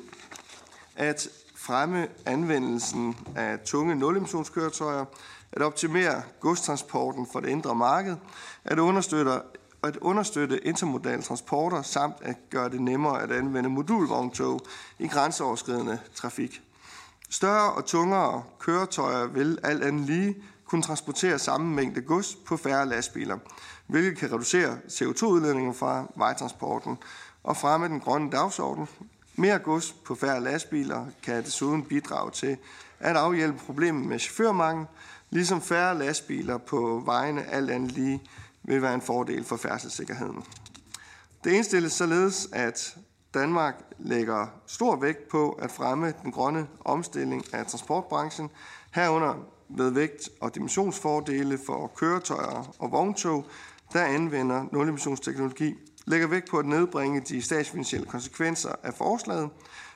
at fremme anvendelsen af tunge nulemissionskøretøjer, at optimere godstransporten for det indre marked, at understøtte at understøtte intermodale transporter samt at gøre det nemmere at anvende modulvogntog i grænseoverskridende trafik. Større og tungere køretøjer vil alt andet lige kunne transportere samme mængde gods på færre lastbiler, hvilket kan reducere CO2-udledningen fra vejtransporten og fremme den grønne dagsorden. Mere gods på færre lastbiler kan desuden bidrage til at afhjælpe problemet med chaufførmangel, ligesom færre lastbiler på vejene alt andet lige vil være en fordel for færdselssikkerheden. Det indstilles således, at Danmark lægger stor vægt på at fremme den grønne omstilling af transportbranchen, herunder ved vægt- og dimensionsfordele for køretøjer og vogntog, der anvender nulemissionsteknologi, lægger vægt på at nedbringe de statsfinansielle konsekvenser af forslaget,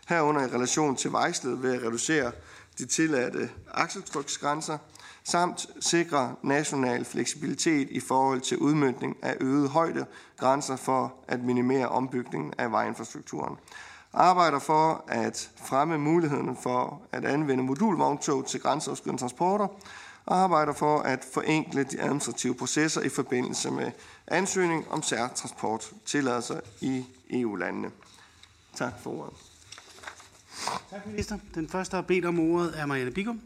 herunder i relation til vejsledet ved at reducere de tilladte akseltryksgrænser, samt sikre national fleksibilitet i forhold til udmyndning af øget højde grænser for at minimere ombygningen af vejinfrastrukturen. Arbejder for at fremme muligheden for at anvende modulvogntog til grænseoverskridende transporter, og arbejder for at forenkle de administrative processer i forbindelse med ansøgning om særtransport tilladelser i EU-landene. Tak for ordet. Tak, minister. Den første, der har bedt om ordet, er Marianne Bigum.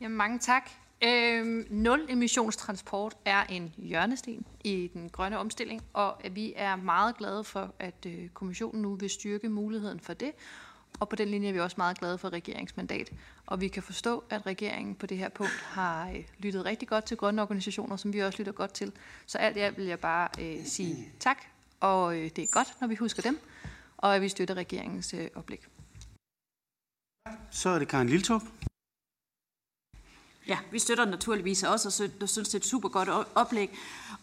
Jamen, mange tak. Øhm, nul emissionstransport er en hjørnesten i den grønne omstilling, og vi er meget glade for, at øh, kommissionen nu vil styrke muligheden for det. Og på den linje er vi også meget glade for regeringsmandat. Og vi kan forstå, at regeringen på det her punkt har øh, lyttet rigtig godt til grønne organisationer, som vi også lytter godt til. Så alt i alt vil jeg bare øh, sige tak, og øh, det er godt, når vi husker dem, og at vi støtter regeringens øh, oplæg. Så er det Karen Liltorp. Ja, vi støtter naturligvis også, og synes, det er et super godt oplæg.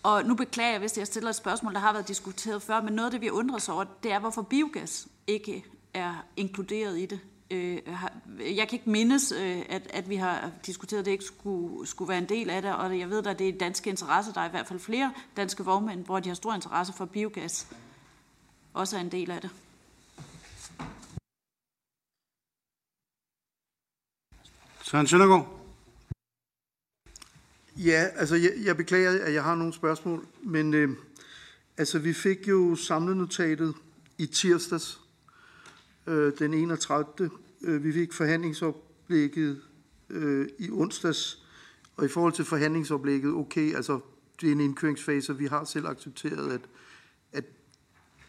Og nu beklager jeg, hvis jeg stiller et spørgsmål, der har været diskuteret før, men noget af det, vi undrer os over, det er, hvorfor biogas ikke er inkluderet i det. Øh, jeg kan ikke mindes, øh, at, at vi har diskuteret, at det ikke skulle, skulle være en del af det, og jeg ved, at det er danske interesse. Der er i hvert fald flere danske vognmænd, hvor de har stor interesse for biogas. Også er en del af det. Søren Søndergaard. Ja, altså jeg, jeg beklager, at jeg har nogle spørgsmål, men øh, altså vi fik jo samlenotatet i tirsdags, øh, den 31. Øh, vi fik forhandlingsoplægget øh, i onsdags, og i forhold til forhandlingsoplægget, okay, altså det er en indkøringsfase, og vi har selv accepteret, at, at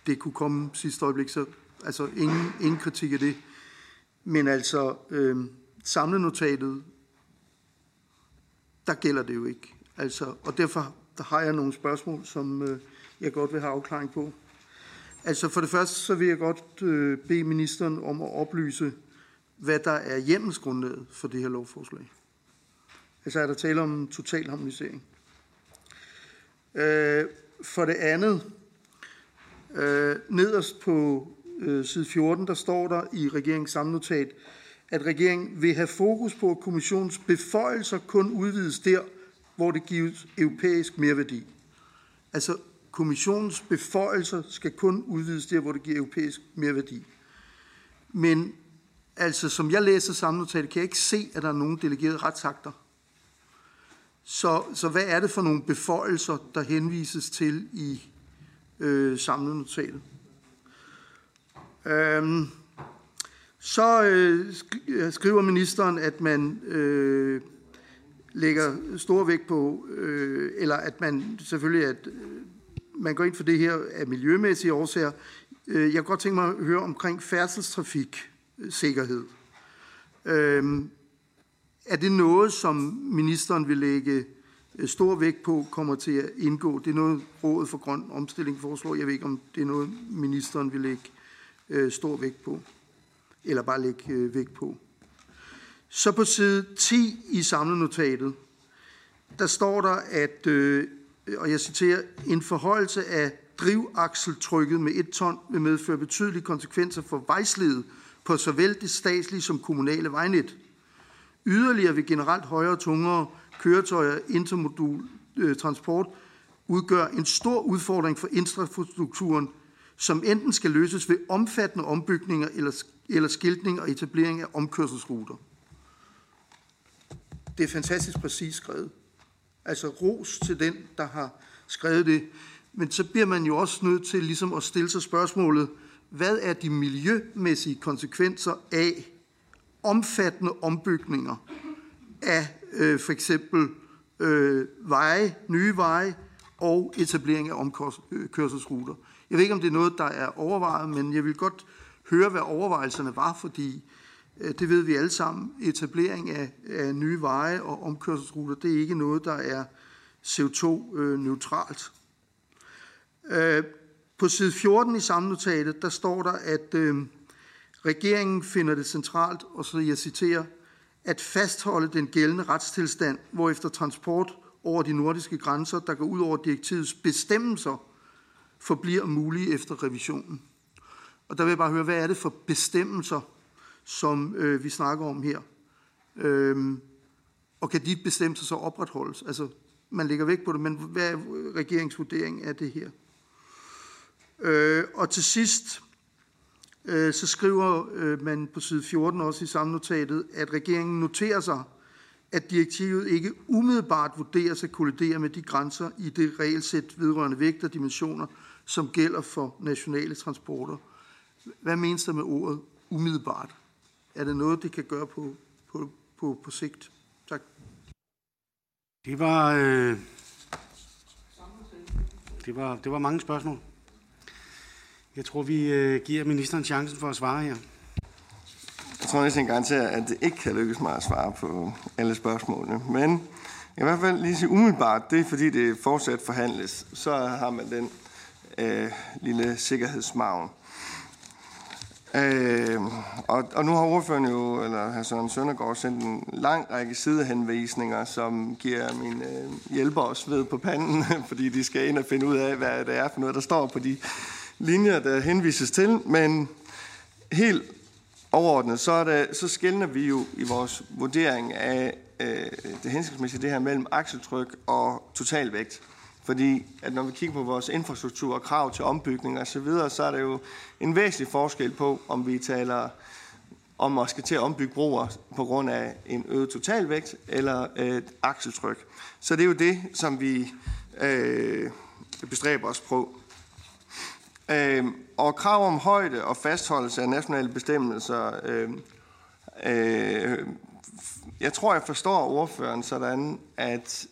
det kunne komme sidste øjeblik, så altså ingen, ingen kritik af det. Men altså, øh, samlenotatet der gælder det jo ikke. Altså, og derfor der har jeg nogle spørgsmål, som øh, jeg godt vil have afklaring på. Altså for det første, så vil jeg godt øh, bede ministeren om at oplyse, hvad der er hjemmelsgrundlaget for det her lovforslag. Altså er der tale om total harmonisering. Øh, for det andet, øh, nederst på øh, side 14, der står der i regeringens samnotat, at regeringen vil have fokus på, at kommissionens beføjelser kun udvides der, hvor det gives europæisk merværdi. Altså, kommissionens beføjelser skal kun udvides der, hvor det giver europæisk merværdi. Men altså, som jeg læser samnotatet, kan jeg ikke se, at der er nogen delegerede retsakter. Så, så hvad er det for nogle beføjelser, der henvises til i øh, samlenotatet? Øhm, så øh, øh, skriver ministeren, at man øh, lægger stor vægt på, øh, eller at man selvfølgelig at, øh, man går ind for det her af miljømæssige årsager. Øh, jeg kunne godt tænke mig at høre omkring færdselstrafiksikkerhed. Øh, er det noget, som ministeren vil lægge øh, stor vægt på, kommer til at indgå? Det er noget, Rådet for Grøn Omstilling foreslår. Jeg ved ikke, om det er noget, ministeren vil lægge øh, stor vægt på eller bare lægge vægt på. Så på side 10 i samlenotatet, der står der, at, øh, Øh, og jeg citerer, en forhøjelse af drivakseltrykket med et ton vil medføre betydelige konsekvenser for vejslivet på såvel det statslige som kommunale vejnet. Yderligere vil generelt højere og tungere køretøjer intermodul øh, transport udgør en stor udfordring for infrastrukturen, som enten skal løses ved omfattende ombygninger eller eller skiltning og etablering af omkørselsruter. Det er fantastisk præcis skrevet. Altså ros til den, der har skrevet det. Men så bliver man jo også nødt til ligesom at stille sig spørgsmålet, hvad er de miljømæssige konsekvenser af omfattende ombygninger af øh, for eksempel øh, veje, nye veje og etablering af omkørselsruter. Øh, jeg ved ikke, om det er noget, der er overvejet, men jeg vil godt høre, hvad overvejelserne var, fordi øh, Øh, det ved vi alle sammen. Etablering af, af nye veje og omkørselsruter, det er ikke noget, der er CO2-neutralt. Øh, øh, på side 14 i samnotatet, der står der, at øh, regeringen finder det centralt, og så jeg citerer, at fastholde den gældende retstilstand, hvor efter transport over de nordiske grænser, der går ud over direktivets bestemmelser, forbliver mulige efter revisionen. Og der vil jeg bare høre, hvad er det for bestemmelser, som øh, vi snakker om her? Øhm, og kan de bestemmelser så opretholdes? Altså, man lægger væk på det, men hvad er regeringsvurdering af det her? Øh, og til sidst, øh, så skriver øh, man på side 14 også i samme notatet, at regeringen noterer sig, at direktivet ikke umiddelbart vurderes at kollidere med de grænser i det regelsæt vedrørende vægt og dimensioner, som gælder for nationale transporter. Hvad menes der med ordet umiddelbart? Er det noget, det kan gøre på, på, på, på sigt? Tak. Det var, øh, det, var, det var mange spørgsmål. Jeg tror, vi øh, giver ministeren chancen for at svare her. Jeg tror næsten garanterer, at det ikke kan lykkes mig at svare på alle spørgsmålene. Men jeg kan i hvert fald lige sige umiddelbart, det er fordi det fortsat forhandles, så har man den øh, lille sikkerhedsmagen. Øh, og, og nu har ordføreren jo, eller hr. Søren Søndergaard, sendt en lang række sidehenvisninger, som giver mine øh, hjælper os ved på panden, fordi de skal ind og finde ud af, hvad det er for noget, der står på de linjer, der henvises til. Men helt overordnet, så, er det, så skældner vi jo i vores vurdering af øh, det hensigtsmæssige det her mellem akseltryk og totalvægt. Fordi at når vi kigger på vores infrastruktur og krav til ombygning og så videre, så er der jo en væsentlig forskel på, om vi taler om at skal til at ombygge broer på grund af en øget totalvægt eller øh, et akseltryk. Så det er jo det, som vi øh, bestræber os på. Øh, og krav om højde og fastholdelse af nationale bestemmelser. Øh, øh, jeg tror, jeg forstår ordføreren sådan, at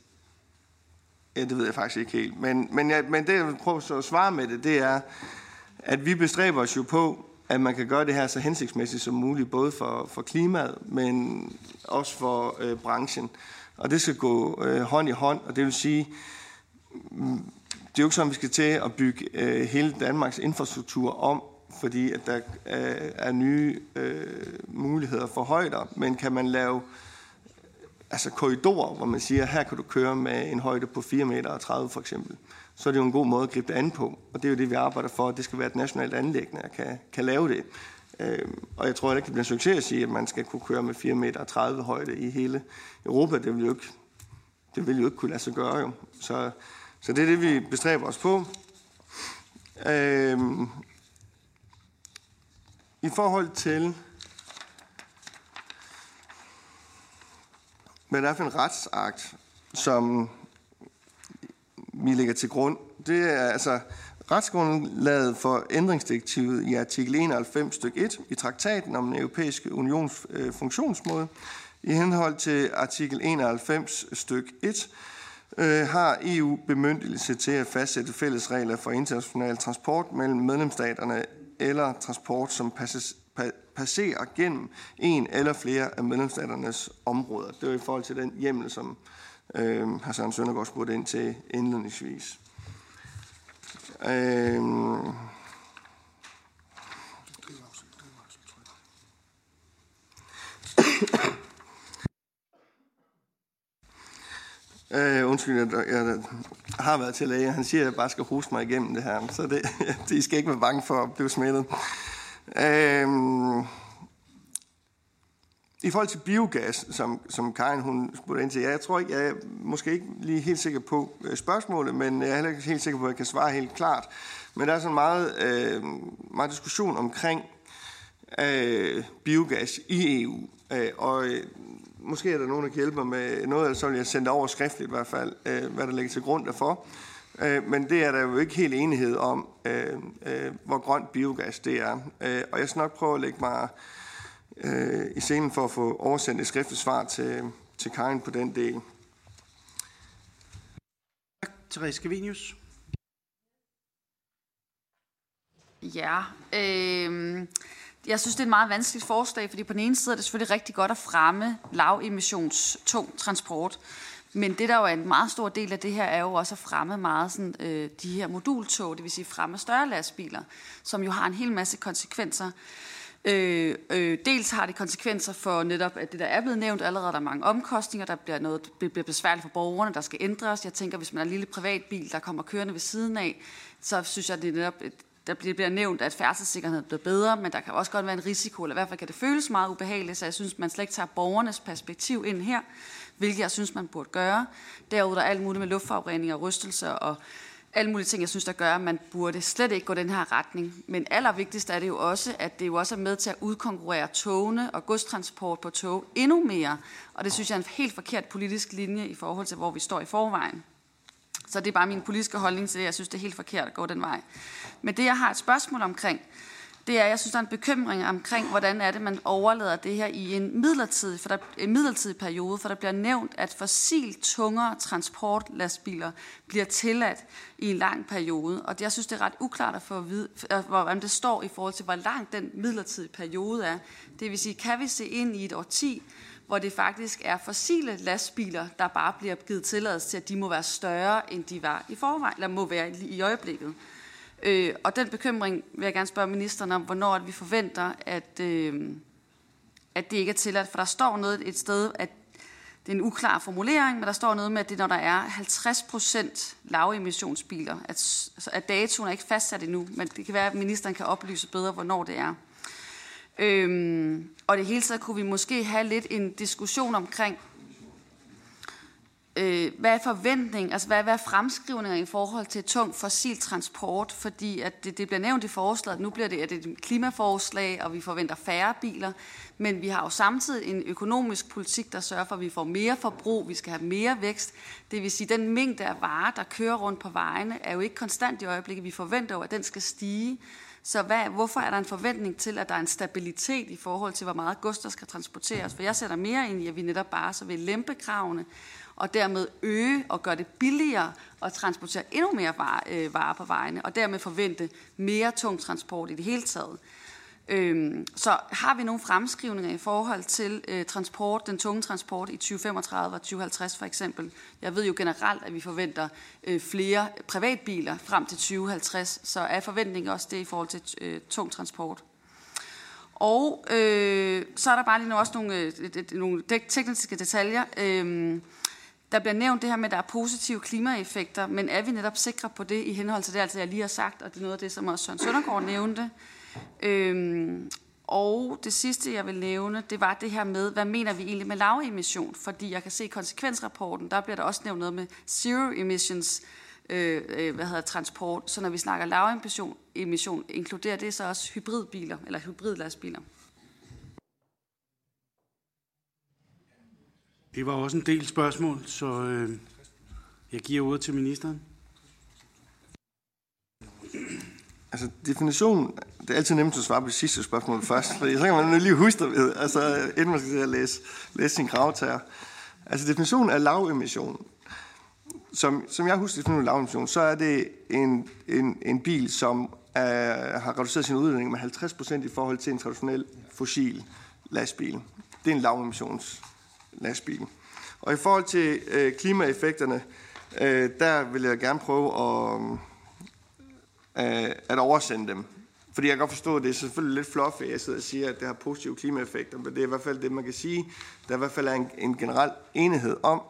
Ja, det ved jeg faktisk ikke helt. Men, men, jeg, men det, jeg vil prøve at svare med det, det er, at vi bestræber os jo på, at man kan gøre det her så hensigtsmæssigt som muligt, både for, for klimaet, men også for øh, branchen. Og det skal gå øh, hånd i hånd, og det vil sige, det er jo ikke sådan, at vi skal til at bygge øh, hele Danmarks infrastruktur om, fordi at der øh, er nye øh, muligheder for højder, men kan man lave altså korridorer, hvor man siger, her kan du køre med en højde på 4,30 meter for eksempel, så er det jo en god måde at gribe det an på. Og det er jo det, vi arbejder for, at det skal være et nationalt anlæggende, at kan, kan lave det. Øh, og jeg tror ikke, det bliver en succes at sige, at man skal kunne køre med 4,30 meter højde i hele Europa. Det vil jo ikke, det vil jo ikke kunne lade sig gøre jo. Så, så det er det, vi bestræber os på. Øh, I forhold til Men der er en retsakt, som vi lægger til grund. Det er altså retsgrundlaget for ændringsdirektivet i artikel 91 stykke 1 i traktaten om den europæiske unions øh, funktionsmåde. I henhold til artikel 91 stykke 1 øh, har EU bemyndigelse til at fastsætte fælles regler for international transport mellem medlemsstaterne eller transport, som passes, passere gennem en eller flere af medlemsstaternes områder. Det er i forhold til den hjemmel, som øh, Søren Søndergaard spurgte ind til indledningsvis. Øh, Øh, undskyld, jeg, jeg har været til læge. Han siger, at jeg bare skal hoste mig igennem det her. Så det, de skal ikke være bange for at blive smittet. Øhm, I forhold til biogas, som, som Karin hun spurgte ind til, ja, jeg tror ikke, jeg er måske ikke lige helt sikker på øh, spørgsmålet, men jeg er heller ikke helt sikker på, at jeg kan svare helt klart. Men der er sådan meget, øh, meget diskussion omkring øh, biogas i EU. Øh, og øh, måske er der nogen, der kan hjælpe mig med noget, eller så vil jeg sende over skriftligt i hvert fald, øh, hvad der ligger til grund derfor. Øh, men det er der jo ikke helt enighed om, øh, øh, hvor grønt biogas det er. Øh, og jeg skal nok prøve at lægge mig øh, i scenen for at få oversendt et skriftligt svar til, til Karin på den del. Tak, Therese Scavenius. Ja, øh, jeg synes, det er et meget vanskeligt forslag, fordi på den ene side er det selvfølgelig rigtig godt at fremme lavemissions tung transport. Men det, der jo er en meget stor del af det her, er jo også at fremme meget sådan, øh, de her modultog, det vil sige fremme større lastbiler, som jo har en hel masse konsekvenser. Øh, øh, dels har det konsekvenser for netop, at det der er blevet nævnt allerede, der er mange omkostninger, der bliver noget bliver besværligt for borgerne, der skal ændres. Jeg tænker, hvis man er en lille privatbil, der kommer kørende ved siden af, så synes jeg, det er netop der bliver nævnt, at færdselssikkerheden bliver bedre, men der kan også godt være en risiko, eller i hvert fald kan det føles meget ubehageligt, så jeg synes, man slet ikke tager borgernes perspektiv ind her, hvilket jeg synes, man burde gøre. Derudover er der alt muligt med luftforurening og rystelser og alle mulige ting, jeg synes, der gør, at man burde slet ikke gå den her retning. Men allervigtigst er det jo også, at det jo også er med til at udkonkurrere togene og godstransport på tog endnu mere. Og det synes jeg er en helt forkert politisk linje i forhold til, hvor vi står i forvejen. Så det er bare min politiske holdning til det. Jeg synes, det er helt forkert at gå den vej. Men det, jeg har et spørgsmål omkring, det er, jeg synes, der er en bekymring omkring, hvordan er det, man overlader det her i en midlertidig, for der, en midlertidig periode, for der bliver nævnt, at fossil tungere transportlastbiler bliver tilladt i en lang periode. Og jeg synes, det er ret uklart at få at vide, øh, hvordan det står i forhold til, hvor lang den midlertidige periode er. Det vil sige, kan vi se ind i et årti, hvor det faktisk er fossile lastbiler, der bare bliver givet tilladelse til, at de må være større, end de var i forvejen, eller må være i øjeblikket. Øh, og den bekymring vil jeg gerne spørge ministeren om, hvornår at vi forventer, at, øh, at det ikke er tilladt. For der står noget et sted, at det er en uklar formulering, men der står noget med, at det når der er 50 procent lavemissionsbiler. At, altså, at datoen er ikke fastsat endnu, men det kan være, at ministeren kan oplyse bedre, hvornår det er. Øhm, og det hele taget kunne vi måske have lidt en diskussion omkring, øh, hvad er forventning, altså hvad, hvad er fremskrivninger i forhold til tung fossil transport, fordi at det, det bliver nævnt i forslaget, at nu bliver det, at det er et klimaforslag, og vi forventer færre biler, men vi har jo samtidig en økonomisk politik, der sørger for, at vi får mere forbrug, vi skal have mere vækst. Det vil sige, at den mængde af varer, der kører rundt på vejene, er jo ikke konstant i øjeblikket. Vi forventer jo, at den skal stige. Så hvad, hvorfor er der en forventning til, at der er en stabilitet i forhold til, hvor meget gods der skal transporteres? For jeg sætter mere ind i, at vi netop bare så vil lempe kravene, og dermed øge og gøre det billigere at transportere endnu mere varer, øh, varer på vejene, og dermed forvente mere tung transport i det hele taget. Øhm, så har vi nogle fremskrivninger i forhold til øh, transport, den tunge transport i 2035 og 2050 for eksempel. Jeg ved jo generelt, at vi forventer øh, flere privatbiler frem til 2050, så er forventningen også det i forhold til øh, tung transport. Og øh, så er der bare lige også nogle, øh, nogle tekniske detaljer. Øh, der bliver nævnt det her med, at der er positive klimaeffekter, men er vi netop sikre på det i henhold til det, altså jeg lige har sagt, og det er noget af det, som også Søren Søndergaard nævnte. Øhm, og det sidste, jeg vil nævne, det var det her med, hvad mener vi egentlig med lavemission? Fordi jeg kan se i konsekvensrapporten, der bliver der også nævnt noget med zero emissions, øh, øh hvad hedder transport. Så når vi snakker lavemission, emission, inkluderer det så også hybridbiler, eller hybridlastbiler? Det var også en del spørgsmål, så øh, jeg giver ordet til ministeren. Altså, definitionen, det er altid nemt at svare på det sidste spørgsmål først, for så kan man lige huske det ved, altså, inden man skal læse, læse sin gravtager. Altså, definitionen af lavemission, som, som jeg husker definitionen af lavemission, så er det en, en, en bil, som er, har reduceret sin udledning med 50% i forhold til en traditionel fossil lastbil. Det er en lavemissions lastbilen. Og i forhold til øh, klimaeffekterne, øh, der vil jeg gerne prøve at, øh, øh, at oversende dem. Fordi jeg kan godt forstå, at det er selvfølgelig lidt fluffy, at jeg sidder og siger, at det har positive klimaeffekter, men det er i hvert fald det, man kan sige. Der er i hvert fald en, en generel enighed om,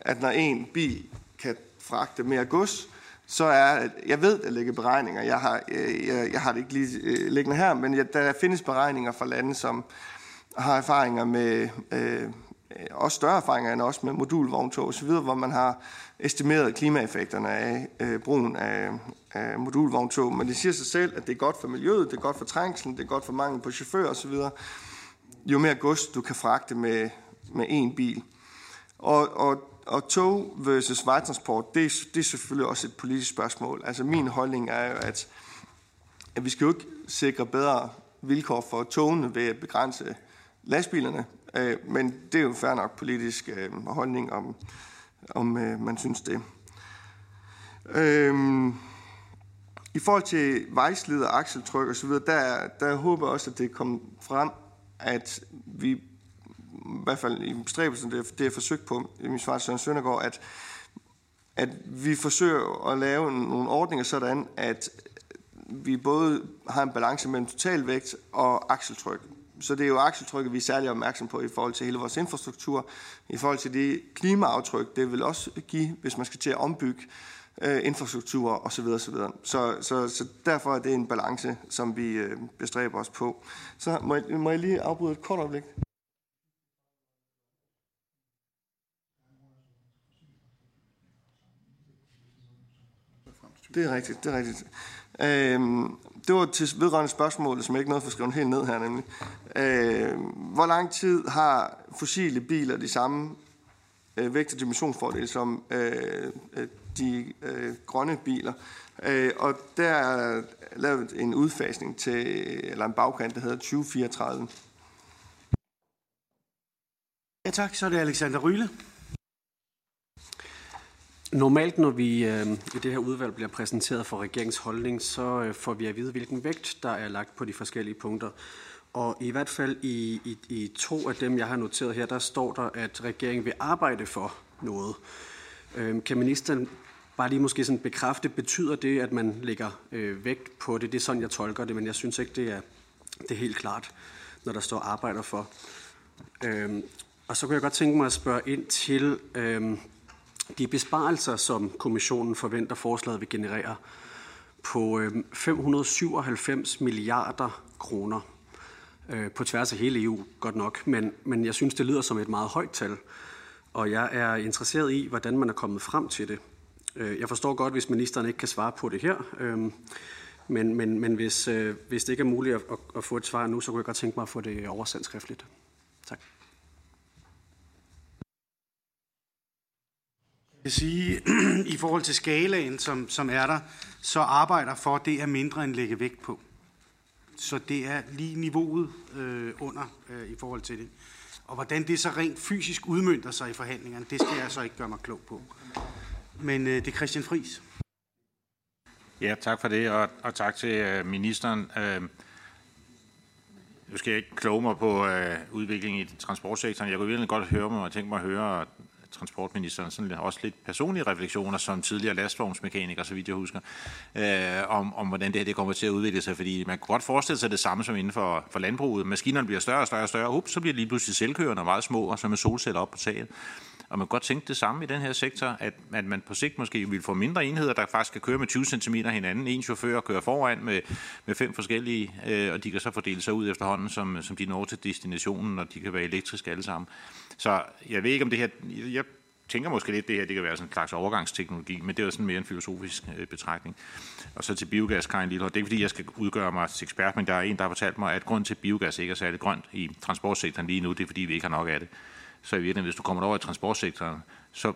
at når en bil kan fragte mere gods, så er, jeg ved, der ligger beregninger, jeg har, øh, jeg, jeg har det ikke lige øh, liggende her, men jeg, der findes beregninger fra lande, som har erfaringer med Øh, Øh, også større erfaringer end også med modulvogntog osv., hvor man har estimeret klimaeffekterne af øh, brugen af, af modulvogntog. Men det siger sig selv, at det er godt for miljøet, det er godt for trængslen, det er godt for mangel på chauffører osv. Jo mere gods du kan fragte med, med én bil. Og, og, og tog versus vejtransport, det, det er selvfølgelig også et politisk spørgsmål. Altså min holdning er jo, at, at vi skal jo ikke sikre bedre vilkår for togene ved at begrænse lastbilerne, øh, men det er jo fair nok politisk øh, holdning, om, om øh, man synes det. Øh, I forhold til vejslid og akseltryk osv., der, der håber jeg også, at det kommer frem, at vi i hvert fald i bestræbelsen, det, det jeg forsøgt på i min svar til Søren Søndergaard, at, at vi forsøger at lave nogle ordninger sådan, at vi både har en balance mellem totalvægt og akseltryk. Så det er jo akseltrykket, vi er særlig opmærksom på i forhold til hele vores infrastruktur, i forhold til det klimaaftryk, det vil også give, hvis man skal til at ombygge øh, infrastruktur osv. osv. Så, så, så derfor er det en balance, som vi øh, bestræber os på. Så må jeg, må jeg lige afbryde et kort øjeblik? Det er rigtigt, det er rigtigt. Øhm, det var til vedrørende spørgsmål, som jeg ikke nåede for skrevet helt ned her nemlig. Øh, hvor lang tid har fossile biler de samme øh, vægt- og dimensionsfordele som øh, øh de øh, grønne biler? Øh, og der er lavet en udfasning til, eller en bagkant, der hedder 2034. Ja tak, så er det Alexander Ryle. Normalt, når vi øh, i det her udvalg bliver præsenteret for regeringens holdning, så øh, får vi at vide, hvilken vægt der er lagt på de forskellige punkter. Og i hvert fald i, i, i to af dem, jeg har noteret her, der står der, at regeringen vil arbejde for noget. Øh, kan ministeren bare lige måske sådan bekræfte, betyder det, at man lægger øh, vægt på det? Det er sådan, jeg tolker det, men jeg synes ikke, det er, det er helt klart, når der står arbejder for. Øh, og så kunne jeg godt tænke mig at spørge ind til... Øh, de besparelser, som kommissionen forventer forslaget vil generere på øh, 597 milliarder kroner øh, på tværs af hele EU, godt nok, men, men jeg synes, det lyder som et meget højt tal, og jeg er interesseret i, hvordan man er kommet frem til det. Øh, jeg forstår godt, hvis ministeren ikke kan svare på det her, men, men, men hvis, hvis det ikke er muligt at, at få et svar nu, så kunne jeg godt tænke mig at få det oversendt skriftligt. Tak kan sige, i forhold til skalaen, som, som er der, så arbejder for, det er mindre end lægge vægt på. Så det er lige niveauet øh, under øh, i forhold til det. Og hvordan det så rent fysisk udmyndter sig i forhandlingerne, det skal jeg så ikke gøre mig klog på. Men øh, det er Christian Fris. Ja, tak for det, og, og tak til øh, ministeren. Øh, nu skal jeg ikke kloge mig på øh, udviklingen i transportsektoren. Jeg kunne virkelig godt høre mig og tænke mig at høre transportministeren sådan også lidt personlige refleksioner som tidligere lastvognsmekaniker, så vidt jeg husker, øh, om, om hvordan det her det kommer til at udvikle sig, fordi man kunne godt forestille sig det samme som inden for, for landbruget. Maskinerne bliver større og større og større, up, så bliver de lige pludselig selvkørende og meget små, og så med solceller op på taget. Og man kan godt tænke det samme i den her sektor, at, at man på sigt måske vil få mindre enheder, der faktisk kan køre med 20 cm hinanden. En chauffør kører foran med, med fem forskellige, øh, og de kan så fordele sig ud efterhånden, som, som de når til destinationen, og de kan være elektriske alle sammen. Så jeg ved ikke om det her, jeg tænker måske lidt, det her det kan være sådan en slags overgangsteknologi, men det er jo sådan mere en filosofisk øh, betragtning. Og så til biogas, Karin Lillehold. Det er ikke fordi, jeg skal udgøre mig til ekspert, men der er en, der har fortalt mig, at grund til, at biogas ikke er særlig grønt i transportsektoren lige nu, det er fordi, vi ikke har nok af det. Så i virkeligheden, hvis du kommer over i transportsektoren, så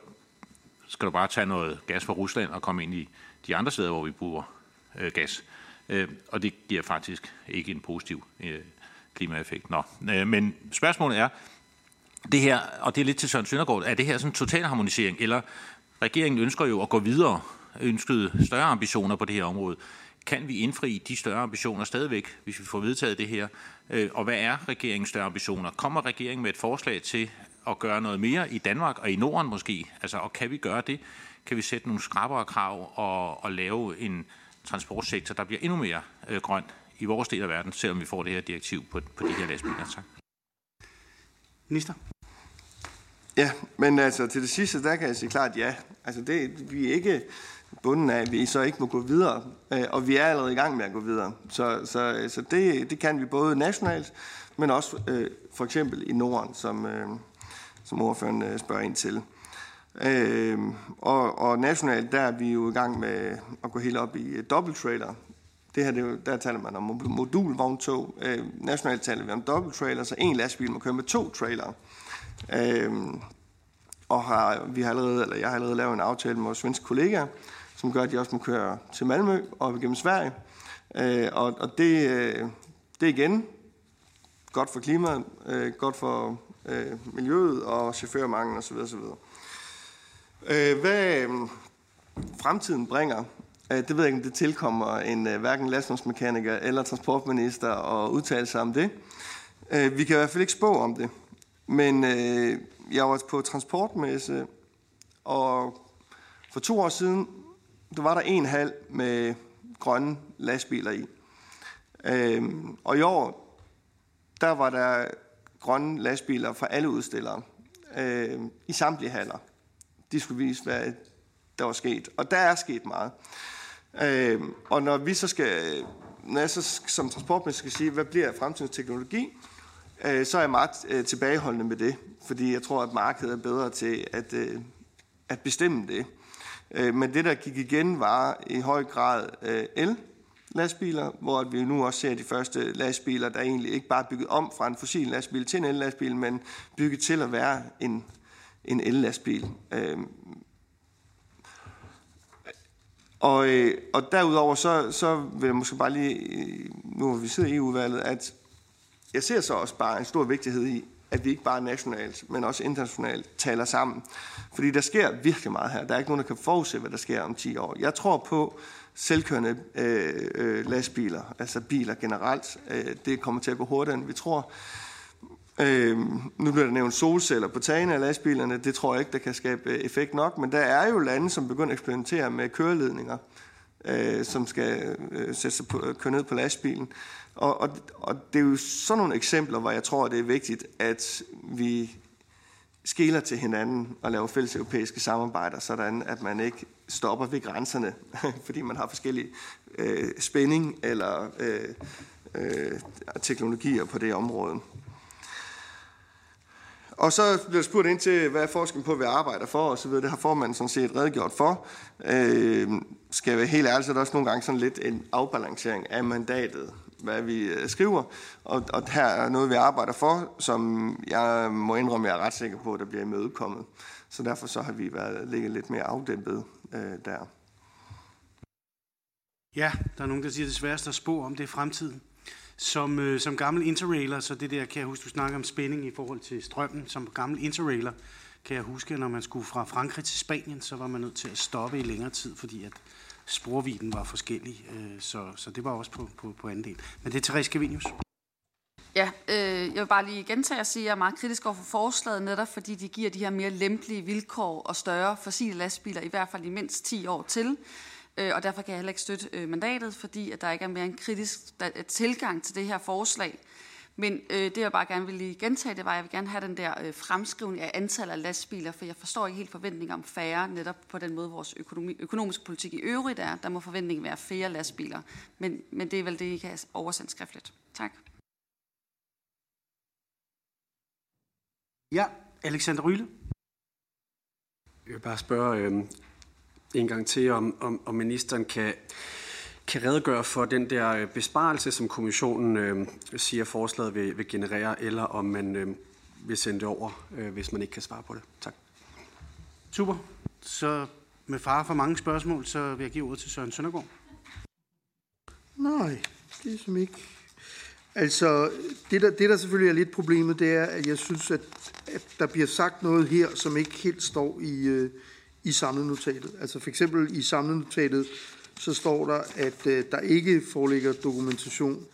skal du bare tage noget gas fra Rusland og komme ind i de andre steder, hvor vi bruger øh, gas. Øh, og det giver faktisk ikke en positiv øh, klimaeffekt. Nå. Øh, men spørgsmålet er, det her, og det er lidt til Søren Søndergaard, er det her sådan en total harmonisering, eller regeringen ønsker jo at gå videre, ønskede større ambitioner på det her område. Kan vi indfri de større ambitioner stadigvæk, hvis vi får vedtaget det her? Øh, og hvad er regeringens større ambitioner? Kommer regeringen med et forslag til at gøre noget mere i Danmark og i Norden måske? Altså, og kan vi gøre det? Kan vi sætte nogle skrappere krav og, og lave en transportsektor, der bliver endnu mere øh, grøn i vores del af verden, selvom vi får det her direktiv på, på de her lastbiler? Tak. Minister? Ja, men altså til det sidste, der kan jeg sige klart ja. Altså det, vi er ikke bunden af, at vi så ikke må gå videre, øh, og vi er allerede i gang med at gå videre. Så, så, så det, det kan vi både nationalt, men også øh, for eksempel i Norden, som, øh, som ordføreren øh, spørger ind til. Øh, og, og nationalt, der er vi jo i gang med at gå helt op i uh, dobbelttrailer. Det her, det jo, der taler man om modulvogntog. Øh, nationalt taler vi om dobbelttrailer, så en lastbil må køre med to trailere. Øh, og har, vi har allerede, eller jeg har allerede lavet en aftale med vores svenske kollegaer, som gør, at de også må køre til Malmø og gennem Sverige. Øh, og, og det, øh, det er igen godt for klimaet, øh, godt for øh, miljøet og chaufførmangel osv. osv. Øh, hvad øh, fremtiden bringer, øh, det ved jeg ikke, om det tilkommer en øh, hverken lastningsmekaniker eller transportminister at udtale sig om det. Øh, vi kan i hvert fald ikke spå om det. Men øh, jeg var på transportmesse, og for to år siden, der var der en halv med grønne lastbiler i. Øh, og i år, der var der grønne lastbiler fra alle udstillere øh, i samtlige haller. De skulle vise, hvad der var sket. Og der er sket meget. Øh, og når vi så skal, når jeg så som transportminister skal sige, hvad bliver fremtidens teknologi, øh, så er jeg meget øh, tilbageholdende med det, fordi jeg tror, at markedet er bedre til at, øh, at bestemme det. Øh, men det, der gik igen, var i høj grad øh, el, lastbiler, hvor vi nu også ser de første lastbiler, der egentlig ikke bare er bygget om fra en fossil lastbil til en el-lastbil, men bygget til at være en, en el-lastbil. Øh, og, øh, og derudover så, så vil jeg måske bare lige, nu hvor vi sidder i EU-valget, at jeg ser så også bare en stor vigtighed i, at vi ikke bare nationalt, men også internationalt taler sammen. Fordi der sker virkelig meget her. Der er ikke nogen, der kan forudse, hvad der sker om 10 år. Jeg tror på selvkørende øh, øh, lastbiler, altså biler generelt. Øh, det kommer til at gå hurtigere, end vi tror. Øh, nu bliver der nævnt solceller på tagene af lastbilerne. Det tror jeg ikke, der kan skabe øh, effekt nok. Men der er jo lande, som begynder at eksperimentere med køreledninger, øh, som skal øh, sætte sig på, øh, køre ned på lastbilen. Og, og, og det er jo sådan nogle eksempler, hvor jeg tror, det er vigtigt, at vi skiller til hinanden og laver fælles europæiske samarbejder, sådan at man ikke stopper ved grænserne, fordi man har forskellige øh, spænding eller øh, øh, teknologier på det område. Og så bliver der spurgt ind til, hvad er forskellen på, hvad vi arbejder for, og så videre. Det har formanden sådan set redegjort for. Øh, skal jeg være helt ærlig, så er der også nogle gange sådan lidt en afbalancering af mandatet hvad vi øh, skriver. Og, og her er noget, vi arbejder for, som jeg må indrømme, jeg er ret sikker på, at der bliver imødekommet. Så derfor så har vi været ligget lidt mere afdæmpet øh, der. Ja, der er nogen, der siger, at det sværeste at spå om, det er fremtiden. Som, øh, som gammel interrailer, så det der kan jeg huske, du snakker om spænding i forhold til strømmen. Som gammel interrailer kan jeg huske, at når man skulle fra Frankrig til Spanien, så var man nødt til at stoppe i længere tid, fordi at sporviden var forskellig, øh, så, så det var også på, på, på anden del. Men det er Therese Gavinius. Ja, øh, jeg vil bare lige gentage at sige, at jeg er meget kritisk over for forslaget, netop fordi de giver de her mere lempelige vilkår og større fossile lastbiler, i hvert fald i mindst 10 år til. Øh, og derfor kan jeg heller ikke støtte øh, mandatet, fordi at der ikke er mere en kritisk tilgang til det her forslag. Men øh, det jeg bare gerne vil lige gentage, det var, at jeg vil gerne have den der øh, fremskrivning af antallet af lastbiler, for jeg forstår ikke helt forventninger om færre, netop på den måde vores økonomi, økonomiske politik i øvrigt er. Der må forventningen være færre lastbiler. Men, men det er vel det, I kan oversende skriftligt. Tak. Ja, Alexander Ryle. Jeg vil bare spørge øh, en gang til, om, om, om ministeren kan kan redegøre for den der øh, besparelse, som kommissionen øh, siger, forslaget vil, vil generere, eller om man øh, vil sende det over, øh, hvis man ikke kan svare på det. Tak. Super. Så med far for mange spørgsmål, så vil jeg give ordet til Søren Søndergaard. Nej, det er som ikke. Altså, det der, det der selvfølgelig er lidt problemet, det er, at jeg synes, at, at der bliver sagt noget her, som ikke helt står i, øh, i samlenotatet. Altså for eksempel i samlenotatet så står der, at øh, der ikke foreligger dokumentation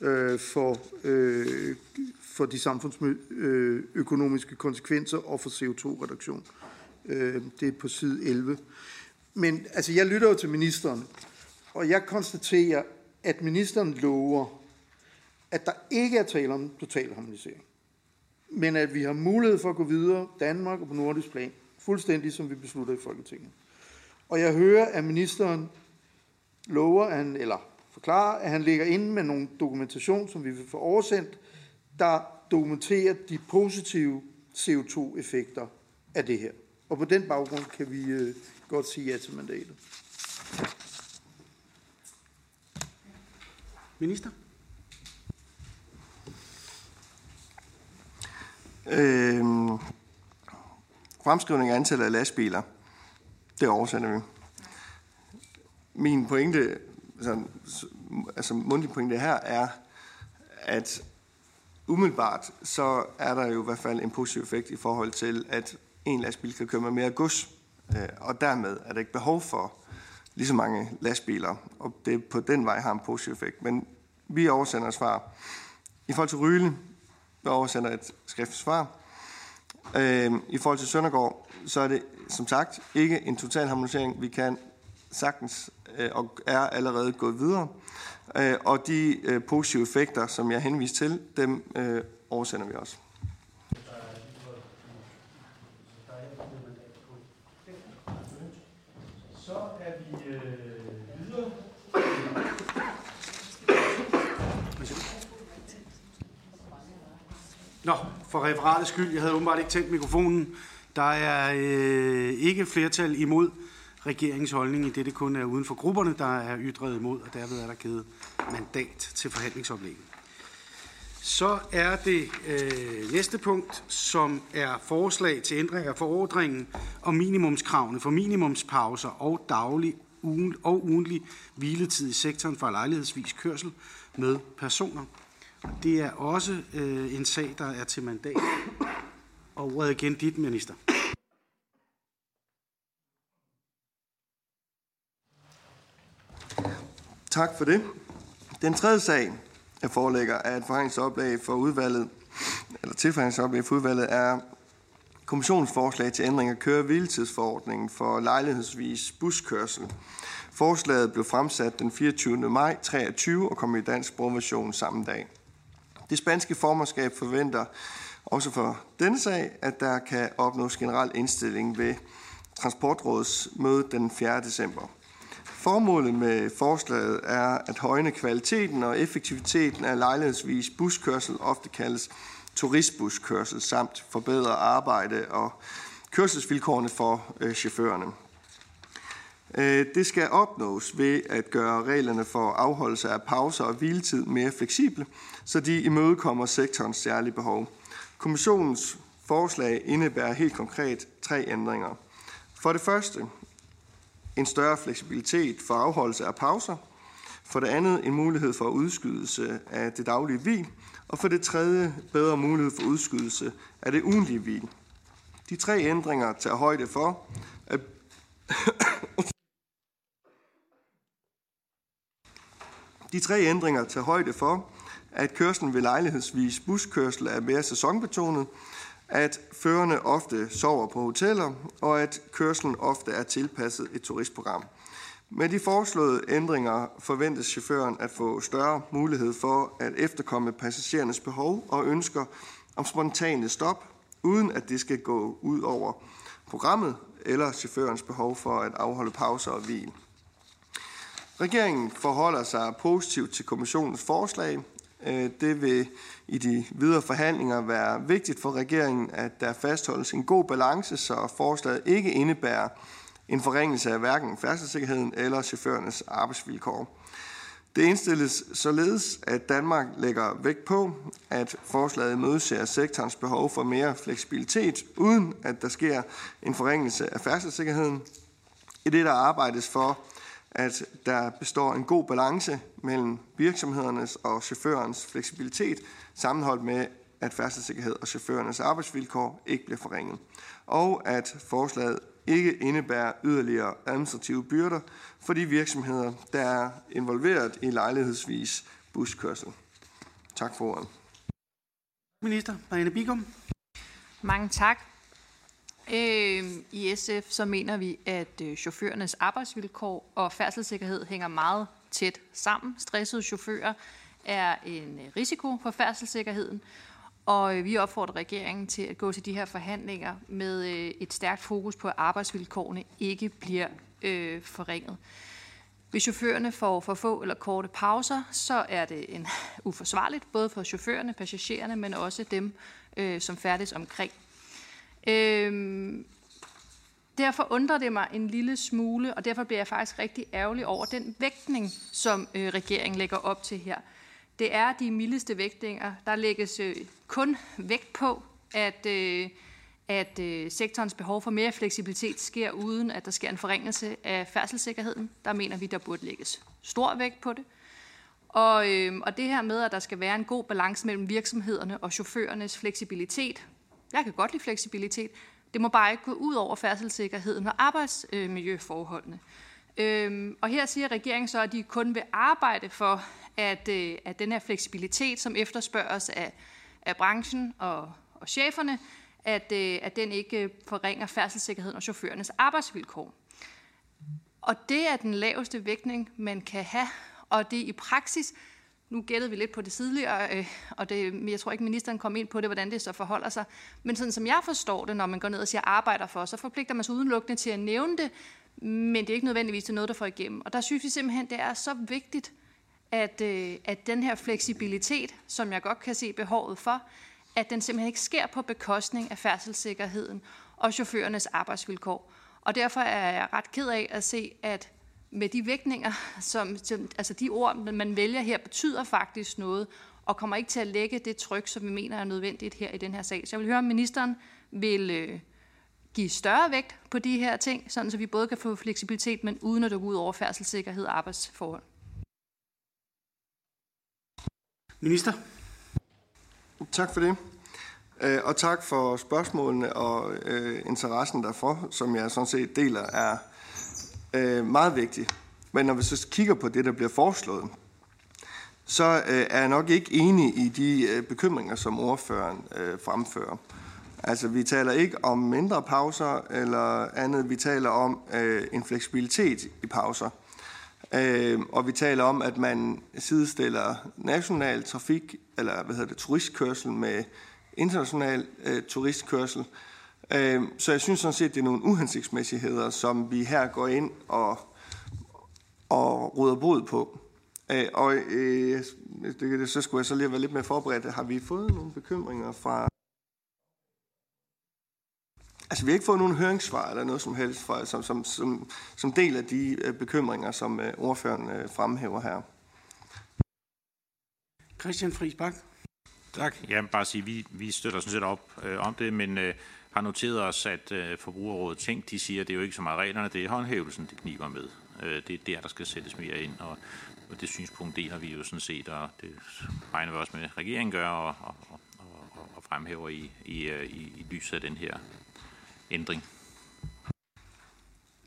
øh, for, øh, for de samfundsøkonomiske konsekvenser og for CO2-reduktion. Øh, det er på side 11. Men altså, jeg lytter jo til ministeren, og jeg konstaterer, at ministeren lover, at der ikke er tale om total harmonisering, men at vi har mulighed for at gå videre, Danmark og på nordisk plan, fuldstændig som vi beslutter i Folketinget. Og jeg hører, at ministeren lover, han, eller forklarer, at han ligger inde med nogle dokumentation, som vi vil få oversendt, der dokumenterer de positive CO2-effekter af det her. Og på den baggrund kan vi øh, godt sige ja til mandatet. Minister? Øhm, Fremskrivning af antallet af lastbiler, det oversætter vi. Min pointe, altså, altså mundtlig pointe her, er, at umiddelbart så er der jo i hvert fald en positiv effekt i forhold til, at en lastbil kan køre med mere gods, øh, og dermed er der ikke behov for lige så mange lastbiler, og det på den vej har en positiv effekt. Men vi oversender et svar. I forhold til Ryle, vi oversender et skriftligt svar. Øh, I forhold til Søndergaard, så er det som sagt ikke en total harmonisering. Vi kan sagtens øh, og er allerede gået videre. Øh, og de øh, positive effekter, som jeg henviste til, dem øh, oversender vi også. Så vi videre. Nå, for referatets skyld, jeg havde åbenbart ikke tændt mikrofonen. Der er øh, ikke flertal imod regeringens holdning, i det det kun er uden for grupperne, der er ytret imod, og derved er der givet mandat til forhandlingsoplægget. Så er det øh, næste punkt, som er forslag til ændring af forordringen om minimumskravene for minimumspauser og daglig ugen, og ugentlig hviletid i sektoren for lejlighedsvis kørsel med personer. Det er også øh, en sag, der er til mandat. Og ordet igen dit, minister. Tak for det. Den tredje sag, jeg forelægger, er et forhandlingsoplæg for udvalget, eller tilforhandlingsoplæg for udvalget, er kommissionens forslag til ændring af køre- hviletidsforordningen for lejlighedsvis buskørsel. Forslaget blev fremsat den 24. maj 23 og kom i dansk sprogversion samme dag. Det spanske formandskab forventer også for denne sag, at der kan opnås generel indstilling ved Transportrådets møde den 4. december. Formålet med forslaget er at højne kvaliteten og effektiviteten af lejlighedsvis buskørsel, ofte kaldes turistbuskørsel, samt forbedre arbejde og kørselsvilkårene for øh, chaufførerne. Øh, det skal opnås ved at gøre reglerne for afholdelse af pauser og hviletid mere fleksible, så de imødekommer sektorens særlige behov. Kommissionens forslag indebærer helt konkret tre ændringer. For det første en større fleksibilitet for afholdelse af pauser. For det andet en mulighed for udskydelse af det daglige hvil. Og for det tredje bedre mulighed for udskydelse af det ugentlige hvil. De tre ændringer tager højde for, at De tre ændringer tager højde for, at kørslen ved lejlighedsvis buskørsel er mere sæsonbetonet, at førerne ofte sover på hoteller, og at kørslen ofte er tilpasset et turistprogram. Med de foreslåede ændringer forventes chaufføren at få større mulighed for at efterkomme passagerernes behov og ønsker om spontane stop, uden at det skal gå ud over programmet eller chaufførens behov for at afholde pauser og hvil. Regeringen forholder sig positivt til kommissionens forslag. Øh, det vil i de videre forhandlinger være vigtigt for regeringen, at der fastholdes en god balance, så forslaget ikke indebærer en forringelse af hverken færdselssikkerheden eller chaufførernes arbejdsvilkår. Det indstilles således, at Danmark lægger vægt på, at forslaget mødeser sektorens behov for mere fleksibilitet, uden at der sker en forringelse af færdselssikkerheden. I det der arbejdes for, at der består en god balance mellem virksomhedernes og chaufførens fleksibilitet, sammenholdt med, at færdselssikkerhed og chaufførernes arbejdsvilkår ikke bliver forringet, og at forslaget ikke indebærer yderligere administrative byrder for de virksomheder, der er involveret i lejlighedsvis buskørsel. Tak for ordet. Minister Marianne Bigum. Mange tak. Øh, I SF så mener vi, at øh, chaufførernes arbejdsvilkår og færdselssikkerhed hænger meget tæt sammen. Stressede chauffører er en øh, risiko for færdselssikkerheden, og øh, vi opfordrer regeringen til at gå til de her forhandlinger med et stærkt fokus på, at arbejdsvilkårene ikke bliver øh, forringet. Hvis chaufførerne får for få eller korte pauser, så er det en uforsvarligt, både for chaufførerne, passagererne, men også dem, øh, som færdes omkring. Øhm, derfor undrer det mig en lille smule, og derfor bliver jeg faktisk rigtig ærgerlig over den vægtning, som øh, regeringen lægger op til her. Det er de mildeste vægtninger. Der lægges øh, kun vægt på, at, øh, at øh, sektorens behov for mere fleksibilitet sker uden, at der sker en forringelse af færdselssikkerheden. Der mener vi, der burde lægges stor vægt på det. Og, øh, og det her med, at der skal være en god balance mellem virksomhederne og chaufførernes fleksibilitet. Jeg kan godt lide fleksibilitet. Det må bare ikke gå ud over færdselssikkerheden og arbejdsmiljøforholdene. Øhm, og her siger regeringen så, at de kun vil arbejde for, at, øh, at den her fleksibilitet, som efterspørges af, af branchen og, og cheferne, at, øh, at den ikke øh, forringer færdselssikkerheden og chaufførernes arbejdsvilkår. Og det er den laveste vægtning, man kan have, og det i praksis, nu gættede vi lidt på det tidligere, øh, og det, jeg tror ikke, ministeren kom ind på det, hvordan det så forholder sig. Men sådan som jeg forstår det, når man går ned og siger arbejder for, så forpligter man sig udelukkende til at nævne det, men det er ikke nødvendigvis til noget, der får igennem. Og der synes vi simpelthen, det er så vigtigt, at, øh, at den her fleksibilitet, som jeg godt kan se behovet for, at den simpelthen ikke sker på bekostning af færdselssikkerheden og chaufførernes arbejdsvilkår. Og derfor er jeg ret ked af at se, at med de vægtninger, som, som altså de ord, man vælger her, betyder faktisk noget, og kommer ikke til at lægge det tryk, som vi mener er nødvendigt her i den her sag. Så jeg vil høre, om ministeren vil øh, give større vægt på de her ting, sådan så vi både kan få fleksibilitet, men uden at det går ud over færdselssikkerhed og arbejdsforhold. Minister. Tak for det. Øh, og tak for spørgsmålene og øh, interessen derfor, som jeg sådan set deler er øh, meget vigtig. Men når vi så kigger på det, der bliver foreslået, så øh, er jeg nok ikke enig i de øh, bekymringer, som ordføreren øh, fremfører. Altså, vi taler ikke om mindre pauser eller andet. Vi taler om øh, en fleksibilitet i pauser. Øh, og vi taler om, at man sidestiller national trafik, eller hvad hedder det, turistkørsel med international øh, turistkørsel. Øh, så jeg synes sådan set, det er nogle uhensigtsmæssigheder, som vi her går ind og, og råder bod på. Øh, og øh, det, så skulle jeg så lige være lidt mere forberedt. Har vi fået nogle bekymringer fra Altså, vi har ikke fået nogen høringssvar eller noget som helst fra, som, som, som, som del af de øh, bekymringer, som øh, ordføreren øh, fremhæver her. Christian Friis Bak. Tak. Jeg vil bare sige, vi, vi støtter sådan set op øh, om det, men øh, har noteret os, at øh, Forbrugerrådet Tænk, de siger, at det er jo ikke så meget reglerne, det er håndhævelsen, det kniber med. Øh, det er der, der skal sættes mere ind, og, og det synspunkt deler vi jo sådan set, og det regner vi også med, at regeringen gør, og, og, og, og fremhæver i, i, øh, i, i lyset af den her ændring.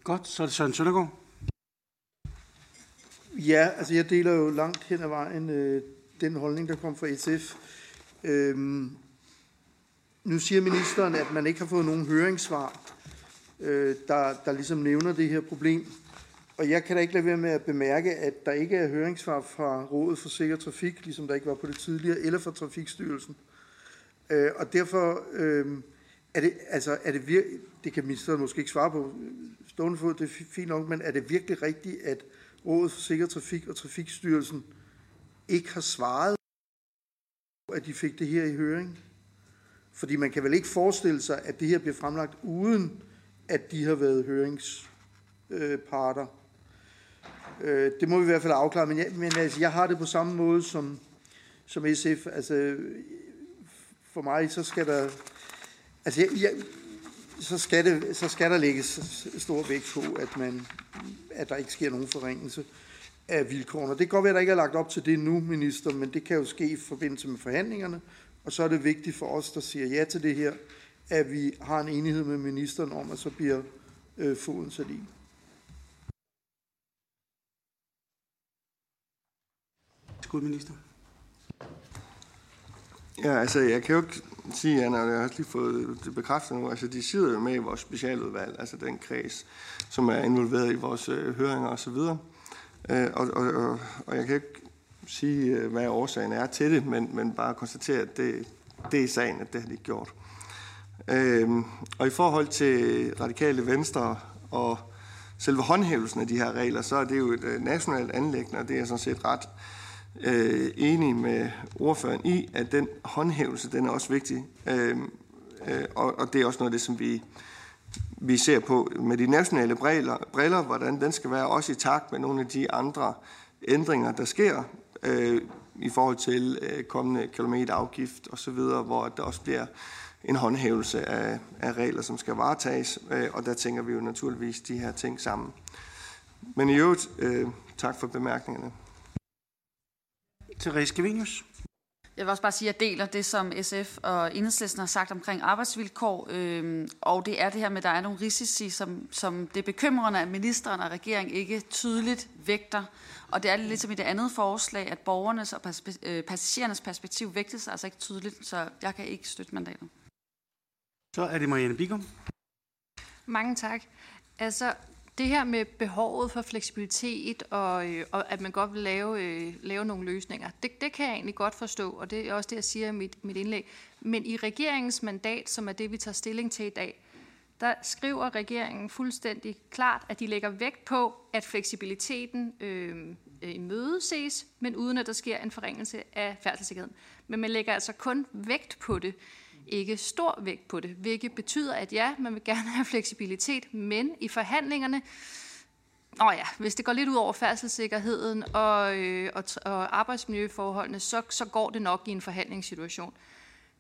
Godt, så er det Søren Søndergaard. Ja, altså jeg deler jo langt hen ad vejen øh, den holdning, der kom fra SF. Øhm, nu siger ministeren, at man ikke har fået nogen høringssvar, øh, der, der ligesom nævner det her problem. Og jeg kan da ikke lade være med at bemærke, at der ikke er høringssvar fra Rådet for Sikker Trafik, ligesom der ikke var på det tidligere, eller fra Trafikstyrelsen. Øh, og derfor... Øh, er det, altså, er det, vir- det kan ministeren måske ikke svare på øh, stående fod, det er fint nok, men er det virkelig rigtigt, at Rådet for Sikker Trafik og Trafikstyrelsen ikke har svaret, at de fik det her i høring? Fordi man kan vel ikke forestille sig, at det her bliver fremlagt uden, at de har været høringsparter. Øh, det må vi i hvert fald afklare, men, jeg, men altså, jeg har det på samme måde som, som SF. Altså, for mig, så skal der Altså, jeg, jeg, så, skal det, så skal der lægges stor vægt på, at, man, at der ikke sker nogen forringelse af vilkårene. Det kan godt være, at der ikke er lagt op til det nu, minister, men det kan jo ske i forbindelse med forhandlingerne. Og så er det vigtigt for os, der siger ja til det her, at vi har en enighed med ministeren om, at så bliver øh, foden sat i. Skudminister. Ja, altså, jeg kan jo ikke sige, Anna, og jeg har lige fået det bekræftet nu, altså, de sidder jo med i vores specialudvalg, altså den kreds, som er involveret i vores øh, høringer osv. Øh, og, og, og, og jeg kan ikke sige, øh, hvad årsagen er til det, men, men bare konstatere, at det, det er sagen, at det har de gjort. Øhm, og i forhold til radikale venstre og selve håndhævelsen af de her regler, så er det jo et øh, nationalt anlæggende, og det er sådan set ret øh, enig med ordføreren i, at den håndhævelse, den er også vigtig. Øhm, øh, og, og det er også noget af det, som vi, vi ser på med de nationale briller, briller, hvordan den skal være også i takt med nogle af de andre ændringer, der sker øh, i forhold til øh, kommende kilometerafgift osv., hvor der også bliver en håndhævelse af, af regler, som skal varetages, øh, og der tænker vi jo naturligvis de her ting sammen. Men i øvrigt, øh, tak for bemærkningerne. Therese Gevinius. Jeg vil også bare sige, at jeg deler det, som SF og Enhedslisten har sagt omkring arbejdsvilkår. Øh, og det er det her med, at der er nogle risici, som, som det er bekymrende, at ministeren og regeringen ikke tydeligt vægter. Og det er lidt som i det andet forslag, at borgernes og øh, passagerernes perspektiv vægtes altså ikke tydeligt, så jeg kan ikke støtte mandatet. Så er det Marianne Bigum. Mange tak. Altså, det her med behovet for fleksibilitet og, øh, og at man godt vil lave, øh, lave nogle løsninger, det, det kan jeg egentlig godt forstå, og det er også det, jeg siger i mit, mit indlæg. Men i regeringens mandat, som er det, vi tager stilling til i dag, der skriver regeringen fuldstændig klart, at de lægger vægt på, at fleksibiliteten øh, imødeses, men uden at der sker en forringelse af færdselssikkerheden. Men man lægger altså kun vægt på det ikke stor vægt på det, hvilket betyder, at ja, man vil gerne have fleksibilitet, men i forhandlingerne, og ja, hvis det går lidt ud over færdselssikkerheden og, øh, og, og arbejdsmiljøforholdene, så, så går det nok i en forhandlingssituation.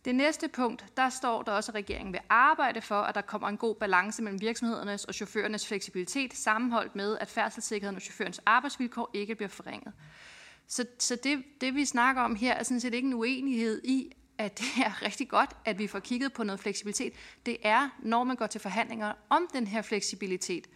Det næste punkt, der står der også, at regeringen vil arbejde for, at der kommer en god balance mellem virksomhedernes og chaufførernes fleksibilitet, sammenholdt med, at færdselssikkerheden og chaufførens arbejdsvilkår ikke bliver forringet. Så, så det, det, vi snakker om her, er sådan set ikke en uenighed i, at det er rigtig godt, at vi får kigget på noget fleksibilitet. Det er, når man går til forhandlinger om den her fleksibilitet.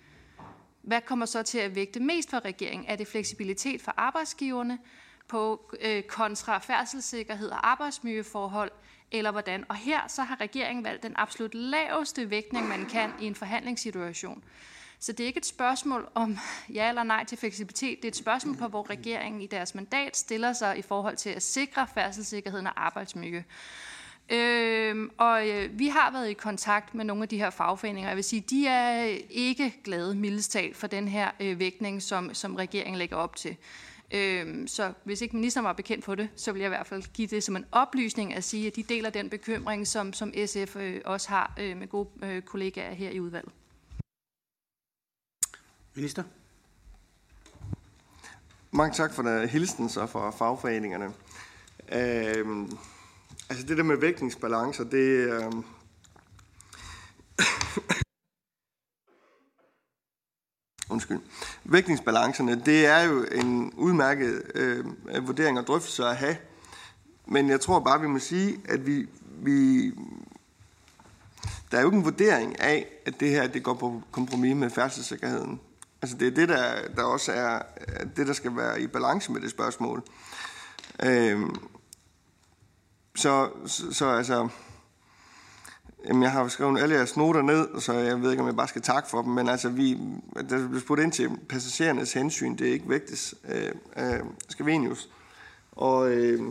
Hvad kommer så til at vægte mest for regeringen? Er det fleksibilitet for arbejdsgiverne på øh, kontra færdselssikkerhed og arbejdsmiljøforhold, eller hvordan? Og her så har regeringen valgt den absolut laveste vægtning, man kan i en forhandlingssituation. Så det er ikke et spørgsmål om ja eller nej til fleksibilitet. Det er et spørgsmål på, hvor regeringen i deres mandat stiller sig i forhold til at sikre færdselssikkerheden og arbejdsmiljø. Øh, og øh, vi har været i kontakt med nogle af de her fagforeninger. Jeg vil sige, de er ikke glade, mildest for den her øh, vægtning, som, som regeringen lægger op til. Øh, så hvis ikke ministeren var bekendt på det, så vil jeg i hvert fald give det som en oplysning at sige, at de deler den bekymring, som, som SF øh, også har øh, med gode øh, kollegaer her i udvalget. Minister. Mange tak for øh, der hilsen så fra fagforeningerne. Øh, altså det der med vægtningsbalancer, det, øh, Undskyld. Vægtningsbalancerne, det er jo en udmærket øh, vurdering og drøftelse at have. Men jeg tror bare, vi må sige, at vi, vi, der er jo ikke en vurdering af, at det her det går på kompromis med færdselssikkerheden. Altså det er det, der, der også er det, der skal være i balance med det spørgsmål. Øhm, så, så, så altså, jamen jeg har skrevet alle jeres noter ned, så jeg ved ikke, om jeg bare skal takke for dem, men altså vi, der bliver spurgt ind til passagerernes hensyn, det er ikke vægtes øh, øh, Skavenius. Og øh,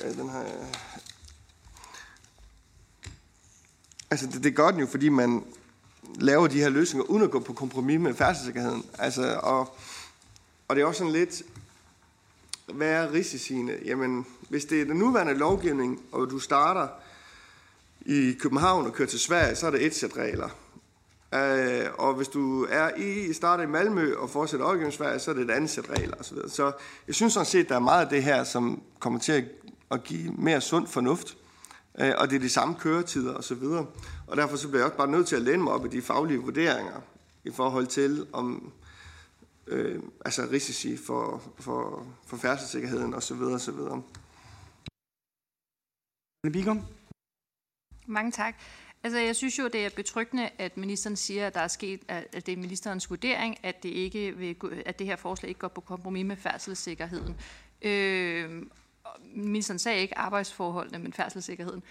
ja, den jeg. altså det, det gør den jo, fordi man, laver de her løsninger, uden at gå på kompromis med færdselssikkerheden. Altså, og, og det er også sådan lidt, hvad er risiciene? Jamen, hvis det er den nuværende lovgivning, og du starter i København og kører til Sverige, så er det et sæt regler. Øh, og hvis du er i, starter i Malmø og fortsætter over Sverige, så er det et andet sæt regler osv. Så, så jeg synes sådan set, der er meget af det her, som kommer til at give mere sund fornuft. Uh, og det er de samme køretider osv. Og derfor så bliver jeg også bare nødt til at læne mig op i de faglige vurderinger i forhold til om øh, altså risici for, for, for færdselssikkerheden osv. osv. Bigum. Mange tak. Altså, jeg synes jo, det er betryggende, at ministeren siger, at der er sket, at det er ministerens vurdering, at det, ikke vil, at det her forslag ikke går på kompromis med færdselssikkerheden. Øh, ministeren sagde ikke arbejdsforholdene, men færdselssikkerheden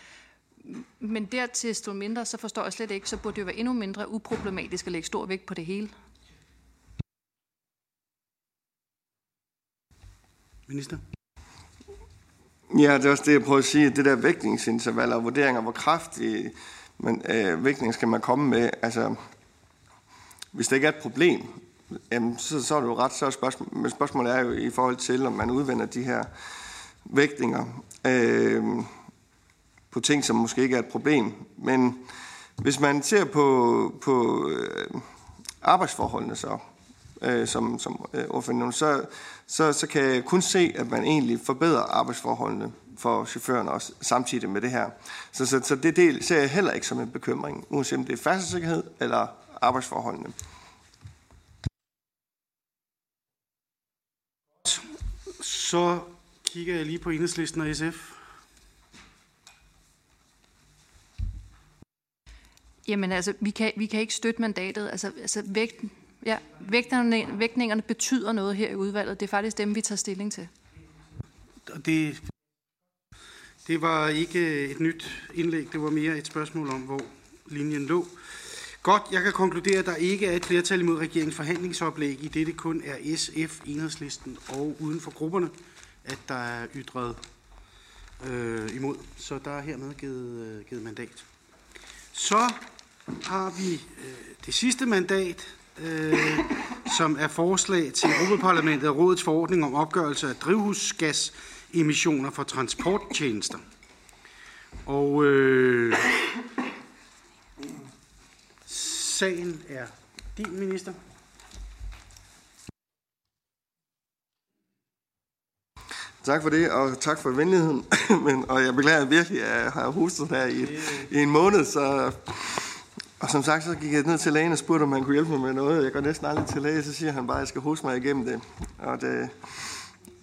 men dertil stå mindre, så forstår jeg slet ikke, så burde det jo være endnu mindre uproblematisk at lægge stor vægt på det hele. Minister? Ja, det er også det, jeg prøver at sige. Det der vægtningsintervaller og vurderinger, hvor kraftig men, øh, vægtning skal man komme med. Altså, hvis det ikke er et problem, jamen, så, så er det jo ret så spørgsmål. Men spørgsmålet er jo i forhold til, om man udvender de her vægtninger. Øh, på ting, som måske ikke er et problem. Men hvis man ser på, på øh, arbejdsforholdene så, øh, som, som øh, ordføreren så, så, så kan jeg kun se, at man egentlig forbedrer arbejdsforholdene for chaufførerne også samtidig med det her. Så, så, så det del ser jeg heller ikke som en bekymring, uanset om det er færdselssikkerhed eller arbejdsforholdene. Så kigger jeg lige på enhedslisten og SF. Jamen altså, vi kan, vi kan ikke støtte mandatet. Altså, altså vægten, ja, vægterne, vægtningerne betyder noget her i udvalget. Det er faktisk dem, vi tager stilling til. Det, det var ikke et nyt indlæg, det var mere et spørgsmål om, hvor linjen lå. Godt, jeg kan konkludere, at der ikke er et flertal imod regeringens forhandlingsoplæg, i det det kun er SF, enhedslisten og uden for grupperne, at der er ytret øh, imod. Så der er hermed givet, øh, givet mandat. Så har vi øh, det sidste mandat, øh, som er forslag til Europaparlamentet og Rådets forordning om opgørelse af drivhusgasemissioner for transporttjenester. Og øh, sagen er din, minister. Tak for det, og tak for venligheden. Men, og jeg beklager virkelig, at jeg har hostet her i, i en måned, så... Og som sagt, så gik jeg ned til lægen og spurgte, om han kunne hjælpe mig med noget. Jeg går næsten aldrig til læge, så siger han bare, at jeg skal hoste mig igennem det. Og det,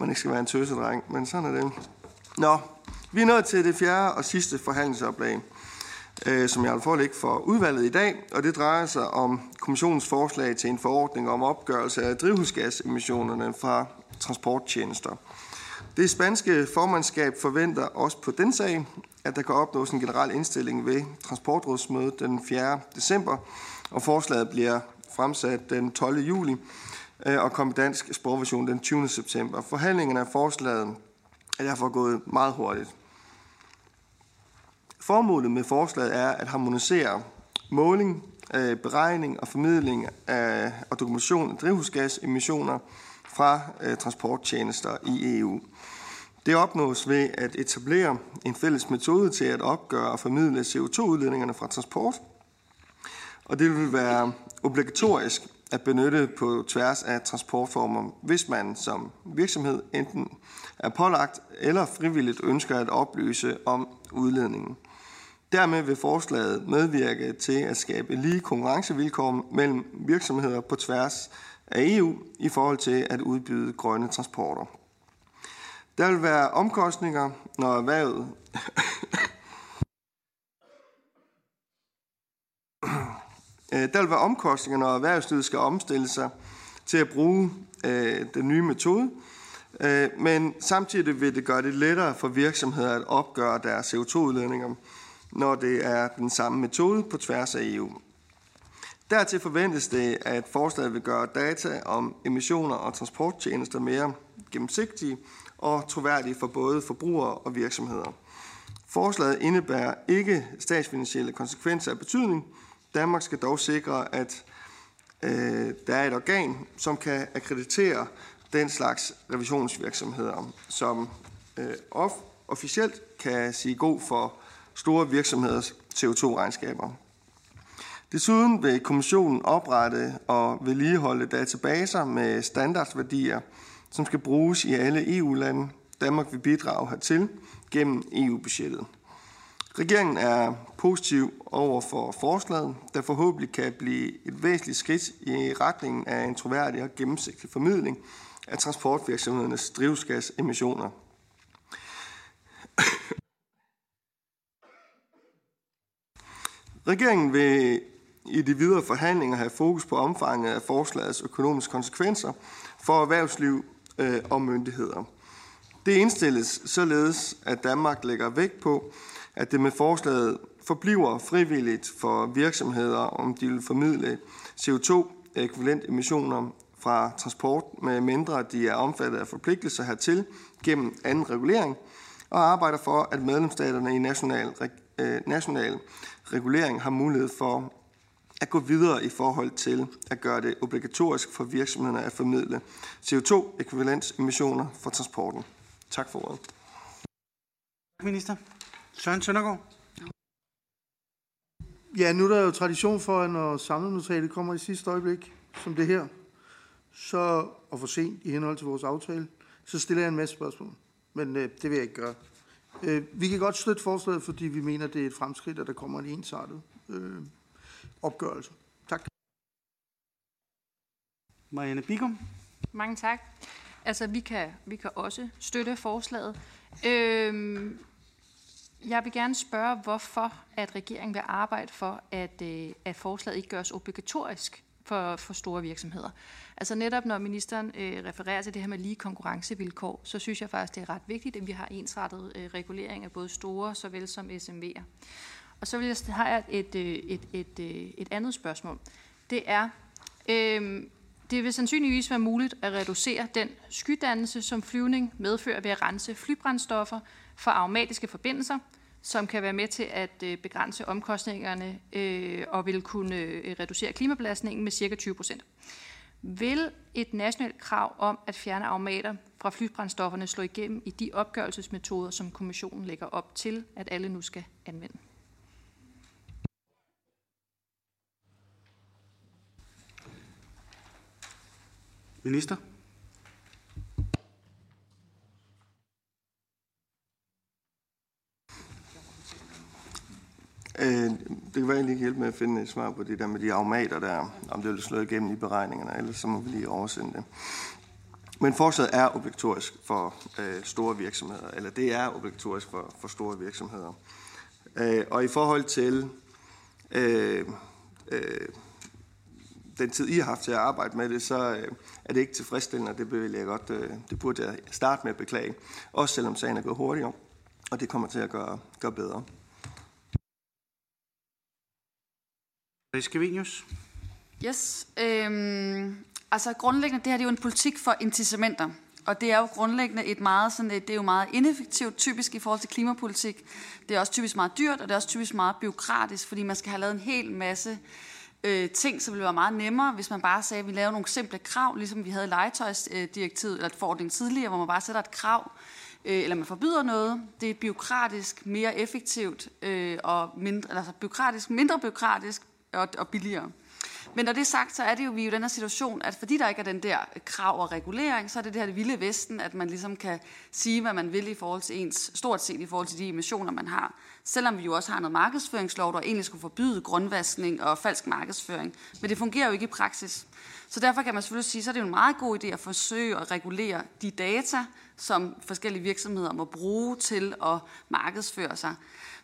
man ikke skal være en tøsedreng, men sådan er det. Nå, vi er nået til det fjerde og sidste forhandlingsoplag, øh, som jeg vil forelægge for udvalget i dag, og det drejer sig om kommissionens forslag til en forordning om opgørelse af drivhusgasemissionerne fra transporttjenester. Det spanske formandskab forventer også på den sag, at der kan opnås en generel indstilling ved transportrådsmødet den 4. december, og forslaget bliver fremsat den 12. juli øh, og kom dansk sprogversion den 20. september. Forhandlingerne af forslaget er derfor gået meget hurtigt. Formålet med forslaget er at harmonisere måling, øh, beregning og formidling af, og dokumentation af drivhusgasemissioner fra øh, transporttjenester i EU. Det opnås ved at etablere en fælles metode til at opgøre og formidle CO2-udledningerne fra transport, og det vil være obligatorisk at benytte på tværs af transportformer, hvis man som virksomhed enten er pålagt eller frivilligt ønsker at oplyse om udledningen. Dermed vil forslaget medvirke til at skabe lige konkurrencevilkår mellem virksomheder på tværs af EU i forhold til at udbyde grønne transporter. Der vil være omkostninger, når erhvervet øh, Der vil være omkostninger, når erhvervslivet skal omstille sig til at bruge øh, den nye metode, øh, men samtidig vil det gøre det lettere for virksomheder at opgøre deres CO2-udledninger, når det er den samme metode på tværs af EU. Dertil forventes det, at forslaget vil gøre data om emissioner og transporttjenester mere gennemsigtige og troværdige for både forbrugere og virksomheder. Forslaget indebærer ikke statsfinansielle konsekvenser af betydning. Danmark skal dog sikre, at øh, der er et organ, som kan akkreditere den slags revisionsvirksomheder, som øh, off officielt kan sige god for store virksomheders CO2-regnskaber. Desuden vil kommissionen oprette og vedligeholde databaser med standardværdier, som skal bruges i alle EU-lande. Danmark vil bidrage hertil gennem EU-budgettet. Regeringen er positiv over for forslaget, der forhåbentlig kan blive et væsentligt skridt i retningen af en troværdig og gennemsigtig formidling af transportvirksomhedernes drivhusgasemissioner. Regeringen vil i de videre forhandlinger have fokus på omfanget af forslagets økonomiske konsekvenser for erhvervsliv øh, og myndigheder. Det indstilles således, at Danmark lægger vægt på, at det med forslaget forbliver frivilligt for virksomheder, om de vil formidle CO2-ekvivalent emissioner fra transport, med mindre de er omfattet af forpligtelser hertil gennem anden regulering, og arbejder for, at medlemsstaterne i national, øh, national regulering har mulighed for at gå videre i forhold til at gøre det obligatorisk for virksomhederne at formidle CO2-ekvivalensemissioner for transporten. Tak for ordet. Minister. Søren Søndergaard. Ja, nu er der jo tradition for, at når samlenotatet kommer i sidste øjeblik, som det her, så, og for sent i henhold til vores aftale, så stiller jeg en masse spørgsmål. Men øh, det vil jeg ikke gøre. Øh, vi kan godt støtte forslaget, fordi vi mener, det er et fremskridt, at der kommer en ensartet øh, opgørelse. Tak. Marianne Bigum. Mange tak. Altså, vi kan, vi kan også støtte forslaget. Øhm, jeg vil gerne spørge, hvorfor at regeringen vil arbejde for, at, øh, at forslaget ikke gøres obligatorisk for, for store virksomheder. Altså netop når ministeren øh, refererer til det her med lige konkurrencevilkår, så synes jeg faktisk, det er ret vigtigt, at vi har ensrettet øh, regulering af både store såvel som SMV'er. Og så vil jeg, har jeg et, øh, et, et, et, et andet spørgsmål. Det er, øh, det vil sandsynligvis være muligt at reducere den skydannelse, som flyvning medfører ved at rense flybrændstoffer for aromatiske forbindelser, som kan være med til at øh, begrænse omkostningerne øh, og vil kunne reducere klimabelastningen med ca. 20 procent. Vil et nationalt krav om at fjerne aromater fra flybrændstofferne slå igennem i de opgørelsesmetoder, som kommissionen lægger op til, at alle nu skal anvende? Minister? Øh, det kan være, at I lige kan hjælpe med at finde et svar på det der med de automater der, om det vil slå igennem i beregningerne, ellers så må vi lige oversende det. Men forslaget er obligatorisk for øh, store virksomheder, eller det er obligatorisk for, for store virksomheder. Øh, og i forhold til øh, øh, den tid, I har haft til at arbejde med det, så øh, er det ikke tilfredsstillende, og det, vil jeg godt, øh, det burde jeg starte med at beklage. Også selvom sagen er gået hurtigere, og det kommer til at gøre, gøre bedre. Skavenius. Yes. Øhm, altså grundlæggende, det her det er jo en politik for incitamenter. Og det er jo grundlæggende et meget, sådan et, det er jo meget ineffektivt, typisk i forhold til klimapolitik. Det er også typisk meget dyrt, og det er også typisk meget byråkratisk, fordi man skal have lavet en hel masse øh, ting, som ville være meget nemmere, hvis man bare sagde, at vi laver nogle simple krav, ligesom vi havde øh, legetøjsdirektivet, eller forordningen forordning tidligere, hvor man bare sætter et krav, øh, eller man forbyder noget. Det er byråkratisk mere effektivt, øh, og mindre, altså byråkratisk, mindre byråkratisk, og, og billigere. Men når det er sagt, så er det jo, vi er jo i den her situation, at fordi der ikke er den der krav og regulering, så er det det her det vilde vesten, at man ligesom kan sige, hvad man vil i forhold til ens, stort set i forhold til de emissioner, man har. Selvom vi jo også har noget markedsføringslov, der egentlig skulle forbyde grundvaskning og falsk markedsføring. Men det fungerer jo ikke i praksis. Så derfor kan man selvfølgelig sige, så er det jo en meget god idé at forsøge at regulere de data, som forskellige virksomheder må bruge til at markedsføre sig.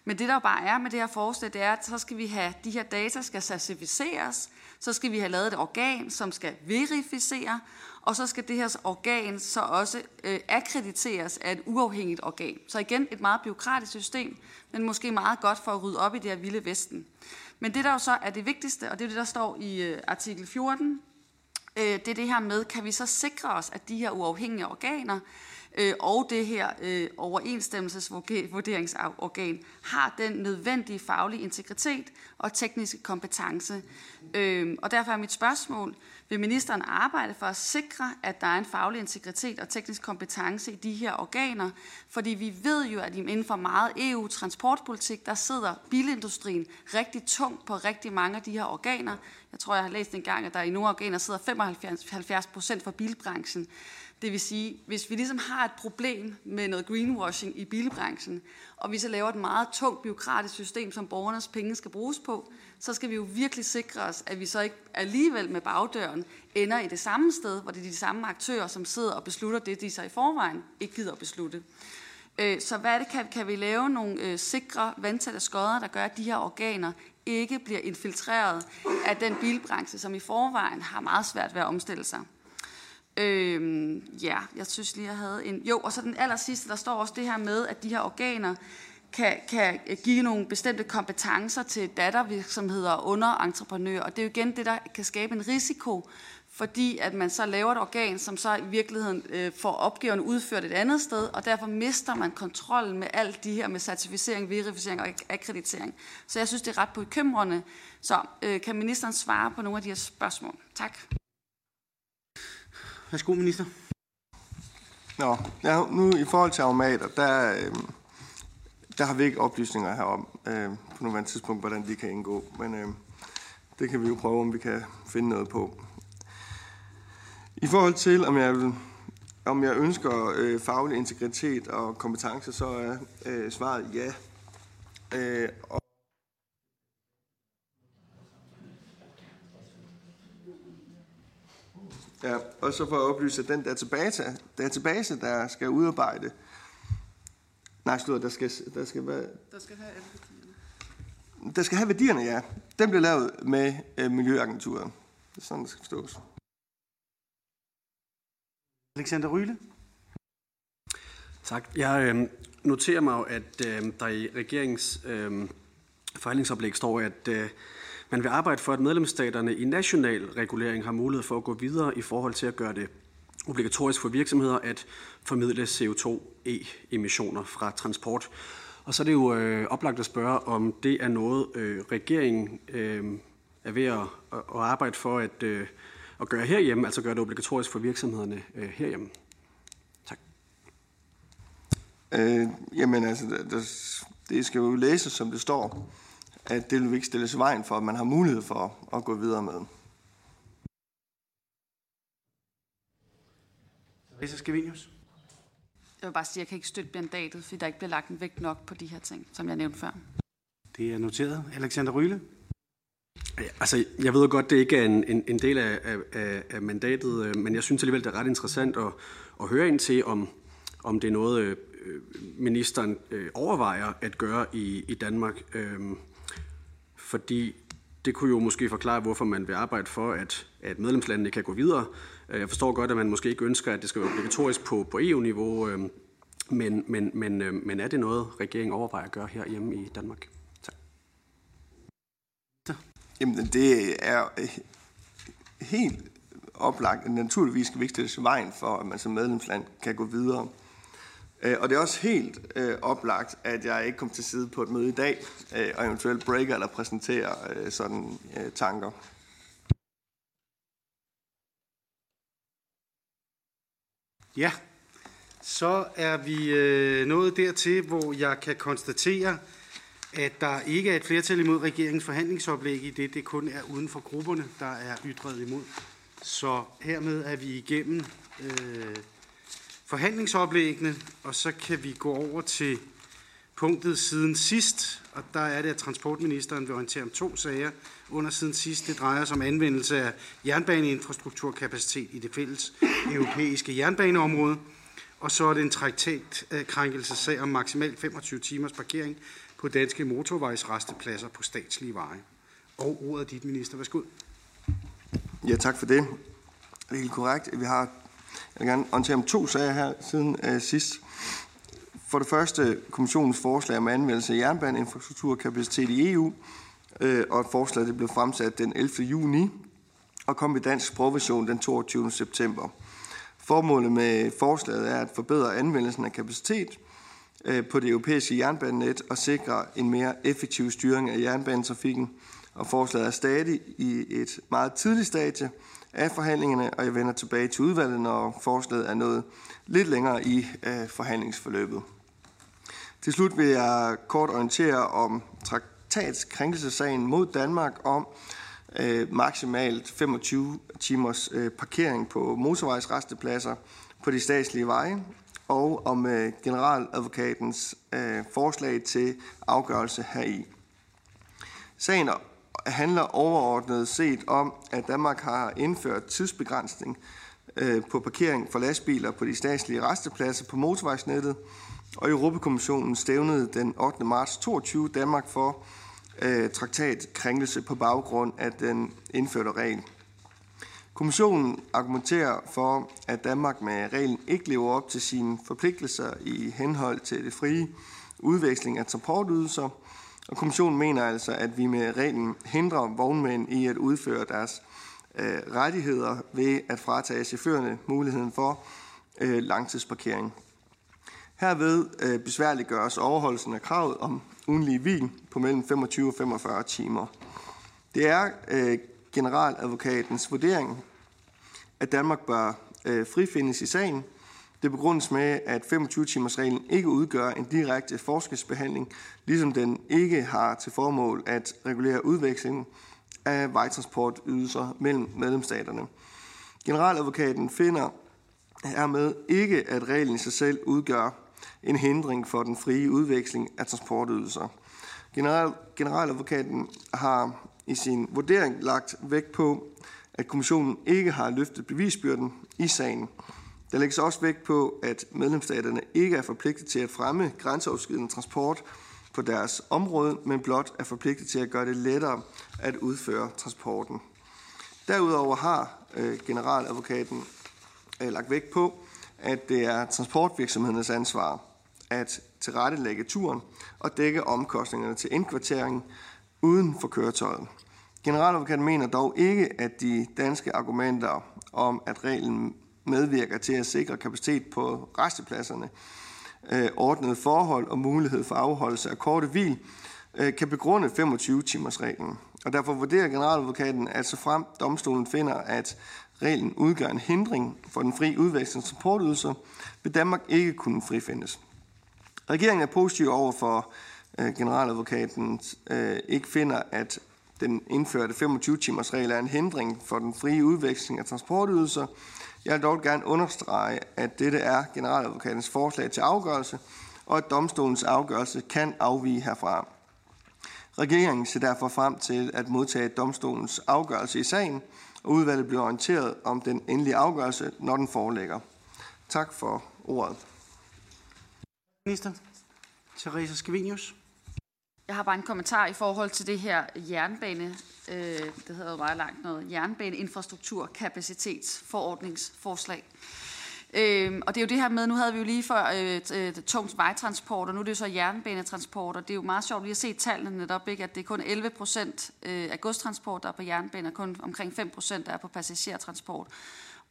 Men det der bare er med det her forslag, det er, at så skal vi have, de her data skal certificeres, så skal vi have lavet et organ, som skal verificere, og så skal det her organ så også øh, akkrediteres af et uafhængigt organ. Så igen et meget byråkratisk system, men måske meget godt for at rydde op i det her vilde vesten. Men det der jo så er det vigtigste, og det er det, der står i øh, artikel 14, øh, det er det her med, kan vi så sikre os, at de her uafhængige organer øh, og det her øh, overensstemmelsesvurderingsorgan har den nødvendige faglige integritet og tekniske kompetence. Øh, og derfor er mit spørgsmål, vil ministeren arbejde for at sikre, at der er en faglig integritet og teknisk kompetence i de her organer? Fordi vi ved jo, at inden for meget EU-transportpolitik, der sidder bilindustrien rigtig tungt på rigtig mange af de her organer. Jeg tror, jeg har læst en gang, at der i nogle organer sidder 75 procent for bilbranchen. Det vil sige, hvis vi ligesom har et problem med noget greenwashing i bilbranchen, og vi så laver et meget tungt byråkratisk system, som borgernes penge skal bruges på, så skal vi jo virkelig sikre os, at vi så ikke alligevel med bagdøren ender i det samme sted, hvor det er de samme aktører, som sidder og beslutter det, de så i forvejen ikke gider at beslutte. Øh, så hvad er det, kan, kan vi lave nogle øh, sikre vandtætte skodder, der gør, at de her organer ikke bliver infiltreret af den bilbranche, som i forvejen har meget svært ved at omstille sig? Øhm, ja, jeg synes lige, jeg havde en... Jo, og så den aller sidste, der står også det her med, at de her organer kan, kan give nogle bestemte kompetencer til dattervirksomheder og underentreprenører. Og det er jo igen det, der kan skabe en risiko, fordi at man så laver et organ, som så i virkeligheden øh, får opgaven udført et andet sted, og derfor mister man kontrollen med alt de her med certificering, verificering og akkreditering. Så jeg synes, det er ret bekymrende. Så øh, kan ministeren svare på nogle af de her spørgsmål? Tak. Værsgo, minister. Nå, ja, nu i forhold til automater, der, øh, der har vi ikke oplysninger herom øh, på nuværende tidspunkt, hvordan de kan indgå. Men øh, det kan vi jo prøve, om vi kan finde noget på. I forhold til, om jeg, vil, om jeg ønsker øh, faglig integritet og kompetence, så er øh, svaret ja. Øh, og Ja, og så for at oplyse, at den database, database der skal udarbejde, nej, slutter, der skal, der skal være, Der skal have alle værdierne. der skal have værdierne, ja. Den bliver lavet med øh, Miljøagenturet. Det er sådan, det skal forstås. Alexander Ryle. Tak. Jeg øh, noterer mig at øh, der i regeringens øh, forhandlingsoplæg står, at øh, man vil arbejde for, at medlemsstaterne i national regulering har mulighed for at gå videre i forhold til at gøre det obligatorisk for virksomheder at formidle CO2-e-emissioner fra transport. Og så er det jo øh, oplagt at spørge, om det er noget, øh, regeringen øh, er ved at, at arbejde for at, øh, at gøre herhjemme, altså gøre det obligatorisk for virksomhederne øh, herhjemme. Øh, jamen altså, der, der, det skal jo læses, som det står, at det vil vi ikke stilles vejen for, at man har mulighed for at gå videre med. Risa Skavinius. Jeg vil bare sige, at jeg kan ikke støtte mandatet, fordi der ikke bliver lagt en vægt nok på de her ting, som jeg nævnte før. Det er noteret. Alexander Ryle. Altså, jeg ved godt, det ikke er en, en, en del af, af, af mandatet, øh, men jeg synes alligevel, det er ret interessant at, at høre ind til, om, om det er noget, øh, ministeren øh, overvejer at gøre i, i Danmark. Øh, fordi det kunne jo måske forklare, hvorfor man vil arbejde for, at, at medlemslandene kan gå videre. Øh, jeg forstår godt, at man måske ikke ønsker, at det skal være obligatorisk på, på EU-niveau, øh, men, men, men, øh, men er det noget, regeringen overvejer at gøre her hjemme i Danmark? Jamen, det er øh, helt oplagt. Naturligvis skal vi ikke stille vejen for, at man som medlemsland kan gå videre. Øh, Og det er også helt øh, oplagt, at jeg ikke kom til side på et møde i dag, øh, og eventuelt breaker eller præsenterer øh, sådan øh, tanker. Ja, så er vi øh, nået dertil, hvor jeg kan konstatere, at der ikke er et flertal imod regeringens forhandlingsoplæg i det, det kun er uden for grupperne, der er ytret imod. Så hermed er vi igennem øh, forhandlingsoplæggene, og så kan vi gå over til punktet siden sidst, og der er det, at transportministeren vil orientere om to sager under siden sidst. Det drejer sig om anvendelse af jernbaneinfrastrukturkapacitet i det fælles europæiske jernbaneområde, og så er det en traktatkrænkelsesag om maksimalt 25 timers parkering på danske motorvejsrestepladser på statslige veje. Og ordet er dit, minister. Værsgo. Ja, tak for det. Det er helt korrekt. Vi har, jeg vil gerne orientere om to sager her siden øh, sidst. For det første kommissionens forslag om anvendelse af jernbaneinfrastrukturkapacitet i EU, øh, og et forslag, det blev fremsat den 11. juni, og kom i dansk sprogversion den 22. september. Formålet med forslaget er at forbedre anvendelsen af kapacitet øh, på det europæiske jernbanenet og sikre en mere effektiv styring af jernbanetrafikken. Og forslaget er stadig i et meget tidligt stadie af forhandlingerne, og jeg vender tilbage til udvalget, når forslaget er nået lidt længere i øh, forhandlingsforløbet. Til slut vil jeg kort orientere om traktatskrænkelsessagen mod Danmark om øh, maksimalt 25 timers øh, parkering på motorvejsrestepladser på de statslige veje, og om øh, generaladvokatens øh, forslag til afgørelse heri. Sagen handler overordnet set om, at Danmark har indført tidsbegrænsning øh, på parkering for lastbiler på de statslige restepladser på motorvejsnettet, og Europakommissionen stævnede den 8. marts 22 Danmark for øh, traktatkrænkelse på baggrund af den indførte regel. Kommissionen argumenterer for, at Danmark med reglen ikke lever op til sine forpligtelser i henhold til det frie udveksling af transportydelser, og kommissionen mener altså, at vi med reglen hindrer vognmænd i at udføre deres øh, rettigheder ved at fratage chaufførerne muligheden for øh, langtidsparkering. Herved øh, besværliggøres overholdelsen af kravet om ugenlige hvil på mellem 25 og 45 timer. Det er øh, generaladvokatens vurdering, at Danmark bør øh, frifindes i sagen. Det begrundes med, at 25-timers-reglen ikke udgør en direkte forskelsbehandling, ligesom den ikke har til formål at regulere udvekslingen af vejtransportydelser mellem medlemsstaterne. Generaladvokaten finder hermed ikke, at reglen i sig selv udgør en hindring for den frie udveksling af transportydelser. General, generaladvokaten har i sin vurdering lagt vægt på, at kommissionen ikke har løftet bevisbyrden i sagen. Der lægges også vægt på, at medlemsstaterne ikke er forpligtet til at fremme grænseoverskridende transport på deres område, men blot er forpligtet til at gøre det lettere at udføre transporten. Derudover har øh, generaladvokaten øh, lagt vægt på, at det er transportvirksomhedernes ansvar at tilrettelægge turen og dække omkostningerne til indkvartering uden for køretøjet. Generaladvokaten mener dog ikke, at de danske argumenter om, at reglen medvirker til at sikre kapacitet på restepladserne, øh, ordnede forhold og mulighed for afholdelse af korte hvil, øh, kan begrunde 25-timers reglen. Og derfor vurderer generaladvokaten, at så frem domstolen finder, at reglen udgør en hindring for den fri udveksling af transportydelser, vil Danmark ikke kunne frifindes. Regeringen er positiv over for øh, generaladvokaten øh, ikke finder, at den indførte 25-timers regel er en hindring for den frie udveksling af transportydelser. Jeg vil dog gerne understrege, at dette er generaladvokatens forslag til afgørelse, og at domstolens afgørelse kan afvige herfra. Regeringen ser derfor frem til at modtage domstolens afgørelse i sagen, og udvalget bliver orienteret om den endelige afgørelse, når den foreligger. Tak for ordet. Minister Theresa Scavenius. Jeg har bare en kommentar i forhold til det her jernbane, øh, det hedder jo meget langt noget, jernbaneinfrastruktur kapacitetsforordningsforslag. Øh, og det er jo det her med, nu havde vi jo lige før øh, øh, tungt vejtransport, og nu er det jo så jernbanetransport, og det er jo meget sjovt lige at se tallene netop, ikke, at det er kun 11 procent øh, af godstransport, der er på jernbane, og kun omkring 5 procent, der er på passagertransport.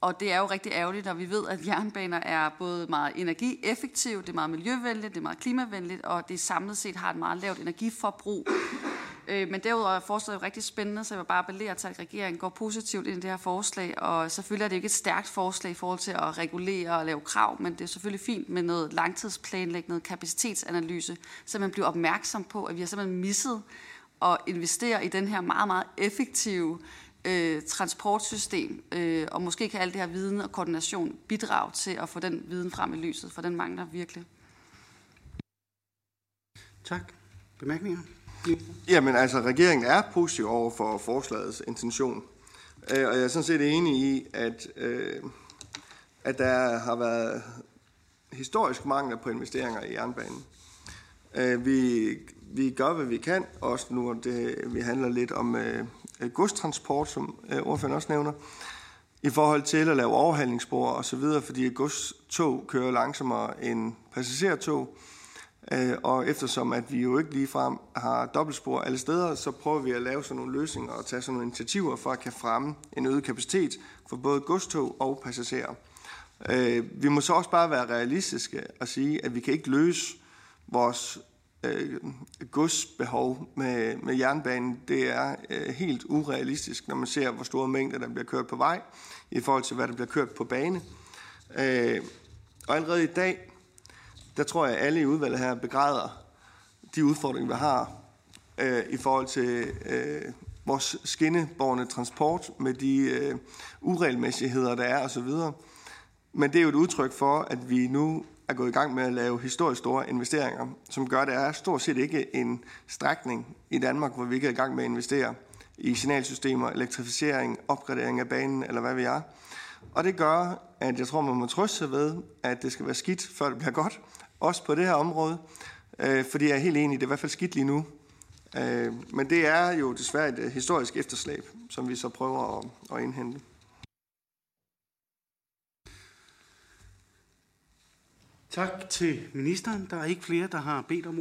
Og det er jo rigtig ærgerligt, når vi ved, at jernbaner er både meget energieffektive, det er meget miljøvenligt, det er meget klimavenligt, og det samlet set har et meget lavt energiforbrug. Øh, men derudover er forslaget jo rigtig spændende, så jeg vil bare appellere til, at regeringen går positivt ind i det her forslag. Og selvfølgelig er det ikke et stærkt forslag i forhold til at regulere og lave krav, men det er selvfølgelig fint med noget langtidsplanlægning, noget kapacitetsanalyse, så man bliver opmærksom på, at vi har simpelthen misset at investere i den her meget, meget effektive øh, transportsystem, øh, og måske kan alt det her viden og koordination bidrage til at få den viden frem i lyset, for den mangler virkelig. Tak. Bemærkninger? Jamen altså, regeringen er positiv over for forslagets intention. Øh, og jeg er sådan set enig i, at, øh, at der har været historisk mangel på investeringer i jernbanen. Øh, vi, vi gør, hvad vi kan, også nu, det, vi handler lidt om øh, Øh, godstransport, som øh, ordføreren også nævner, i forhold til at lave overhalingsspor og så videre, fordi godstog kører langsommere end passagertog. Øh, og eftersom at vi jo ikke ligefrem har dobbeltspor alle steder, så prøver vi at lave sådan nogle løsninger og tage sådan nogle initiativer for at kan fremme en øget kapacitet for både godstog og passagerer. Øh, vi må så også bare være realistiske og sige, at vi kan ikke løse vores øh, godsbehov med, med jernbanen. Det er øh, helt urealistisk, når man ser, hvor store mængder, der bliver kørt på vej, i forhold til, hvad der bliver kørt på bane. Øh, og allerede i dag, der tror jeg, at alle i udvalget her begræder de udfordringer, vi har øh, i forhold til øh, vores skinneborgende transport med de øh, uregelmæssigheder, der er osv. Men det er jo et udtryk for, at vi nu er gået i gang med at lave historisk store investeringer, som gør, at der er stort set ikke en strækning i Danmark, hvor vi ikke er i gang med at investere i signalsystemer, elektrificering, opgradering af banen eller hvad vi er. Og det gør, at jeg tror, man må trøste sig ved, at det skal være skidt, før det bliver godt, også på det her område, øh, fordi jeg er helt enig, det er i hvert fald skidt lige nu. Øh, men det er jo desværre et historisk efterslæb, som vi så prøver at, at indhente. Tak til ministeren. Der er ikke flere, der har bedt om